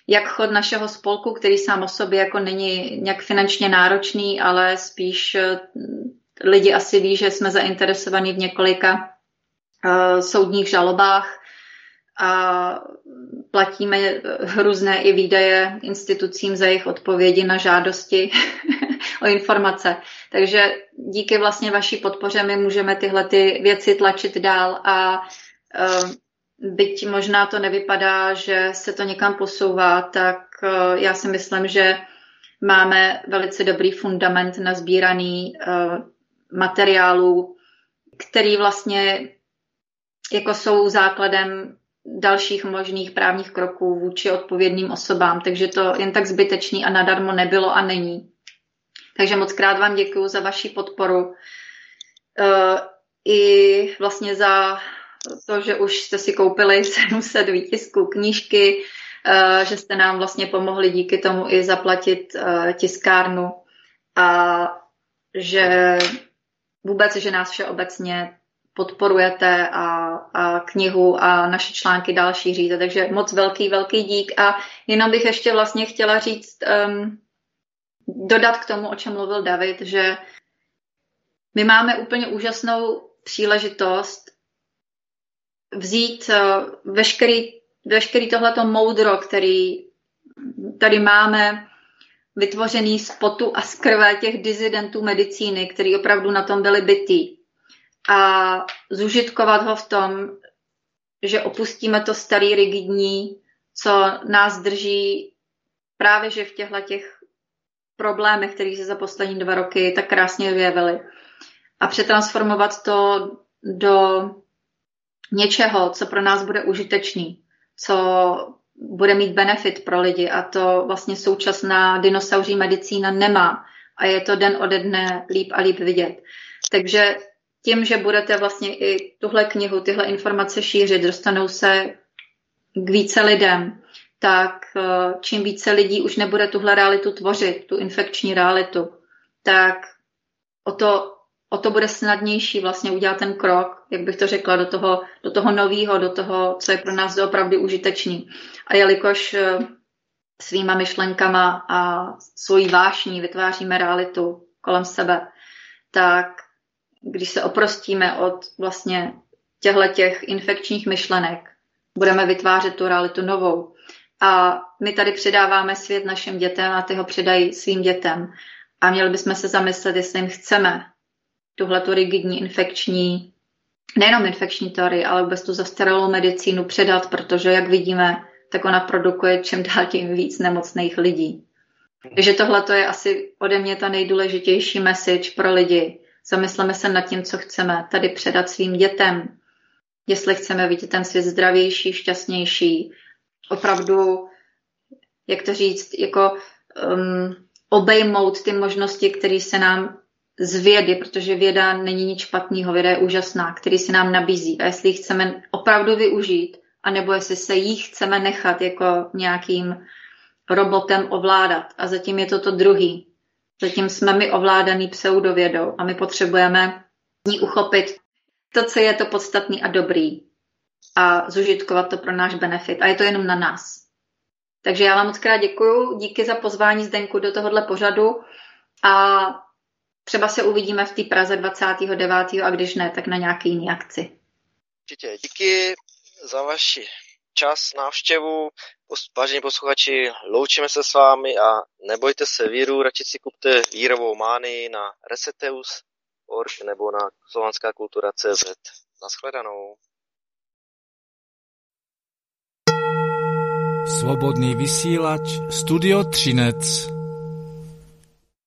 jak chod našeho spolku, který sám o sobě jako není nějak finančně náročný, ale spíš lidi asi ví, že jsme zainteresovaní v několika soudních žalobách a platíme různé i výdaje institucím za jejich odpovědi na žádosti o informace. Takže díky vlastně vaší podpoře my můžeme tyhle ty věci tlačit dál a uh, byť možná to nevypadá, že se to někam posouvá, tak uh, já si myslím, že máme velice dobrý fundament nazbíraný uh, materiálů, který vlastně jako jsou základem dalších možných právních kroků vůči odpovědným osobám, takže to jen tak zbytečný a nadarmo nebylo a není. Takže moc krát vám děkuji za vaši podporu uh, i vlastně za to, že už jste si koupili 700 výtisků knížky, uh, že jste nám vlastně pomohli díky tomu i zaplatit uh, tiskárnu a že vůbec, že nás všeobecně podporujete a, a knihu a naše články dál šíříte. Takže moc velký, velký dík. A jenom bych ještě vlastně chtěla říct, um, dodat k tomu, o čem mluvil David, že my máme úplně úžasnou příležitost vzít uh, veškerý, veškerý tohleto moudro, který tady máme vytvořený z potu a z krve těch dizidentů medicíny, který opravdu na tom byli bytí a zužitkovat ho v tom, že opustíme to starý rigidní, co nás drží právě že v těchto těch problémech, které se za poslední dva roky tak krásně vyjevily. a přetransformovat to do něčeho, co pro nás bude užitečný, co bude mít benefit pro lidi a to vlastně současná dinosauří medicína nemá a je to den ode dne líp a líp vidět. Takže tím, že budete vlastně i tuhle knihu, tyhle informace šířit, dostanou se k více lidem, tak eh, čím více lidí už nebude tuhle realitu tvořit, tu infekční realitu, tak o to, o to bude snadnější vlastně udělat ten krok, jak bych to řekla, do toho, do toho nového, do toho, co je pro nás opravdu užitečný. A jelikož eh, svýma myšlenkama a svojí vášní vytváříme realitu kolem sebe, tak když se oprostíme od vlastně těchto těch infekčních myšlenek, budeme vytvářet tu realitu novou. A my tady předáváme svět našim dětem a ty ho předají svým dětem. A měli bychom se zamyslet, jestli jim chceme tuhle tu rigidní infekční, nejenom infekční teorii, ale vůbec tu zastaralou medicínu předat, protože, jak vidíme, tak ona produkuje čím dál tím víc nemocných lidí. Takže tohle je asi ode mě ta nejdůležitější message pro lidi. Zamysleme se nad tím, co chceme tady předat svým dětem. Jestli chceme vidět ten svět zdravější, šťastnější, opravdu, jak to říct, jako um, obejmout ty možnosti, které se nám z vědy, protože věda není nic špatného, věda je úžasná, který se nám nabízí. A jestli ji chceme opravdu využít, anebo jestli se jí chceme nechat jako nějakým robotem ovládat. A zatím je to to druhý. Zatím jsme my ovládaný pseudovědou a my potřebujeme ní uchopit to, co je to podstatný a dobrý a zužitkovat to pro náš benefit. A je to jenom na nás. Takže já vám moc krát děkuju. Díky za pozvání Zdenku do tohohle pořadu a třeba se uvidíme v té Praze 29. a když ne, tak na nějaké jiné akci. Díky za vaši čas, návštěvu. Vážení posluchači, loučíme se s vámi a nebojte se víru, radši si kupte vírovou mány na reseteus.org nebo na slovanská kultura.cz. Naschledanou. Slobodný vysílač Studio Třinec